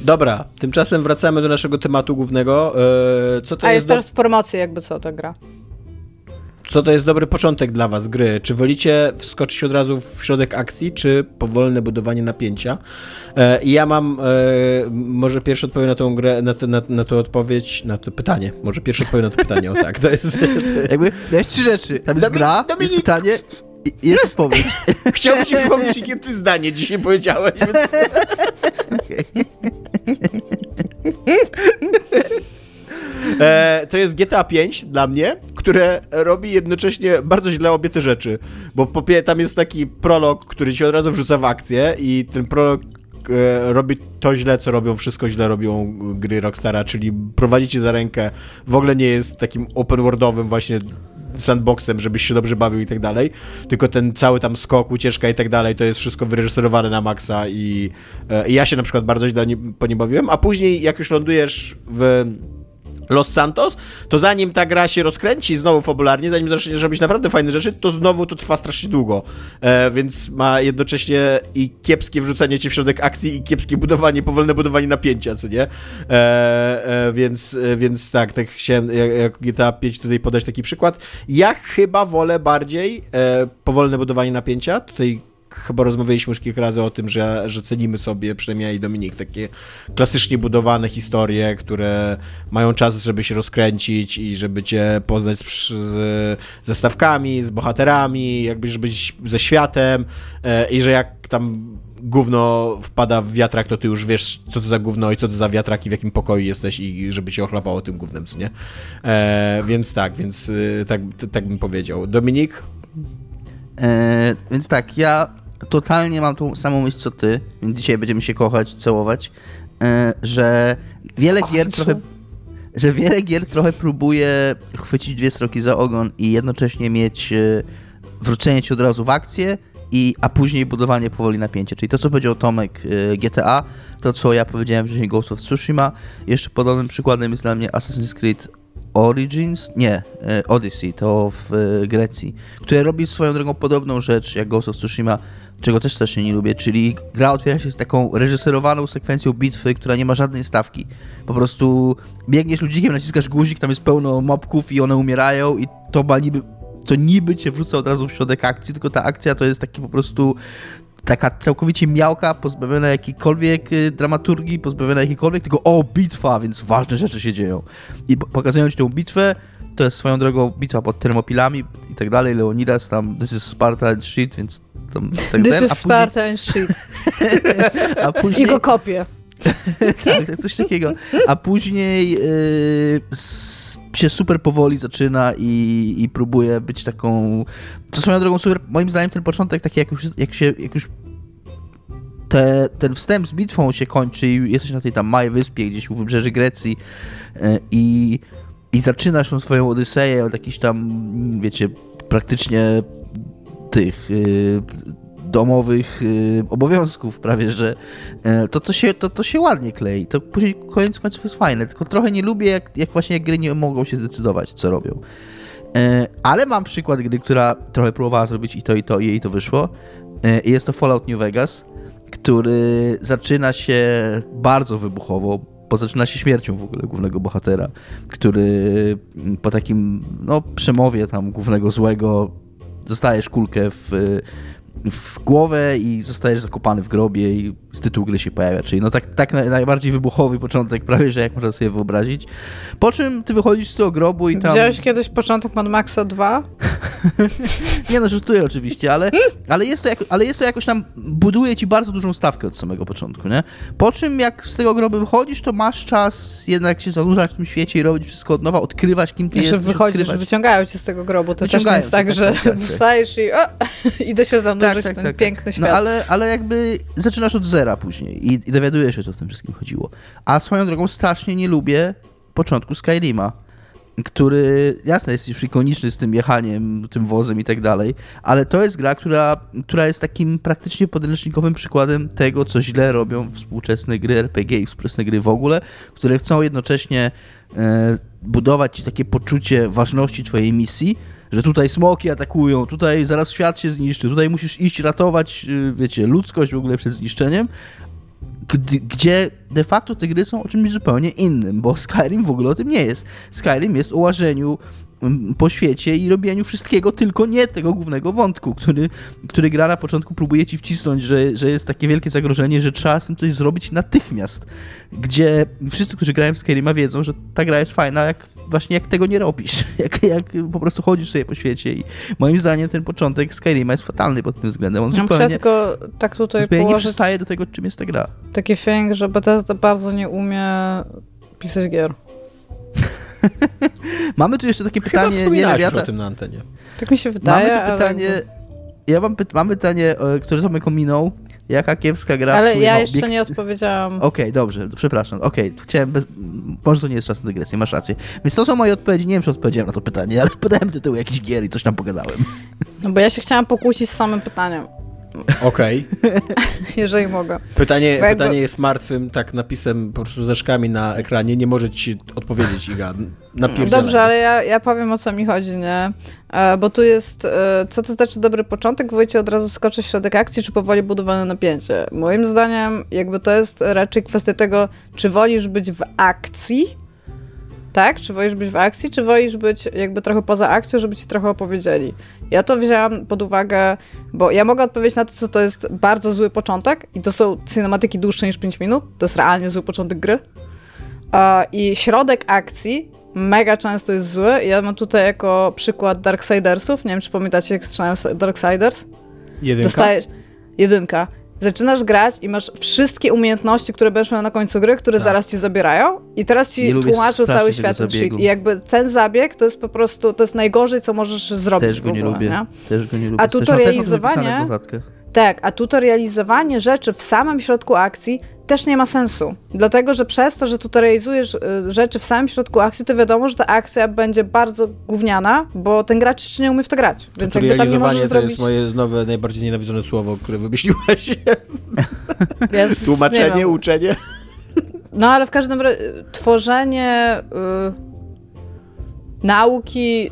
Speaker 2: Dobra, tymczasem wracamy do naszego tematu głównego. E, co to
Speaker 3: A
Speaker 2: jest,
Speaker 3: jest teraz w promocji jakby co ta gra
Speaker 2: co to jest dobry początek dla was gry? Czy wolicie wskoczyć od razu w środek akcji, czy powolne budowanie napięcia? E, ja mam, e, może pierwszy odpowiem na tą grę, na, to, na, na odpowiedź, na to pytanie. Może pierwszy odpowiem na to pytanie, o tak. To jest...
Speaker 4: Jakby, miałeś trzy rzeczy. Tam jest Dominik, gra, Dominik. jest pytanie i jest odpowiedź.
Speaker 2: Chciałbym ci przypomnieć, jakie ty zdanie dzisiaj powiedziałeś, więc... E, to jest GTA 5 dla mnie, które robi jednocześnie bardzo źle obie te rzeczy. Bo po, tam jest taki prolog, który ci od razu wrzuca w akcję i ten prolog e, robi to źle, co robią, wszystko źle robią gry Rockstara, czyli prowadzi cię za rękę, w ogóle nie jest takim open worldowym właśnie sandboxem, żebyś się dobrze bawił i tak dalej, tylko ten cały tam skok, ucieczka i tak dalej, to jest wszystko wyreżyserowane na maksa i, e, i ja się na przykład bardzo źle po nie bawiłem, a później jak już lądujesz w Los Santos, to zanim ta gra się rozkręci znowu fabularnie, zanim zaczniesz robić naprawdę fajne rzeczy, to znowu to trwa strasznie długo. E, więc ma jednocześnie i kiepskie wrzucenie cię w środek akcji, i kiepskie budowanie, powolne budowanie napięcia, co nie? E, e, więc, więc tak, tak chciałem jak, jak GTA 5 tutaj podać taki przykład. Ja chyba wolę bardziej e, powolne budowanie napięcia. Tutaj chyba rozmawialiśmy już kilka razy o tym, że, że cenimy sobie, przynajmniej ja i Dominik, takie klasycznie budowane historie, które mają czas, żeby się rozkręcić i żeby cię poznać z, z, ze stawkami, z bohaterami, jakby żeby ze światem e, i że jak tam gówno wpada w wiatrak, to ty już wiesz, co to za gówno i co to za wiatrak i w jakim pokoju jesteś i żeby cię ochlapało tym gównem, co nie? E, więc tak, więc y, tak, tak bym powiedział. Dominik?
Speaker 4: E, więc tak, ja totalnie mam tą samą myśl co ty, więc dzisiaj będziemy się kochać, całować, e, że wiele gier trochę że wiele gier trochę próbuje chwycić dwie stroki za ogon i jednocześnie mieć e, wrócenie ci od razu w akcję, i, a później budowanie powoli napięcia. Czyli to, co powiedział Tomek e, GTA, to, co ja powiedziałem wcześniej Ghost of Tsushima. Jeszcze podobnym przykładem jest dla mnie Assassin's Creed Origins, nie, Odyssey, to w Grecji, które robi swoją drogą podobną rzecz jak Ghost of Tsushima, czego też strasznie nie lubię, czyli gra otwiera się z taką reżyserowaną sekwencją bitwy, która nie ma żadnej stawki. Po prostu biegniesz ludzikiem, naciskasz guzik, tam jest pełno mobków i one umierają i to ma niby, to niby cię wrzuca od razu w środek akcji, tylko ta akcja to jest taki po prostu taka całkowicie miałka, pozbawiona jakiejkolwiek y, dramaturgii, pozbawiona jakiejkolwiek, tylko o, bitwa, więc ważne rzeczy się dzieją. I pokazują ci tę bitwę, to jest swoją drogą bitwa pod termopilami i tak dalej, Leonidas tam, this is Sparta and shit, więc tam, tak
Speaker 3: This
Speaker 4: ten,
Speaker 3: is Sparta and shit.
Speaker 4: a później,
Speaker 3: I go kopię.
Speaker 4: tak, coś takiego. A później yy, się super powoli zaczyna i, i próbuje być taką. To swoją drogą super. Moim zdaniem ten początek taki, jak już, jak się, jak już te, ten wstęp z bitwą się kończy i jesteś na tej tam małej wyspie gdzieś u wybrzeży Grecji yy, i, zaczynasz tą swoją odyseję od jakichś tam, wiecie, praktycznie tych yy, domowych yy, obowiązków prawie, że yy, to, to, się, to, to się ładnie klei. To później koniec końców jest fajne, tylko trochę nie lubię, jak, jak właśnie gry nie mogą się zdecydować, co robią. Ale mam przykład gry, która trochę próbowała zrobić i to, i to, i jej to wyszło. I jest to Fallout New Vegas, który zaczyna się bardzo wybuchowo, bo zaczyna się śmiercią w ogóle głównego bohatera, który po takim no, przemowie tam głównego złego dostajesz kulkę w, w głowę i zostajesz zakopany w grobie i z tytułu gry się pojawia. Czyli no tak, tak naj- najbardziej wybuchowy początek prawie, że jak można sobie wyobrazić. Po czym ty wychodzisz z tego grobu i tam...
Speaker 3: Widziałeś kiedyś początek Mad Maxa 2?
Speaker 4: Nie no, żartuję oczywiście, ale, ale, jest to jako, ale jest to jakoś tam, buduje ci bardzo dużą stawkę od samego początku, nie? Po czym jak z tego grobu wychodzisz, to masz czas jednak się zanurzać w tym świecie i robić wszystko od nowa, odkrywać kim ty
Speaker 3: Jeszcze
Speaker 4: jesteś,
Speaker 3: wychodzisz,
Speaker 4: odkrywać.
Speaker 3: wyciągają cię z tego grobu. To też nie
Speaker 4: Wyciągają
Speaker 3: jest tak,
Speaker 4: tak,
Speaker 3: że
Speaker 4: tak, tak, tak.
Speaker 3: wstajesz i o, idę się zanurzyć w ten piękny świat.
Speaker 4: No ale, ale jakby zaczynasz od zera później i, i dowiadujesz się, co w tym wszystkim chodziło. A swoją drogą strasznie nie lubię początku Skyrima, który, jasne, jest już ikoniczny z tym jechaniem, tym wozem i tak dalej, ale to jest gra, która, która jest takim praktycznie podręcznikowym przykładem tego, co źle robią współczesne gry RPG i współczesne gry w ogóle, które chcą jednocześnie e, budować ci takie poczucie ważności twojej misji, że tutaj smoki atakują, tutaj zaraz świat się zniszczy, tutaj musisz iść ratować, y, wiecie, ludzkość w ogóle przed zniszczeniem, gdzie de facto te gry są o czymś zupełnie innym, bo Skyrim w ogóle o tym nie jest. Skyrim jest o łażeniu mm, po świecie i robieniu wszystkiego, tylko nie tego głównego wątku, który, który gra na początku próbuje ci wcisnąć, że, że jest takie wielkie zagrożenie, że trzeba z tym coś zrobić natychmiast. Gdzie wszyscy, którzy grają w Skyrima wiedzą, że ta gra jest fajna, jak właśnie jak tego nie robisz. Jak, jak po prostu chodzisz sobie po świecie i moim zdaniem ten początek Skyrima jest fatalny pod tym względem. On
Speaker 3: Ja muszę
Speaker 4: zupełnie,
Speaker 3: tylko tak tutaj
Speaker 4: zupełnie nie przystaje do tego, czym jest ta gra.
Speaker 3: taki feeling, że Bethesda bardzo nie umie pisać gier.
Speaker 4: Mamy tu jeszcze takie
Speaker 2: Chyba
Speaker 4: pytanie, nie
Speaker 2: już
Speaker 4: Rewiata.
Speaker 2: o tym na antenie.
Speaker 3: Tak mi się wydaje,
Speaker 4: Mamy tu
Speaker 3: ale
Speaker 4: pytanie,
Speaker 3: jakby-
Speaker 4: ja mam, py, mam pytanie, e, które Tomek ominął. Jaka kiepska gra
Speaker 3: Ale ja jeszcze
Speaker 4: obiekt-
Speaker 3: nie odpowiedziałam.
Speaker 4: Okej, dobrze, przepraszam. Okej, chciałem bez... Może to nie jest czas na dygresję, masz rację. Więc to są moje odpowiedzi. Nie wiem, czy odpowiedziałem na to pytanie, ale podałem tytuł jakiś gier i coś tam pogadałem.
Speaker 3: No bo ja się chciałam pokłócić z samym pytaniem,
Speaker 2: Okej.
Speaker 3: jeżeli mogę.
Speaker 2: Pytanie,
Speaker 3: Bo jakby-
Speaker 2: pytanie jest martwym tak napisem po prostu zeszkami na ekranie. Nie może ci odpowiedzieć Iga.
Speaker 3: Dobrze, ale ja, ja powiem o co mi chodzi, nie? E, bo tu jest, e, co to znaczy dobry początek? Wojcie od razu skoczy w środek akcji, czy powoli budowane napięcie? Moim zdaniem jakby to jest raczej kwestia tego, czy wolisz być w akcji, tak? Czy wolisz być w akcji, czy wolisz być jakby trochę poza akcją, żeby ci trochę opowiedzieli? Ja to wzięłam pod uwagę, bo ja mogę odpowiedzieć na to, co to jest bardzo zły początek i to są cinematyki dłuższe niż 5 minut. To jest realnie zły początek gry. I środek akcji mega często jest zły. Ja mam tutaj jako przykład Darksidersów. Nie wiem, czy pamiętacie, jak strzelają Darksiders?
Speaker 2: Jedynka?
Speaker 3: Dostajesz... Jedynka. Zaczynasz grać i masz wszystkie umiejętności, które będziesz miał na końcu gry, które tak. zaraz ci zabierają i teraz ci tłumaczą cały świat shit. I jakby ten zabieg to jest po prostu, to jest najgorzej, co możesz zrobić
Speaker 4: Też go nie
Speaker 3: ogóle,
Speaker 4: lubię.
Speaker 3: Nie?
Speaker 4: Też go nie lubię.
Speaker 3: A tutorializowanie... Tak, a tutorializowanie rzeczy w samym środku akcji też nie ma sensu. Dlatego, że przez to, że tutorializujesz y, rzeczy w samym środku akcji, to wiadomo, że ta akcja będzie bardzo gówniana, bo ten gracz jeszcze nie umie w to grać. Więc jakby tam nie możesz
Speaker 2: to
Speaker 3: zrobić...
Speaker 2: jest moje nowe, najbardziej nienawidzone słowo, które wymyśliłaś. Tłumaczenie, uczenie.
Speaker 3: No ale w każdym razie tworzenie... Y nauki,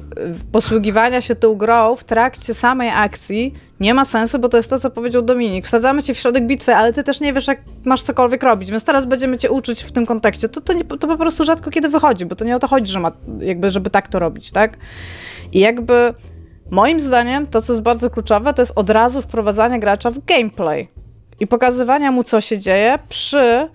Speaker 3: posługiwania się tą grą w trakcie samej akcji nie ma sensu, bo to jest to, co powiedział Dominik. Wsadzamy cię w środek bitwy, ale ty też nie wiesz, jak masz cokolwiek robić, więc teraz będziemy cię uczyć w tym kontekście. To, to, nie, to po prostu rzadko kiedy wychodzi, bo to nie o to chodzi, że ma, jakby, żeby tak to robić, tak? I jakby moim zdaniem to, co jest bardzo kluczowe, to jest od razu wprowadzanie gracza w gameplay i pokazywania mu, co się dzieje przy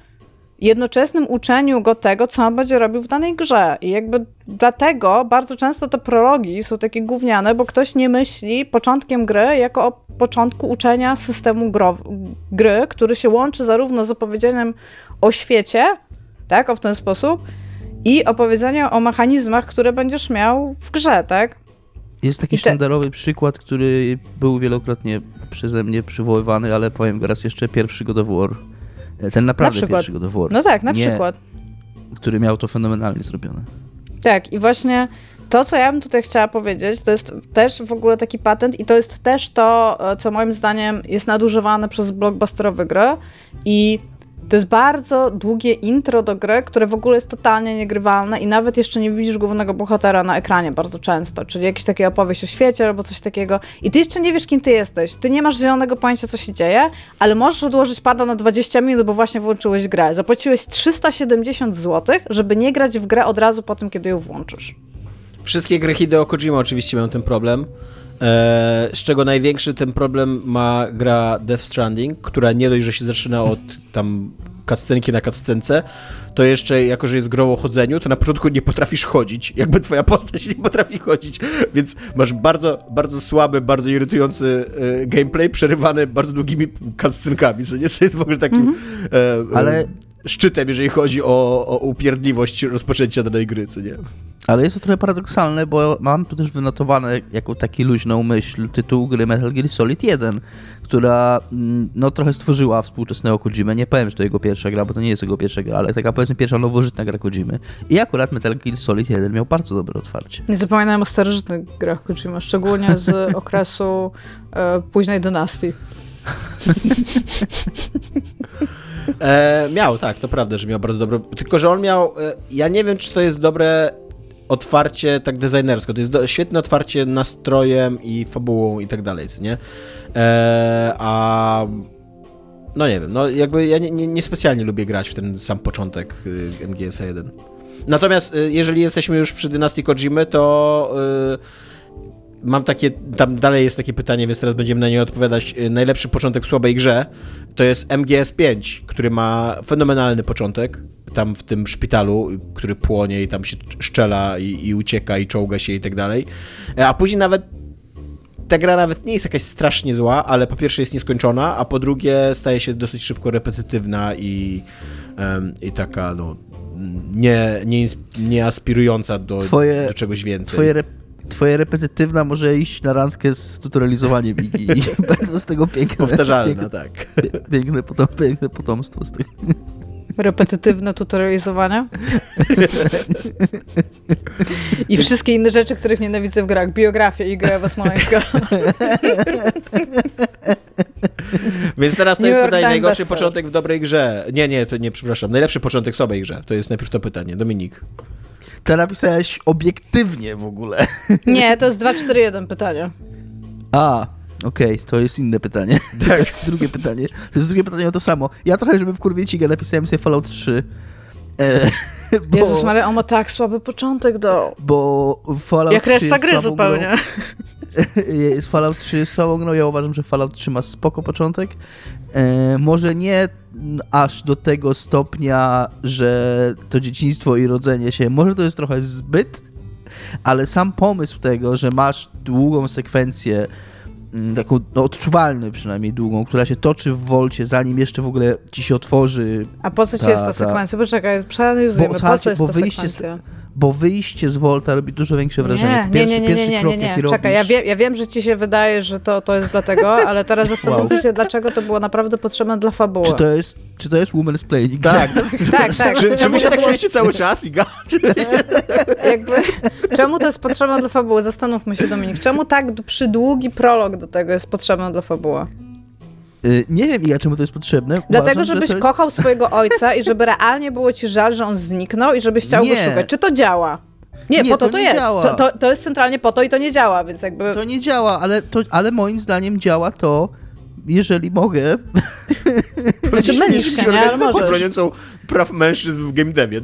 Speaker 3: jednoczesnym uczeniu go tego, co on będzie robił w danej grze. I jakby dlatego bardzo często te prologi są takie gówniane, bo ktoś nie myśli początkiem gry jako o początku uczenia systemu gro, gry, który się łączy zarówno z opowiedzeniem o świecie, tak, o w ten sposób, i opowiedzenie o mechanizmach, które będziesz miał w grze, tak?
Speaker 4: Jest taki te... sztandarowy przykład, który był wielokrotnie przeze mnie przywoływany, ale powiem teraz jeszcze pierwszy God of War ten naprawdę na pierwszy God.
Speaker 3: No tak, na
Speaker 4: nie,
Speaker 3: przykład.
Speaker 4: Który miał to fenomenalnie zrobione.
Speaker 3: Tak, i właśnie to, co ja bym tutaj chciała powiedzieć, to jest też w ogóle taki patent i to jest też to, e, co moim zdaniem jest nadużywane przez blockbusterowe gry i to jest bardzo długie intro do gry, które w ogóle jest totalnie niegrywalne i nawet jeszcze nie widzisz głównego bohatera na ekranie bardzo często, czyli jakieś takie opowieść o świecie albo coś takiego i ty jeszcze nie wiesz, kim ty jesteś. Ty nie masz zielonego pojęcia, co się dzieje, ale możesz odłożyć pada na 20 minut, bo właśnie włączyłeś grę. Zapłaciłeś 370 zł, żeby nie grać w grę od razu po tym, kiedy ją włączysz.
Speaker 2: Wszystkie gry Hideo Kojima oczywiście mają ten problem. E, z czego największy ten problem ma gra Death Stranding, która nie dość, że się zaczyna od tam cutscenki na cutscence, to jeszcze, jako że jest grą o chodzeniu, to na początku nie potrafisz chodzić. Jakby twoja postać nie potrafi chodzić, więc masz bardzo, bardzo słaby, bardzo irytujący e, gameplay, przerywany bardzo długimi cutscenkami, co nie? Co jest w ogóle takim... Mm -hmm. e, Ale szczytem, jeżeli chodzi o, o upierdliwość rozpoczęcia danej gry, co nie?
Speaker 4: Ale jest to trochę paradoksalne, bo mam tu też wynotowane jako taki luźną myśl tytuł gry Metal Gear Solid 1, która mm, no trochę stworzyła współczesnego Kojimę. Nie powiem, że to jego pierwsza gra, bo to nie jest jego pierwsza gra, ale taka powiedzmy pierwsza nowożytna gra Kojimy. I akurat Metal Gear Solid 1 miał bardzo dobre otwarcie.
Speaker 3: Nie zapominajmy o starożytnych grach Kojima, szczególnie z okresu e, późnej dynastii.
Speaker 2: E, miał, tak, to prawda, że miał bardzo dobre. Tylko, że on miał. E, ja nie wiem, czy to jest dobre otwarcie tak designersko. To jest do, świetne otwarcie nastrojem i fabułą i tak dalej, nie? E, a. No nie wiem, no jakby ja nie, nie, nie specjalnie lubię grać w ten sam początek y, MGS 1. Natomiast y, jeżeli jesteśmy już przy dynastii Kojimy, to. Y, mam takie, tam dalej jest takie pytanie, więc teraz będziemy na nie odpowiadać. Y, najlepszy początek w słabej grze to jest MGS5, który ma fenomenalny początek. Tam w tym szpitalu, który płonie i tam się szczela i, i ucieka i czołga się i tak dalej. A później nawet ta gra nawet nie jest jakaś strasznie zła, ale po pierwsze jest nieskończona, a po drugie staje się dosyć szybko repetytywna i, um, i taka no, nie, nie, nie aspirująca do, twoje, do czegoś więcej.
Speaker 4: Twoje rep twoje repetytywna może iść na randkę z tutorializowaniem i, i będą z tego piękne...
Speaker 2: Powtarzalne,
Speaker 4: piękne,
Speaker 2: tak.
Speaker 4: Piękne, potom, piękne potomstwo z tego.
Speaker 3: Repetytywne tutorializowanie. I wszystkie inne rzeczy, których nienawidzę w grach. Biografia Igoja Smoleńska.
Speaker 2: Więc teraz to New jest pytanie, najgorszy początek w dobrej grze. Nie, nie, to nie, przepraszam. Najlepszy początek w słabej grze. To jest najpierw to pytanie. Dominik.
Speaker 4: To napisałeś obiektywnie w ogóle.
Speaker 3: Nie, to jest 241 pytanie.
Speaker 4: A, okej, okay, to jest inne pytanie. Tak. drugie pytanie. To jest drugie pytanie o to samo. Ja trochę, żeby w kurwiecigę napisałem sobie Fallout 3. E, bo,
Speaker 3: Jezus Maria, on ma tak słaby początek do...
Speaker 4: bo Fallout
Speaker 3: Jak
Speaker 4: 3
Speaker 3: reszta gry zupełnie.
Speaker 4: Grą. Jest Fallout 3 jest słabą grą, ja uważam, że Fallout 3 ma spoko początek. E, może nie aż do tego stopnia, że to dzieciństwo i rodzenie się, może to jest trochę zbyt, ale sam pomysł tego, że masz długą sekwencję, mm, taką no, odczuwalną przynajmniej długą, która się toczy w wolcie, zanim jeszcze w ogóle ci się otworzy,
Speaker 3: A po co ci jest ta
Speaker 4: ta.
Speaker 3: sekwencja? Poczekaj, przeanalizujemy,
Speaker 4: Bo
Speaker 3: po co jest
Speaker 4: bo
Speaker 3: ta
Speaker 4: wyjście z-
Speaker 3: sekwencja?
Speaker 4: Bo wyjście z wolta robi dużo większe wrażenie.
Speaker 3: Nie, nie,
Speaker 4: pierwszy,
Speaker 3: nie, nie,
Speaker 4: pierwszy
Speaker 3: nie, nie, nie, nie.
Speaker 4: jaki
Speaker 3: Czekaj, ja, wie, ja wiem, że ci się wydaje, że to, to jest dlatego, ale teraz zastanów się, dlaczego to było naprawdę potrzebne dla fabuły.
Speaker 4: Czy to jest, czy to jest woman's playing?
Speaker 2: Tak.
Speaker 3: Tak, tak.
Speaker 2: Czy, czy wy
Speaker 3: Czemu
Speaker 2: się tak czujecie cały czas, Iga?
Speaker 3: jakby, czemu to jest potrzebne dla fabuły? Zastanówmy się, Dominik. Czemu tak przydługi prolog do tego jest potrzebny dla fabuły?
Speaker 4: Y, Nie wiem, ja czemu to jest potrzebne.
Speaker 3: Dlatego,
Speaker 4: Uważam, że
Speaker 3: żebyś
Speaker 4: to jest...
Speaker 3: kochał swojego ojca i żeby realnie było ci żal, że on zniknął i żebyś chciał go
Speaker 4: Nie.
Speaker 3: szukać. Czy to działa? Nie,
Speaker 4: Nie,
Speaker 3: po to
Speaker 4: to
Speaker 3: to jest. To, to, to jest centralnie po to i to nie działa, więc jakby...
Speaker 4: To nie działa, ale, to, ale moim zdaniem działa to, jeżeli mogę.
Speaker 3: Znaczy, mylisz się, nie? Ale możesz.
Speaker 2: broniącą praw mężczyzn w game devie.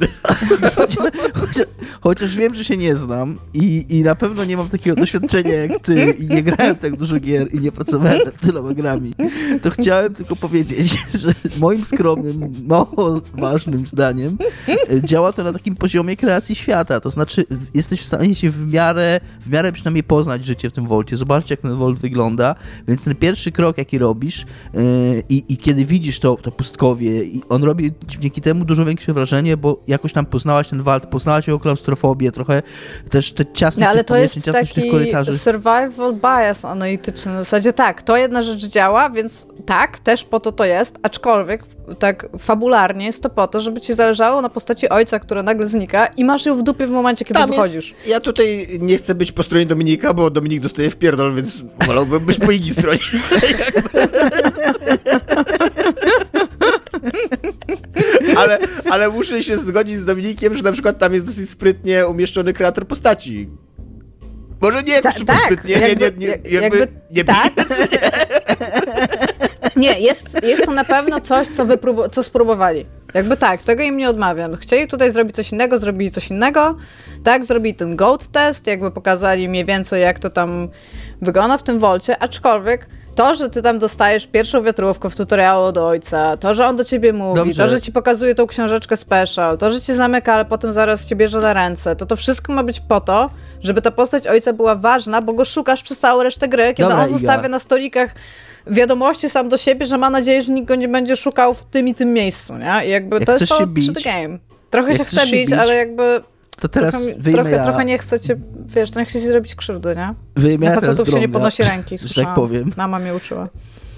Speaker 4: chociaż, chociaż, chociaż wiem, że się nie znam i, i na pewno nie mam takiego doświadczenia jak ty i nie grałem tak dużo gier i nie pracowałem nad tyloma grami, to chciałem tylko powiedzieć, że moim skromnym, mało ważnym zdaniem e, działa to na takim poziomie kreacji świata. To znaczy, jesteś w stanie się w miarę, w miarę przynajmniej poznać życie w tym wolcie, zobaczyć, jak ten wolt wygląda. Więc ten pierwszy krok, jaki robisz, yy, i, i kiedy widzisz to, to pustkowie, i on robi dzięki temu dużo większe wrażenie, bo jakoś tam poznałaś ten walt, poznałaś jego klaustrofobię, trochę też te ciasność
Speaker 3: No, ale
Speaker 4: tych
Speaker 3: to jest
Speaker 4: pomieszczeń, ciasność tych
Speaker 3: taki
Speaker 4: korytarzy.
Speaker 3: survival bias analityczny. Na zasadzie tak, to jedna rzecz działa, więc tak, też po to to jest, aczkolwiek tak fabularnie jest to po to, żeby ci zależało na postaci ojca, która nagle znika i masz ją w dupie w momencie, kiedy wychodzisz.
Speaker 2: Jest, ja tutaj nie chcę być po stronie Dominika, bo Dominik dostaje w pierdol, więc wolałbym być po Igi stronie. ale, ale muszę się zgodzić z Dominikiem, że na przykład tam jest dosyć sprytnie umieszczony kreator postaci. Może nie
Speaker 3: tak,
Speaker 2: sprytnie, nie,
Speaker 3: jakby-
Speaker 2: nie, nie,
Speaker 3: jak-
Speaker 2: jakby, nie
Speaker 3: tak. Nie, jest, jest to na pewno coś, co, wypróbu- co spróbowali. Jakby tak, tego im nie odmawiam. Chcieli tutaj zrobić coś innego, zrobili coś innego. Tak, zrobili ten goat test, jakby pokazali mniej więcej, jak to tam wygląda w tym wolcie, aczkolwiek to, że ty tam dostajesz pierwszą wiatrówkę w tutorialu od ojca, to, że on do ciebie mówi,
Speaker 4: Dobrze.
Speaker 3: to, że ci pokazuje tą książeczkę special, to, że cię zamyka, ale potem zaraz cię bierze na ręce, to to wszystko ma być po to, żeby ta postać ojca była ważna, bo go szukasz przez całą resztę gry, kiedy
Speaker 4: Dobra,
Speaker 3: on
Speaker 4: Iga.
Speaker 3: zostawia na stolikach wiadomości sam do siebie, że ma nadzieję, że nikt go nie będzie szukał w tym i tym miejscu, nie? I jakby
Speaker 4: Jak
Speaker 3: to jest to
Speaker 4: bić-
Speaker 3: the game. Trochę
Speaker 4: jak
Speaker 3: się chce bić,
Speaker 4: bić,
Speaker 3: ale jakby
Speaker 4: To teraz
Speaker 3: trochę,
Speaker 4: wyjmę
Speaker 3: trochę,
Speaker 4: ja,
Speaker 3: trochę nie chcę cię, wiesz, nie chcę ci zrobić krzywdy, nie?
Speaker 4: wyjmę
Speaker 3: Na
Speaker 4: ja teraz
Speaker 3: facetów się nie podnosi ręki,
Speaker 4: tak
Speaker 3: słyszałam.
Speaker 4: powiem.
Speaker 3: Mama mnie uczyła.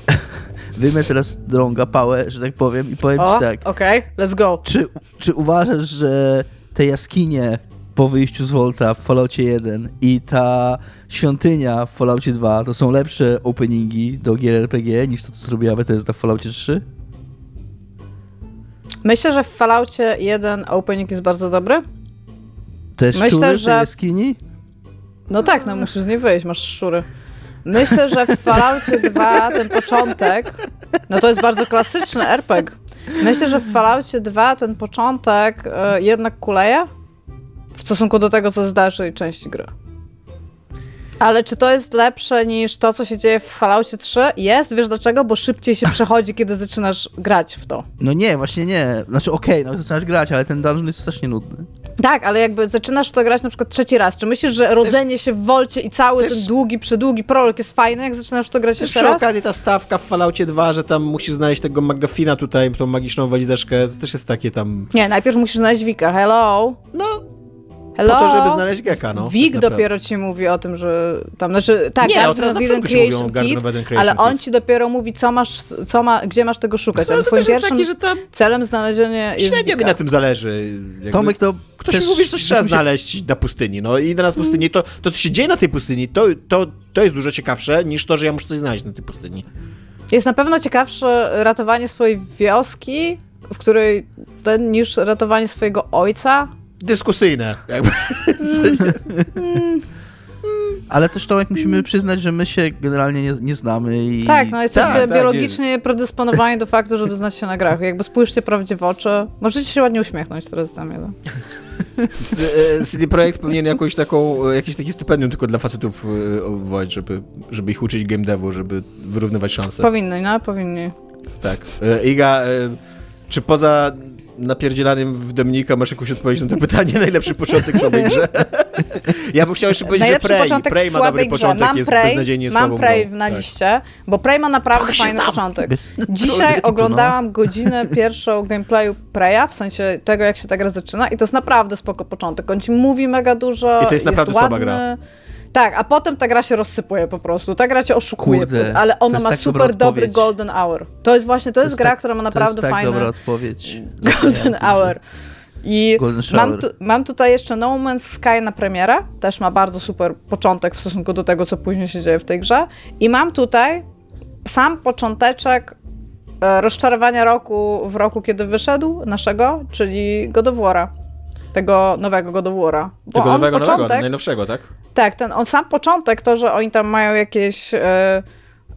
Speaker 4: Wyjmę teraz drąga, pałę, że tak powiem i powiem
Speaker 3: O,
Speaker 4: ci tak.
Speaker 3: okej, let's go.
Speaker 4: Czy, czy uważasz, że te jaskinie po wyjściu z Volta w Falloutie 1 i ta świątynia w Falloutie 2 to są lepsze openingi do gier RPG niż to, co zrobiła Bethesda w Falloutie 3?
Speaker 3: Myślę, że w Falloutie 1 opening jest bardzo dobry.
Speaker 4: Te
Speaker 3: Myślę,
Speaker 4: szczury,
Speaker 3: że-
Speaker 4: te jaskini?
Speaker 3: No tak, no musisz z niej wyjść, masz szczury. Myślę, że w Falloutie 2 ten początek, no to jest bardzo klasyczny RPG. Myślę, że w Falloutie 2 ten początek e, jednak kuleje w stosunku do tego, co jest w dalszej części gry. Ale czy to jest lepsze niż to, co się dzieje w Falloutie 3? Jest, wiesz dlaczego? Bo szybciej się przechodzi, kiedy zaczynasz grać w to.
Speaker 4: No nie, właśnie nie. Znaczy okej, no zaczynasz grać, ale ten dungeon jest strasznie nudny.
Speaker 3: Tak, ale jakby zaczynasz w to grać na przykład trzeci raz. Czy myślisz, że rodzenie się w wolcie i cały
Speaker 2: też-
Speaker 3: ten długi, przydługi prolog jest fajny, jak zaczynasz w to grać
Speaker 2: Też
Speaker 3: jeszcze
Speaker 2: przy
Speaker 3: raz?
Speaker 2: okazji ta stawka w Falloutie 2, że tam musisz znaleźć tego McGuffina tutaj, tą magiczną walizeczkę, to też jest takie tam...
Speaker 3: Nie, najpierw musisz znaleźć Wika. Hello?
Speaker 2: No,
Speaker 3: Hello?
Speaker 2: po to, żeby znaleźć Geka, no.
Speaker 3: Wik
Speaker 2: tak
Speaker 3: dopiero ci mówi o tym, że tam, znaczy, tak,
Speaker 2: Nie,
Speaker 3: Garden of Eden Creation
Speaker 2: Garden
Speaker 3: Kit,
Speaker 2: of Eden Creation
Speaker 3: ale on ci dopiero mówi, co masz, co ma, gdzie masz tego szukać,
Speaker 2: No,
Speaker 3: ale twoim
Speaker 2: też jest
Speaker 3: pierwszym
Speaker 2: takie, że tam
Speaker 3: celem znalezienia jest
Speaker 2: średnio mi na tym zależy. Jakby...
Speaker 4: Tomek to
Speaker 2: Ktoś
Speaker 4: też-
Speaker 2: mi mówi, że coś trzeba
Speaker 4: się-
Speaker 2: znaleźć na pustyni. No i na pustyni, to, to co się dzieje na tej pustyni, to, to, to jest dużo ciekawsze niż to, że ja muszę coś znaleźć na tej pustyni.
Speaker 3: Jest na pewno ciekawsze ratowanie swojej wioski, w której ten, niż ratowanie swojego ojca.
Speaker 2: Dyskusyjne.
Speaker 4: Ale też Tomek musimy przyznać, że my się generalnie nie, nie znamy i...
Speaker 3: Tak, no jesteście
Speaker 2: tak,
Speaker 3: biologicznie predysponowani do faktu, żeby znać się na grach. Jakby spójrzcie prawdzie w oczy. Możecie się ładnie uśmiechnąć teraz tam jeden.
Speaker 2: CD Projekt powinien jakąś taką, jakieś takie stypendium tylko dla facetów e, obwołać, żeby, żeby ich uczyć game devu, żeby wyrównywać szanse.
Speaker 3: Powinni, no, powinni.
Speaker 2: Tak. E, Iga, e, czy poza napierdzielaniem w Dominika masz jakąś odpowiedź na to pytanie? Najlepszy początek w słabej grze? ja bym chciał jeszcze powiedzieć,
Speaker 3: Najlepszy
Speaker 2: że Prey,
Speaker 3: początek
Speaker 2: Prey ma dobry początek,
Speaker 3: Mam
Speaker 2: jest
Speaker 3: Prey,
Speaker 2: beznadziejnie
Speaker 3: mam Prey na
Speaker 2: Tak.
Speaker 3: liście, bo Prey ma naprawdę
Speaker 2: Trochę
Speaker 3: fajny początek.
Speaker 4: Bez-
Speaker 3: Dzisiaj
Speaker 4: bez kitu,
Speaker 3: oglądałam godzinę pierwszą gameplayu Preya, w sensie tego, jak się ta gra zaczyna i to jest naprawdę spoko początek. On ci mówi mega dużo,
Speaker 2: I to jest naprawdę słaba
Speaker 3: ładny.
Speaker 2: gra.
Speaker 3: Tak, a potem ta gra się rozsypuje po prostu. Ta gra cię oszukuje,
Speaker 4: Kurde,
Speaker 3: ale
Speaker 4: to
Speaker 3: ona ma
Speaker 4: tak
Speaker 3: super dobry golden hour. To jest właśnie, to, jest, gra,
Speaker 4: tak-
Speaker 3: która ma
Speaker 4: to
Speaker 3: naprawdę
Speaker 4: jest tak
Speaker 3: fajny
Speaker 4: dobra odpowiedź.
Speaker 3: golden hour. I mam, tu, mam tutaj jeszcze No Man's Sky na premierę. Też ma bardzo super początek w stosunku do tego, co później się dzieje w tej grze. I mam tutaj sam począteczek e, rozczarowania roku w roku, kiedy wyszedł naszego, czyli God of War'a. Tego nowego God of War'a. Bo
Speaker 2: Tego nowego,
Speaker 3: początek,
Speaker 2: nowego, najnowszego, tak?
Speaker 3: tak, ten, on sam początek, to, że oni tam mają jakieś e,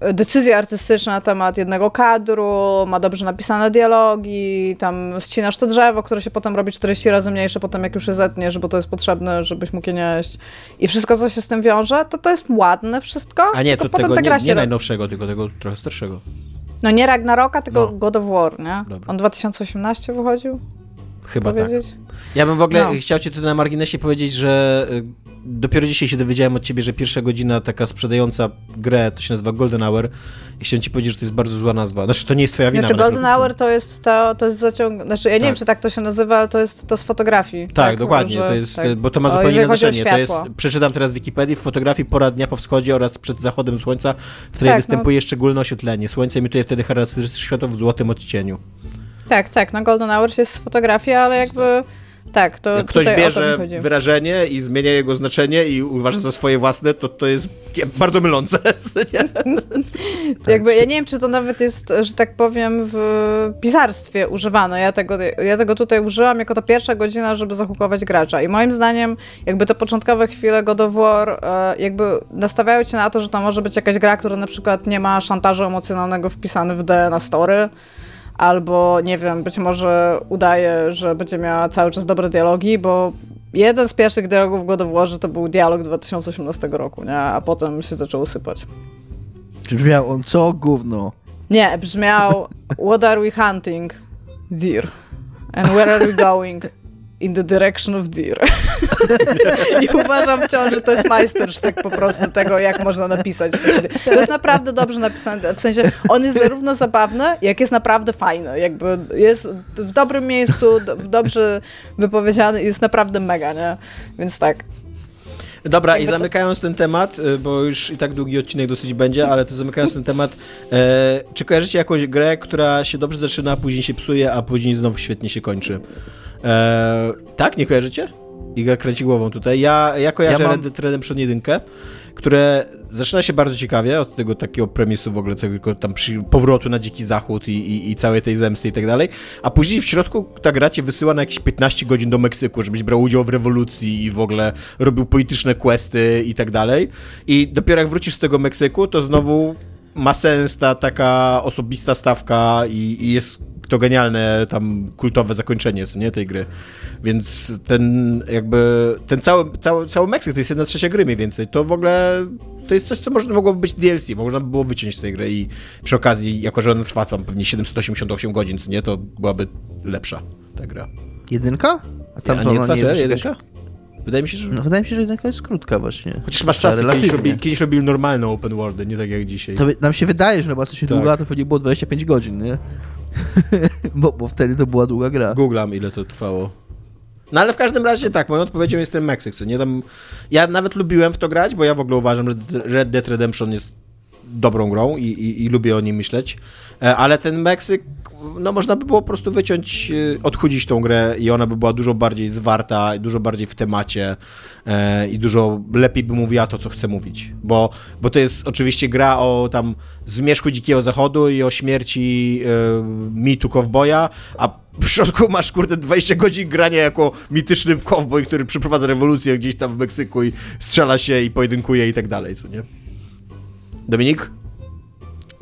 Speaker 3: decyzje artystyczne na temat jednego kadru, ma dobrze napisane dialogi, tam ścinasz to drzewo, które się potem robi 40 razy mniejsze, potem jak już je zetniesz, bo to jest potrzebne, żebyś mógł je nieść. I wszystko, co się z tym wiąże, to to jest ładne wszystko,
Speaker 2: A nie, to
Speaker 3: potem
Speaker 2: tego nie, nie najnowszego, tylko tego trochę starszego.
Speaker 3: No nie Ragnaroka, tylko
Speaker 2: No.
Speaker 3: God of War, nie?
Speaker 2: Dobra.
Speaker 3: On 2018 wychodził,
Speaker 2: Chyba tak.
Speaker 3: powiedzieć?
Speaker 2: Ja bym w ogóle
Speaker 3: No.
Speaker 2: chciał ci tu na marginesie powiedzieć, że y, dopiero dzisiaj się dowiedziałem od ciebie, że pierwsza godzina taka sprzedająca grę to się nazywa Golden Hour i chciałem ci powiedzieć, że to jest bardzo zła nazwa. Znaczy to nie jest twoja wina.
Speaker 3: Znaczy Golden Hour to jest to, to jest zaciąg... Znaczy ja nie
Speaker 2: Tak.
Speaker 3: wiem, czy tak to się nazywa, ale to jest to z fotografii.
Speaker 2: Tak, dokładnie,
Speaker 3: Że-
Speaker 2: to jest,
Speaker 3: tak.
Speaker 2: bo to ma zupełnie inne znaczenie. To jest, przeczytam teraz w Wikipedii, w fotografii pora dnia po wschodzie oraz przed zachodem słońca, w której
Speaker 3: Tak,
Speaker 2: występuje szczególne oświetlenie. Słońce emituje wtedy charakterystyczne światło w złotym odcieniu.
Speaker 3: Tak, tak, no Golden Hour jest z fotografii, ale jakby tak, to
Speaker 2: Jak ktoś bierze wyrażenie i zmienia jego znaczenie i uważa za swoje własne, to to jest bardzo mylące. nie?
Speaker 3: Jakby ja nie wiem, czy to nawet jest, że tak powiem, w pisarstwie używane. Ja tego, ja tego tutaj użyłam jako ta pierwsza godzina, żeby zahukować gracza. I moim zdaniem, jakby te początkowe chwile God of War e, jakby nastawiają cię na to, że to może być jakaś gra, która na przykład nie ma szantażu emocjonalnego wpisany w D na story. Albo, nie wiem, być może udaje, że będzie miała cały czas dobre dialogi, bo jeden z pierwszych dialogów w God of Warze to był dialog 2018 roku, nie? A potem się zaczęło sypać.
Speaker 4: Czy brzmiał on co gówno?
Speaker 3: Nie, brzmiał What are we hunting? Deer. And where are we going? In the direction of deer. I uważam wciąż, że to jest majstersztyk po prostu tego, jak można napisać. To jest naprawdę dobrze napisane. W sensie, on jest zarówno zabawny, jak jest naprawdę fajny. Jakby jest w dobrym miejscu, do- dobrze wypowiedziany jest naprawdę mega, nie? Więc tak.
Speaker 2: Dobra, i
Speaker 3: to-
Speaker 2: zamykając ten temat, y, bo już i tak długi odcinek dosyć będzie, ale to zamykając ten temat, e, czy kojarzycie jakąś grę, która się dobrze zaczyna, a później się psuje, a później znowu świetnie się kończy? E, tak, nie kojarzycie? Iga kręci głową tutaj. Ja, ja kojarzę
Speaker 4: Ja mam-
Speaker 2: Red Dead Redemption 1, które zaczyna się bardzo ciekawie, od tego takiego premisu w ogóle, całego tam przy, powrotu na dziki zachód i, i, i całej tej zemsty i tak dalej, a później w środku ta gra cię wysyła na jakieś 15 godzin do Meksyku, żebyś brał udział w rewolucji i w ogóle robił polityczne questy i tak dalej. I dopiero jak wrócisz z tego Meksyku, to znowu ma sens ta taka osobista stawka i, i jest to genialne tam kultowe zakończenie, co nie, tej gry. Więc ten jakby, ten cały, cały, cały Meksyk to jest jedna trzecia gry mniej więcej. To w ogóle, to jest coś, co można mogłoby być DLC, można by było wyciąć z tej gry i przy okazji, jako że ona trwa tam pewnie 788 godzin, co nie, to byłaby lepsza ta gra.
Speaker 4: Jedynka? A tam
Speaker 2: A
Speaker 4: to
Speaker 2: nie trwa
Speaker 4: nie jest
Speaker 2: jedynka?
Speaker 4: jakaś-
Speaker 2: Wydaje mi się, że...
Speaker 4: No, wydaje mi się, że jedynka jest krótka właśnie.
Speaker 2: Chociaż masz szansę, kiedyś, robi, kiedyś robili normalne open worldy, nie tak jak dzisiaj.
Speaker 4: To nam się wydaje, że ona była coś
Speaker 2: Tak.
Speaker 4: długa, to pewnie było 25 godzin, nie? bo, bo wtedy to była długa gra.
Speaker 2: Googlam, ile to trwało. No ale w każdym razie tak, moją odpowiedzią jest ten Meksyk, co nie tam... Ja nawet lubiłem w to grać, bo ja w ogóle uważam, że Red Dead Redemption jest dobrą grą i, i, i lubię o nim myśleć, E, ale ten Meksyk no można by było po prostu wyciąć, y, odchudzić tą grę i ona by była dużo bardziej zwarta, dużo bardziej w temacie e, i dużo lepiej by mówiła to, co chce mówić. Bo, bo to jest oczywiście gra o tam zmierzchu Dzikiego Zachodu i o śmierci e, mitu kowboja, a w środku masz, kurde, 20 godzin grania jako mityczny kowboj, który przeprowadza rewolucję gdzieś tam w Meksyku i strzela się i pojedynkuje i tak dalej, co nie? Dominik?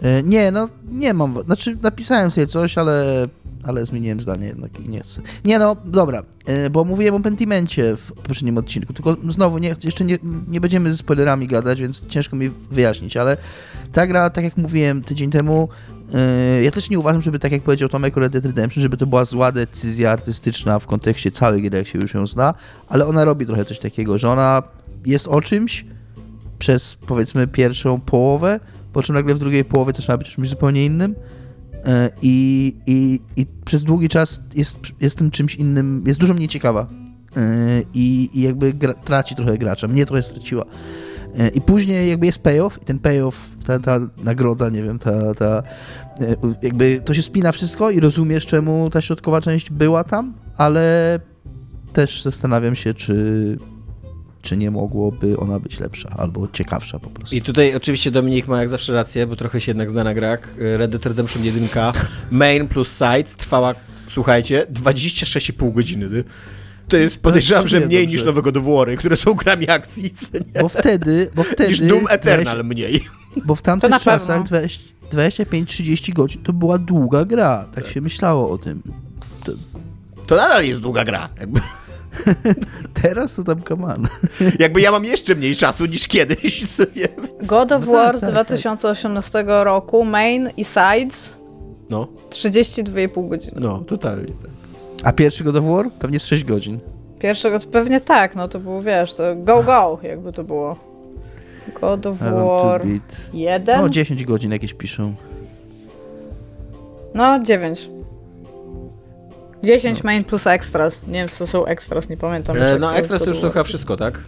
Speaker 4: E, Nie, no nie mam. Znaczy, napisałem sobie coś, ale, ale zmieniłem zdanie jednak i nie chcę. Nie, no dobra, e, bo mówiłem o Pentimencie w poprzednim odcinku, tylko znowu nie, jeszcze nie, nie będziemy ze spoilerami gadać, więc ciężko mi wyjaśnić, ale ta gra, tak jak mówiłem tydzień temu, e, ja też nie uważam, żeby tak jak powiedział Tomek o Red Dead Redemption, żeby to była zła decyzja artystyczna w kontekście całej gry, jak się już ją zna, ale ona robi trochę coś takiego, że ona jest o czymś przez powiedzmy pierwszą połowę, po czym nagle w drugiej połowie zaczyna być czymś zupełnie innym. E, i, i, i przez długi czas jest, jest tym czymś innym, jest dużo mniej ciekawa. E, i, i jakby gra, traci trochę gracza, mnie trochę straciła. E, I później jakby jest payoff i ten payoff, ta, ta nagroda, nie wiem, ta, ta jakby to się spina wszystko i rozumiesz czemu ta środkowa część była tam, ale też zastanawiam się, czy czy nie mogłoby ona być lepsza albo ciekawsza po prostu.
Speaker 2: I tutaj oczywiście Dominik ma jak zawsze rację, bo trochę się jednak zna na grach. Red Dead Redemption 1 main plus sides trwała, słuchajcie, 26,5 godziny. Ty. To jest, podejrzewam, że
Speaker 4: nie,
Speaker 2: mniej
Speaker 4: dobrze.
Speaker 2: niż nowe God of War, które są grami akcji?
Speaker 4: Bo wtedy, bo wtedy
Speaker 2: niż Doom
Speaker 4: 20
Speaker 2: Eternal mniej.
Speaker 4: bo w
Speaker 3: To
Speaker 4: tamtych czasach 20 25-30 godzin to była długa gra, tak się myślało o tym.
Speaker 2: To nadal jest długa gra. Jakby,
Speaker 4: Teraz to tam kaman.
Speaker 2: jakby ja mam jeszcze mniej czasu niż kiedyś?
Speaker 3: God of
Speaker 4: No
Speaker 3: War
Speaker 4: tak,
Speaker 3: z
Speaker 4: tak,
Speaker 3: 2018 roku, main i sides,
Speaker 2: No,
Speaker 3: 32,5 godziny.
Speaker 2: no, totalnie. Tak.
Speaker 4: A pierwszy God of War? Pewnie z 6 godzin.
Speaker 3: Pierwszego to pewnie tak, no to było, wiesz, to go, go, jakby to było. God of War
Speaker 4: beat.
Speaker 3: 1?
Speaker 4: No 10 godzin jakieś piszą.
Speaker 3: No, 9. 10 main plus extras. Nie wiem, co są extras, nie pamiętam.
Speaker 2: E, no,
Speaker 3: to
Speaker 2: ekstras to już
Speaker 3: było.
Speaker 2: chyba wszystko, tak?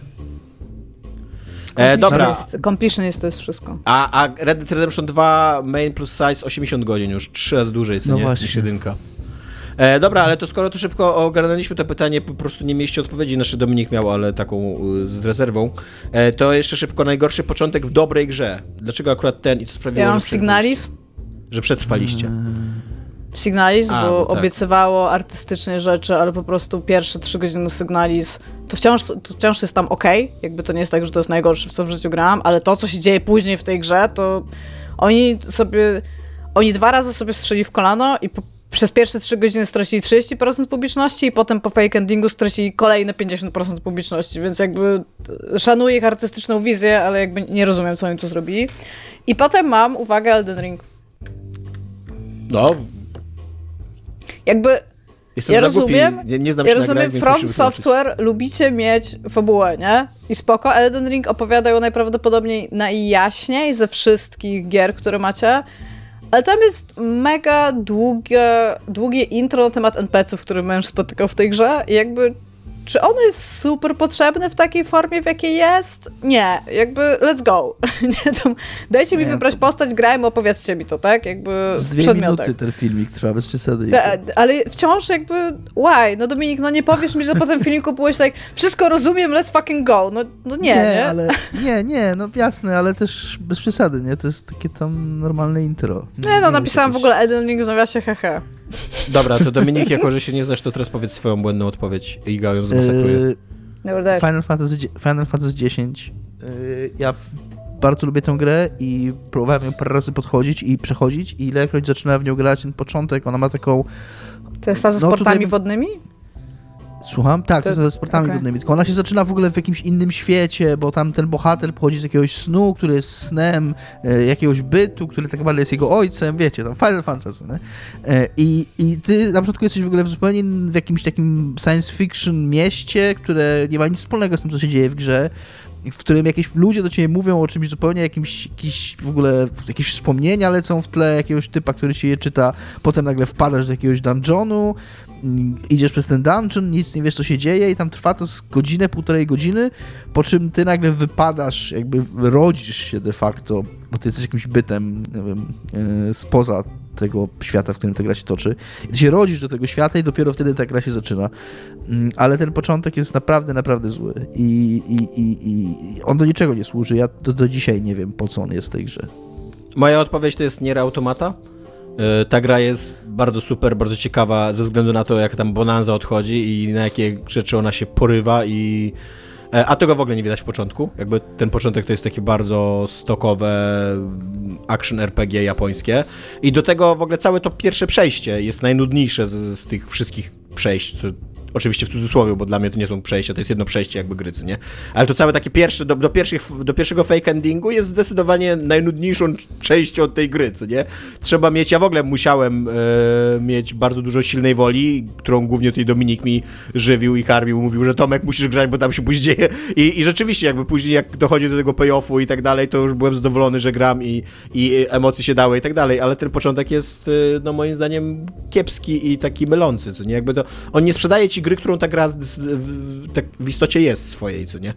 Speaker 2: E, dobra.
Speaker 3: Jest, completionist to jest wszystko.
Speaker 2: A, a Red Dead Redemption 2 main plus size 80 godzin już, trzy razy dłużej, co
Speaker 4: No
Speaker 2: nie?
Speaker 4: właśnie.
Speaker 2: Niż jedynka. E, dobra, ale to skoro to szybko ogarnęliśmy to pytanie, po prostu nie mieliście odpowiedzi, znaczy Dominik miał, ale taką y, z rezerwą, e, to jeszcze szybko najgorszy początek w dobrej grze. Dlaczego akurat ten i co sprawiło,
Speaker 3: Ja mam
Speaker 2: że przetrwaliście?
Speaker 3: Signalis.
Speaker 2: Że przetrwaliście.
Speaker 3: Signalis,
Speaker 2: A,
Speaker 3: bo
Speaker 2: tak.
Speaker 3: obiecywało artystycznie rzeczy, ale po prostu pierwsze trzy godziny Signalis, to wciąż, to wciąż jest tam ok, jakby to nie jest tak, że to jest najgorsze, w co w życiu grałam, ale to, co się dzieje później w tej grze, to oni sobie, oni dwa razy sobie strzeli w kolano i po, przez pierwsze trzy godziny stracili 30% publiczności i potem po fake endingu stracili kolejne 50% publiczności, więc jakby e, szanuję ich artystyczną wizję, ale jakby nie rozumiem, co oni tu zrobili. I potem mam, uwaga, Elden Ring.
Speaker 2: No,
Speaker 3: Jakby
Speaker 2: jestem
Speaker 3: Ja
Speaker 2: głupi,
Speaker 3: rozumiem,
Speaker 2: nie, nie znam
Speaker 3: Ja rozumiem,
Speaker 2: grach,
Speaker 3: From. Software lubicie mieć fabułę, nie? I spoko, Elden Ring opowiada ją najprawdopodobniej najjaśniej ze wszystkich gier, które macie, ale tam jest mega długie, długie intro na temat NPC-ów, które męż spotykał w tej grze i jakby czy ono jest super potrzebne w takiej formie, w jakiej jest? Nie, jakby let's go. Nie, tam, dajcie mi
Speaker 4: Nie.
Speaker 3: wybrać postać, grajmy, opowiedzcie mi to, tak? Jakby
Speaker 4: Z
Speaker 3: w
Speaker 4: dwie minuty ten filmik trwa, bez przesady.
Speaker 3: Ale wciąż jakby, why? No Dominik, no nie powiesz mi, że po tym filmiku byłeś tak, wszystko rozumiem, let's fucking go. No, no nie, nie?
Speaker 4: ale nie, nie, no jasne, ale też bez przesady, nie? To jest takie tam normalne intro.
Speaker 3: Nie, no napisałam w
Speaker 4: jakieś-
Speaker 3: ogóle Elden Ring w nawiasie hehe.
Speaker 2: Dobra, to Dominik, jako że się nie znasz, to teraz powiedz swoją błędną odpowiedź i Gał ją zmasakruje.
Speaker 4: Yy,
Speaker 3: Never died.
Speaker 4: Final Fantasy, Final Fantasy X. Yy, ja bardzo lubię tę grę i próbowałem ją parę razy podchodzić i przechodzić i ilekroć zaczynałem w nią grać, ten początek, ona ma taką...
Speaker 3: To jest ta ze
Speaker 4: no
Speaker 3: sportami
Speaker 4: tutaj-
Speaker 3: wodnymi?
Speaker 4: Słucham? Tak,
Speaker 3: To-
Speaker 4: ze sportami
Speaker 3: okej.
Speaker 4: wodnymi, tylko ona się zaczyna w ogóle w jakimś innym świecie, bo tam ten bohater pochodzi z jakiegoś snu, który jest snem e, jakiegoś bytu, który tak naprawdę jest jego ojcem, wiecie, tam Final Fantasy, nie? E, I, I ty na początku jesteś w ogóle w zupełnie w jakimś takim science fiction mieście, które nie ma nic wspólnego z tym, co się dzieje w grze, w którym jakieś ludzie do ciebie mówią o czymś zupełnie jakimś, jakiś w ogóle jakieś wspomnienia lecą w tle jakiegoś typa, który ci je czyta, potem nagle wpadasz do jakiegoś dungeonu, idziesz przez ten dungeon, nic nie wiesz co się dzieje i tam trwa to z godzinę, półtorej godziny, po czym ty nagle wypadasz, jakby rodzisz się de facto, bo ty jesteś jakimś bytem, nie wiem, e, spoza tego świata, w którym ta gra się toczy. I ty się rodzisz do tego świata i dopiero wtedy ta gra się zaczyna. Mm, Ale ten początek jest naprawdę, naprawdę zły. I, i, i, i on do niczego nie służy. Ja do, do dzisiaj nie wiem, po co on jest w tej grze.
Speaker 2: Moja odpowiedź to jest Nier Automata. E, Ta gra jest bardzo super, bardzo ciekawa ze względu na to, jak tam Bonanza odchodzi i na jakie rzeczy ona się porywa i... e, A tego w ogóle nie widać w początku. Jakby ten początek to jest takie bardzo stokowe action RPG japońskie. I do tego w ogóle całe to pierwsze przejście jest najnudniejsze z, z tych wszystkich przejść, co oczywiście w cudzysłowie, bo dla mnie to nie są przejścia, to jest jedno przejście jakby gry, co nie? Ale to całe takie pierwsze, do, do, pierwszych, do pierwszego fake endingu jest zdecydowanie najnudniejszą częścią tej gry, co nie? Trzeba mieć, ja w ogóle musiałem e, mieć bardzo dużo silnej woli, którą głównie tutaj Dominik mi żywił i karmił, mówił, że Tomek musisz grać, bo tam się później dzieje. I, i rzeczywiście jakby później jak dochodzi do tego payoffu i tak dalej, to już byłem zadowolony, że gram i, i emocje się dały i tak dalej, ale ten początek jest, e, no moim zdaniem, kiepski i taki mylący, co nie? Jakby to, on nie sprzedaje ci gry, którą ta gra tak w istocie jest swojej, co nie?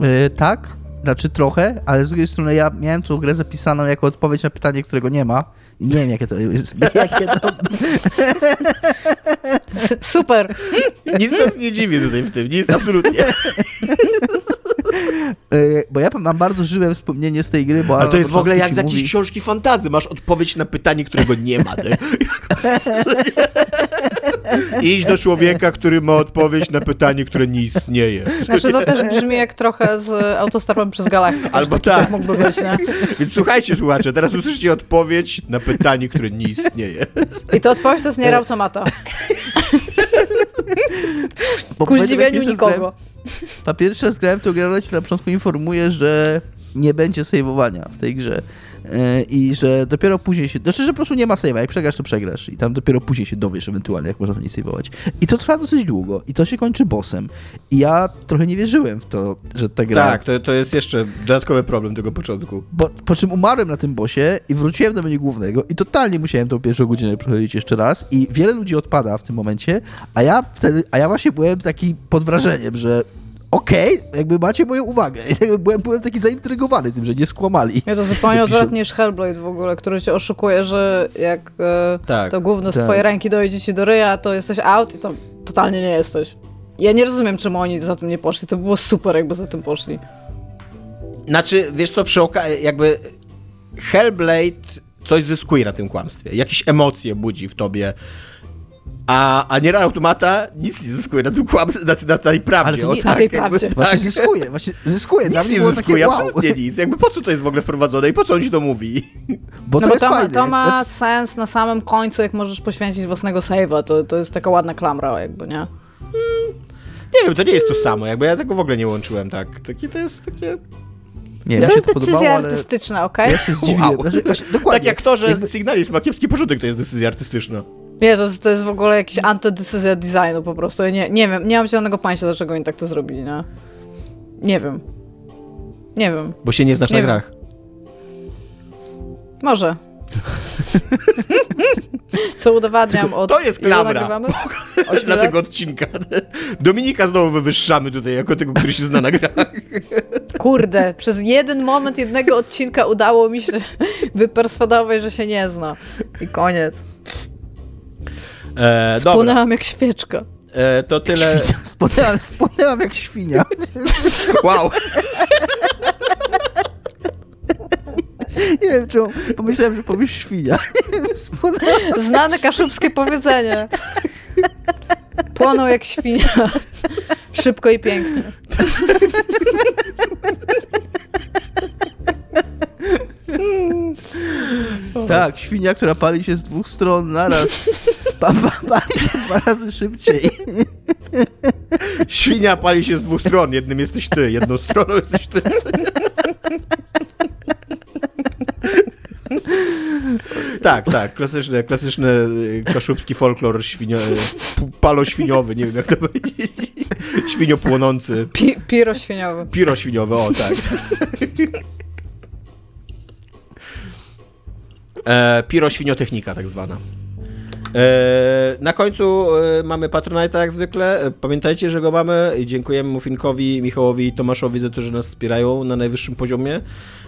Speaker 4: E, tak, znaczy trochę, ale z drugiej strony ja miałem tą grę zapisaną jako odpowiedź na pytanie, którego nie ma. I nie wiem, jakie to jest. Jakie to...
Speaker 3: Super.
Speaker 2: Nic nas nie dziwi tutaj w tym, nic absolutnie.
Speaker 4: E, Bo ja mam bardzo żywe wspomnienie z tej gry, bo...
Speaker 2: Ale to jest w ogóle jak z jakiejś
Speaker 4: mówi-
Speaker 2: książki fantazy. Masz odpowiedź na pytanie, którego nie ma. Idź do człowieka, który ma odpowiedź na pytanie, które nie istnieje.
Speaker 3: Znaczy to też brzmi jak trochę z autostopem przez galaktykę.
Speaker 2: Albo
Speaker 3: Taki
Speaker 2: tak.
Speaker 3: mógłby być, nie?
Speaker 2: Więc słuchajcie, słuchacze, teraz usłyszycie odpowiedź na pytanie, które nie istnieje.
Speaker 3: I to odpowiedź to jest nie automata.
Speaker 4: bo
Speaker 3: Ku zdziwieniu nikogo.
Speaker 4: Pa pierwszy raz grałem ona ci na początku informuje, że nie będzie saveowania w tej grze. E, I że dopiero później się. Znaczy, że po prostu nie ma save'a. Jak przegrasz, to przegrasz. I tam dopiero później się dowiesz ewentualnie, jak można to nie saveować. I to trwa dosyć długo. I to się kończy bossem. I ja trochę nie wierzyłem w to, że ta gra.
Speaker 2: Tak, to, to jest jeszcze dodatkowy problem tego początku.
Speaker 4: Bo, po czym umarłem na tym bosie i wróciłem do menu głównego i totalnie musiałem tą pierwszą godzinę przechodzić jeszcze raz i wiele ludzi odpada w tym momencie, a ja wtedy, a ja właśnie byłem taki pod wrażeniem, że okej, jakby macie moją uwagę. Byłem, byłem taki zaintrygowany tym, że nie skłamali.
Speaker 3: Ja to zupełnie odwrotnie niż Hellblade w ogóle, który cię oszukuje, że jak e,
Speaker 2: Tak.
Speaker 3: to gówno z
Speaker 4: Tak.
Speaker 3: twojej ręki dojdzie ci do ryja, to jesteś out i to totalnie nie jesteś. Ja nie rozumiem, czemu oni za tym nie poszli. To było super, jakby za tym poszli.
Speaker 2: Znaczy, wiesz co, przy okazji, jakby Hellblade coś zyskuje na tym kłamstwie. Jakieś emocje budzi w tobie. A, a Nier Automata nic nie zyskuje na tym kłamstwie, na, na tej prawdzie.
Speaker 4: Ale to
Speaker 2: o
Speaker 4: nie-
Speaker 2: tak,
Speaker 3: na tej
Speaker 2: jakby-
Speaker 3: prawdzie.
Speaker 4: Właśnie
Speaker 2: Tak.
Speaker 4: zyskuje, właśnie zyskuje.
Speaker 2: Nic nie zyskuje,
Speaker 4: takie, wow,
Speaker 2: absolutnie nic. Jakby po co to jest w ogóle wprowadzone i po co on ci to mówi?
Speaker 4: Bo to
Speaker 3: no bo
Speaker 4: jest
Speaker 3: to, ma,
Speaker 4: fajne.
Speaker 3: to ma
Speaker 4: Znaczy-
Speaker 3: sens na samym końcu, jak możesz poświęcić własnego save'a. To, to jest taka ładna klamra, jakby, nie?
Speaker 2: Nie wiem, to nie jest to samo, jakby ja tego w ogóle nie łączyłem tak. Takie to jest takie...
Speaker 4: Nie,
Speaker 3: To jest
Speaker 4: to
Speaker 3: decyzja
Speaker 4: podobało, ale
Speaker 3: artystyczna, okej?
Speaker 4: ja się zdziwiłem.
Speaker 2: Wow.
Speaker 4: Znaczy, właśnie.
Speaker 2: Tak jak to, że
Speaker 4: Jakby-
Speaker 2: Signalis ma kiepski początek, to jest decyzja artystyczna.
Speaker 3: Nie, to, jest- to jest w ogóle jakaś antydecyzja designu po prostu. Ja nie, nie wiem, nie mam zielonego pojęcia, dlaczego oni tak to zrobili, nie? Nie wiem. Nie wiem.
Speaker 2: Bo się nie znasz
Speaker 3: Nie
Speaker 2: na
Speaker 3: wiem.
Speaker 2: grach.
Speaker 3: Może. Co udowadniam od...
Speaker 2: To jest klamra. Dla tego odcinka. Dominika znowu wywyższamy tutaj jako tego, który się zna na grach.
Speaker 3: Kurde, przez jeden moment jednego odcinka udało mi się wyperswadować, że się nie zna. I koniec.
Speaker 2: E, dobra,
Speaker 3: Spłonęłam jak świeczka.
Speaker 2: e, to tyle.
Speaker 4: Spłonęłam, spłonęłam jak świnia.
Speaker 2: Wow.
Speaker 4: Nie wiem, czemu pomyślałem, że powiesz świnia.
Speaker 3: Znane kaszubskie powiedzenie. Płonął jak świnia. Szybko i pięknie.
Speaker 4: Tak, świnia, która pali się z dwóch stron naraz. Pa, pa, pali się dwa razy szybciej.
Speaker 2: Świnia pali się z dwóch stron. Jednym jesteś ty, jedną stroną jesteś ty. Tak, tak, klasyczny, klasyczny kaszubski folklor świnio, y, paloświniowy, nie wiem jak to powiedzieć. Świnio płonący.
Speaker 3: Pi piro świniowy.
Speaker 2: Piro świniowe, o tak. E, piro świniotechnika tak zwana. E, na końcu e, mamy Patronite'a jak zwykle. E, Pamiętajcie, że go mamy i dziękujemy Mufinkowi, Michałowi i Tomaszowi za to, że nas wspierają na najwyższym poziomie.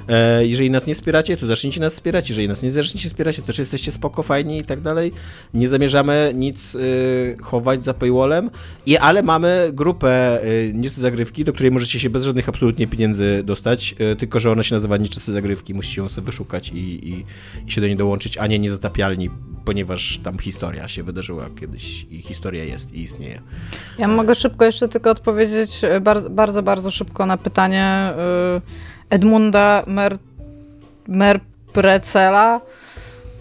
Speaker 2: E, jeżeli nas nie wspieracie, to zacznijcie nas wspierać. Jeżeli nas nie zaczniecie wspierać, to też jesteście spoko, fajni i tak dalej. Nie zamierzamy nic y, chować za paywallem, I, ale mamy grupę y, Nieczysty Zagrywki, do której możecie się bez żadnych absolutnie pieniędzy dostać, y, tylko że ona się nazywa Nieczyste Zagrywki. Musicie ją sobie wyszukać i, i, i się do niej dołączyć, a nie Niezatapialni, ponieważ tam historia się wydarzyła kiedyś i historia jest i istnieje.
Speaker 3: Ja mogę szybko jeszcze tylko odpowiedzieć bardzo, bardzo, bardzo szybko na pytanie y, Edmunda Mer, Merprecela,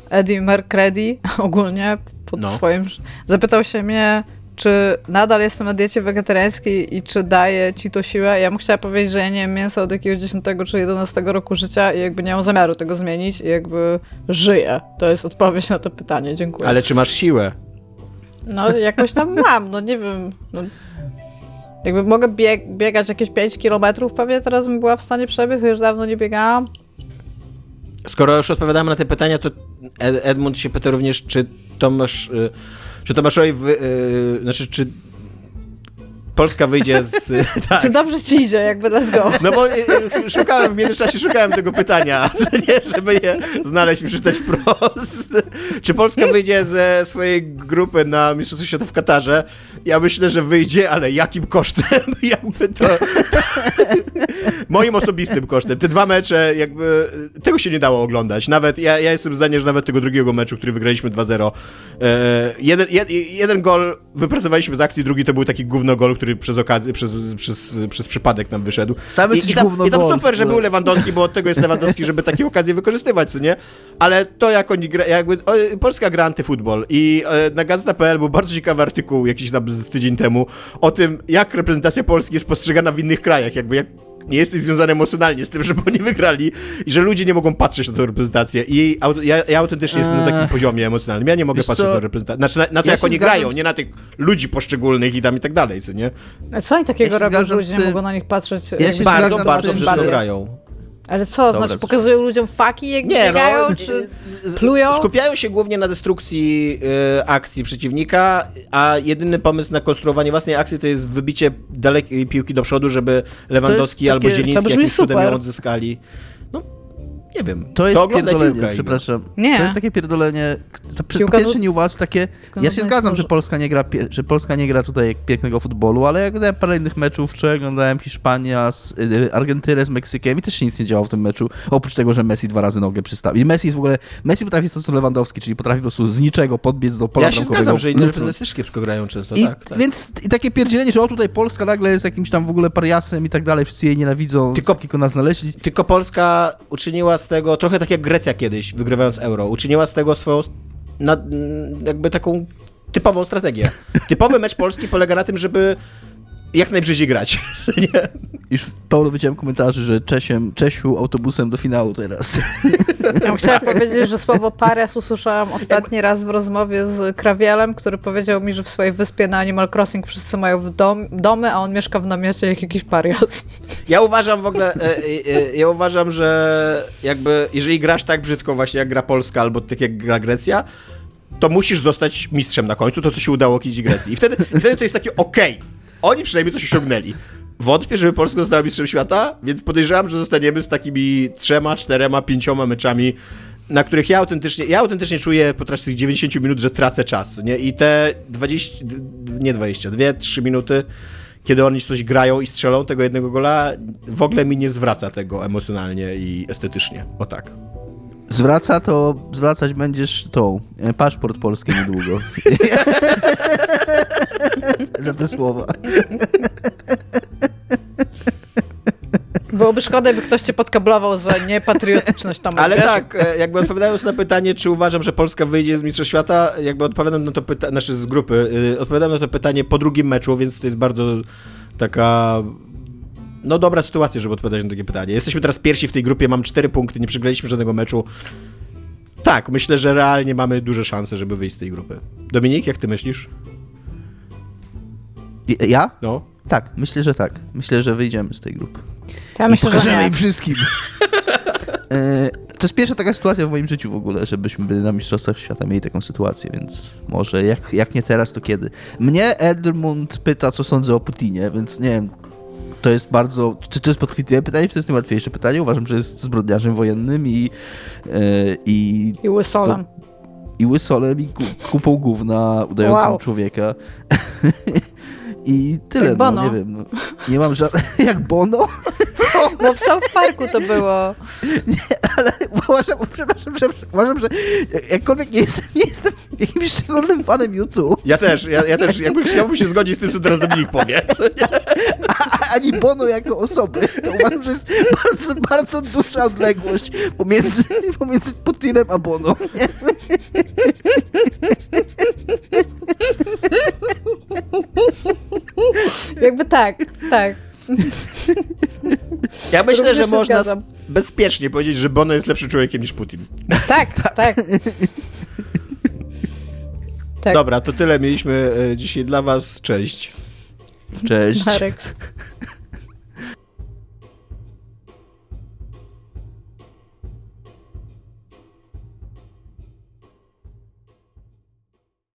Speaker 3: Eddie Mercredi ogólnie pod
Speaker 2: No.
Speaker 3: swoim... Zapytał się mnie, czy nadal jestem na diecie wegetariańskiej i czy daje ci to siłę. Ja bym chciała powiedzieć, że ja nie jem mięsa od jakiegoś 10 czy 11 roku życia i jakby nie mam zamiaru tego zmienić i jakby żyję. To jest odpowiedź na to pytanie. Dziękuję.
Speaker 2: Ale czy masz siłę?
Speaker 3: No, jakoś tam mam, no nie wiem. No, jakby mogę bieg biegać jakieś 5 kilometrów, pewnie teraz bym była w stanie przebiec, chociaż dawno nie biegałam.
Speaker 2: Skoro już odpowiadamy na te pytania, to Ed- Edmund się pyta również, czy Tomasz, y, czy Tomaszowi, wy, y, znaczy, czy Polska wyjdzie z... tak.
Speaker 3: Czy dobrze ci idzie, jakby let's go.
Speaker 2: No bo y, y, szukałem, w międzyczasie szukałem tego pytania, nie, żeby je znaleźć i przeczytać wprost. Czy Polska wyjdzie ze swojej grupy na Mistrzostwo Świata w Katarze? Ja myślę, że wyjdzie, ale jakim kosztem? Jakby to... Moim osobistym kosztem. Te dwa mecze, jakby tego się nie dało oglądać. Nawet, ja, ja jestem zdania, że nawet tego drugiego meczu, który wygraliśmy 2-0, e, jeden, jed, jeden gol wypracowaliśmy z akcji, drugi to był taki gówno gol, który przez okazję, przez, przez, przez przypadek nam wyszedł.
Speaker 4: Sam
Speaker 2: I, i, tam, I tam
Speaker 4: gol,
Speaker 2: super, że był Lewandowski, bo od tego jest Lewandowski, żeby takie okazje wykorzystywać, co nie? Ale to jak oni gra, jakby o, Polska gra antyfutbol i e, na Gazeta.pl był bardzo ciekawy artykuł jakiś tam z tydzień temu o tym, jak reprezentacja Polski jest postrzegana w innych krajach, jakby jak nie jesteś związany emocjonalnie z tym, żeby oni wygrali i że ludzie nie mogą patrzeć na tę reprezentację i ja, ja autentycznie jestem na takim
Speaker 4: Eee.
Speaker 2: poziomie emocjonalnym. Ja nie mogę
Speaker 4: Wiesz
Speaker 2: patrzeć
Speaker 4: co?
Speaker 2: na tę reprezentację. Znaczy na, na to,
Speaker 4: Ja
Speaker 2: jak oni
Speaker 4: zgadzam
Speaker 2: grają, nie na tych ludzi poszczególnych i tam i tak dalej, co nie?
Speaker 3: A Co oni takiego
Speaker 4: Ja
Speaker 3: robią, że ludzie nie mogą na nich patrzeć?
Speaker 4: Ja się
Speaker 2: Bardzo, bardzo
Speaker 4: tym,
Speaker 2: brzydko
Speaker 4: że-
Speaker 2: grają.
Speaker 3: Ale co,
Speaker 4: Dobra,
Speaker 3: znaczy pokazują ludziom faki, jak
Speaker 2: Nie,
Speaker 3: biegają,
Speaker 2: no,
Speaker 3: czy
Speaker 2: y,
Speaker 3: plują?
Speaker 2: Skupiają się głównie na destrukcji y, akcji przeciwnika, a jedyny pomysł na konstruowanie własnej akcji to jest wybicie dalekiej piłki do przodu, żeby Lewandowski albo Zieliński jakimś cudem ją odzyskali. Nie wiem.
Speaker 4: To jest
Speaker 2: oglądaj
Speaker 4: pierdolenie, przepraszam.
Speaker 3: Nie.
Speaker 4: To jest takie pierdolenie. To przy,
Speaker 3: Piłka
Speaker 4: pierwsze nie uważam takie. Ja się zgadzam, że Polska nie gra, że Polska nie gra tutaj pięknego futbolu, ale jak oglądałem parę innych meczów, wczoraj oglądałem Hiszpania z y, Argentynę z Meksykiem i też się nic nie działo w tym meczu, oprócz tego, że Messi dwa razy nogę przystawił. I Messi jest w ogóle, Messi potrafi to co Lewandowski, czyli potrafi po prostu z niczego podbiec do pola
Speaker 2: Ja się zgadzam, że inne reprezentacje też kiepsko grają często,
Speaker 4: I,
Speaker 2: tak. tak.
Speaker 4: Więc i takie pierdzielenie, że o tutaj Polska nagle jest jakimś tam w ogóle pariasem i tak dalej, wszyscy jej nienawidzą,
Speaker 2: Tylko-
Speaker 4: tylko, tylko nas znaleźli.
Speaker 2: Tylko Polska uczyniła z tego, trochę tak jak Grecja kiedyś, wygrywając euro, uczyniła z tego swoją, na, mm, jakby taką typową strategię. Typowy mecz Polski polega na tym, żeby jak najbrzydziej grać. Nie?
Speaker 4: Już pełno widziałem komentarzy, że Czesiem, Czesiu autobusem do finału teraz.
Speaker 3: Ja bym chciała powiedzieć, że słowo parias usłyszałam ostatni raz w rozmowie z Krawielem, który powiedział mi, że w swojej wyspie na Animal Crossing wszyscy mają w dom, domy, a on mieszka w namiocie jak jakiś parias.
Speaker 2: Ja uważam w ogóle, e, e, e, ja uważam, że jakby, jeżeli grasz tak brzydko właśnie jak gra Polska albo tak jak gra Grecja, to musisz zostać mistrzem na końcu, to co się udało kiedyś Grecji. I wtedy, wtedy to jest takie okej, oni przynajmniej coś osiągnęli. Wątpię, żeby Polska została mistrzem świata, więc podejrzewam, że zostaniemy z takimi trzema, czterema, pięcioma meczami, na których ja autentycznie, ja autentycznie czuję podczas tych 90 minut, że tracę czas, nie? I te 20, d- d- nie 20, 2-3 minuty, kiedy oni coś grają i strzelą tego jednego gola, w ogóle mi nie zwraca tego emocjonalnie i estetycznie. O tak.
Speaker 4: Zwraca to, zwracać będziesz tą, e, paszport polski niedługo. Za te słowa.
Speaker 3: Byłoby szkoda, jakby ktoś cię podkablował za niepatriotyczność tam.
Speaker 2: Ale
Speaker 3: wiesz?
Speaker 2: tak, e, jakby odpowiadając na pytanie, czy uważam, że Polska wyjdzie z Mistrzostw Świata, jakby odpowiadam na to pytanie, znaczy z grupy, y, odpowiadam na to pytanie po drugim meczu, więc to jest bardzo taka no dobra sytuacja, żeby odpowiadać na takie pytanie. Jesteśmy teraz pierwsi w tej grupie, mam cztery punkty, nie przegraliśmy żadnego meczu. Tak, myślę, że realnie mamy duże szanse, żeby wyjść z tej grupy. Dominik, jak ty myślisz?
Speaker 4: I- Ja?
Speaker 2: No.
Speaker 4: Tak, myślę, że tak. Myślę, że wyjdziemy z tej grupy.
Speaker 3: Ja myślę, że
Speaker 4: Pokażemy
Speaker 3: nie.
Speaker 4: im wszystkim. E, to jest pierwsza taka sytuacja w moim życiu w ogóle, żebyśmy byli na Mistrzostwach Świata mieli taką sytuację, więc może jak, jak nie teraz, to kiedy? Mnie Edmund pyta, co sądzę o Putinie, więc nie wiem, to jest bardzo, czy to jest podchwytliwe pytanie, czy to jest najłatwiejsze pytanie? Uważam, że jest zbrodniarzem wojennym i, e, i,
Speaker 3: I łysolem.
Speaker 4: i łysolem i ku- kupą gówna udającym
Speaker 3: Wow.
Speaker 4: człowieka. I tyle,
Speaker 3: Jak
Speaker 4: no,
Speaker 3: Bono.
Speaker 4: nie wiem. No. Nie mam żadnych... Jak Bono? Co?
Speaker 3: No w South Parku to było.
Speaker 4: ale uważam, przepraszam, przepraszam, uważam, że jakkolwiek nie jestem, nie jestem jakimś szczególnym fanem YouTube,
Speaker 2: Ja też, ja, ja też, jakby chciałbym się zgodzić z tym, co teraz Dominik powie. nie?
Speaker 4: a, ani Bono jako osoby, to uważam, że jest bardzo, bardzo duża odległość pomiędzy, pomiędzy Putinem a Bono. Nie?
Speaker 3: Jakby tak, tak.
Speaker 2: Ja myślę,
Speaker 3: Również
Speaker 2: że można
Speaker 3: zgadzam.
Speaker 2: bezpiecznie powiedzieć, że Bono jest lepszym człowiekiem niż Putin.
Speaker 3: Tak, tak. Tak,
Speaker 2: Dobra, to tyle mieliśmy e, dzisiaj dla was. Cześć.
Speaker 4: Cześć.
Speaker 3: Marek.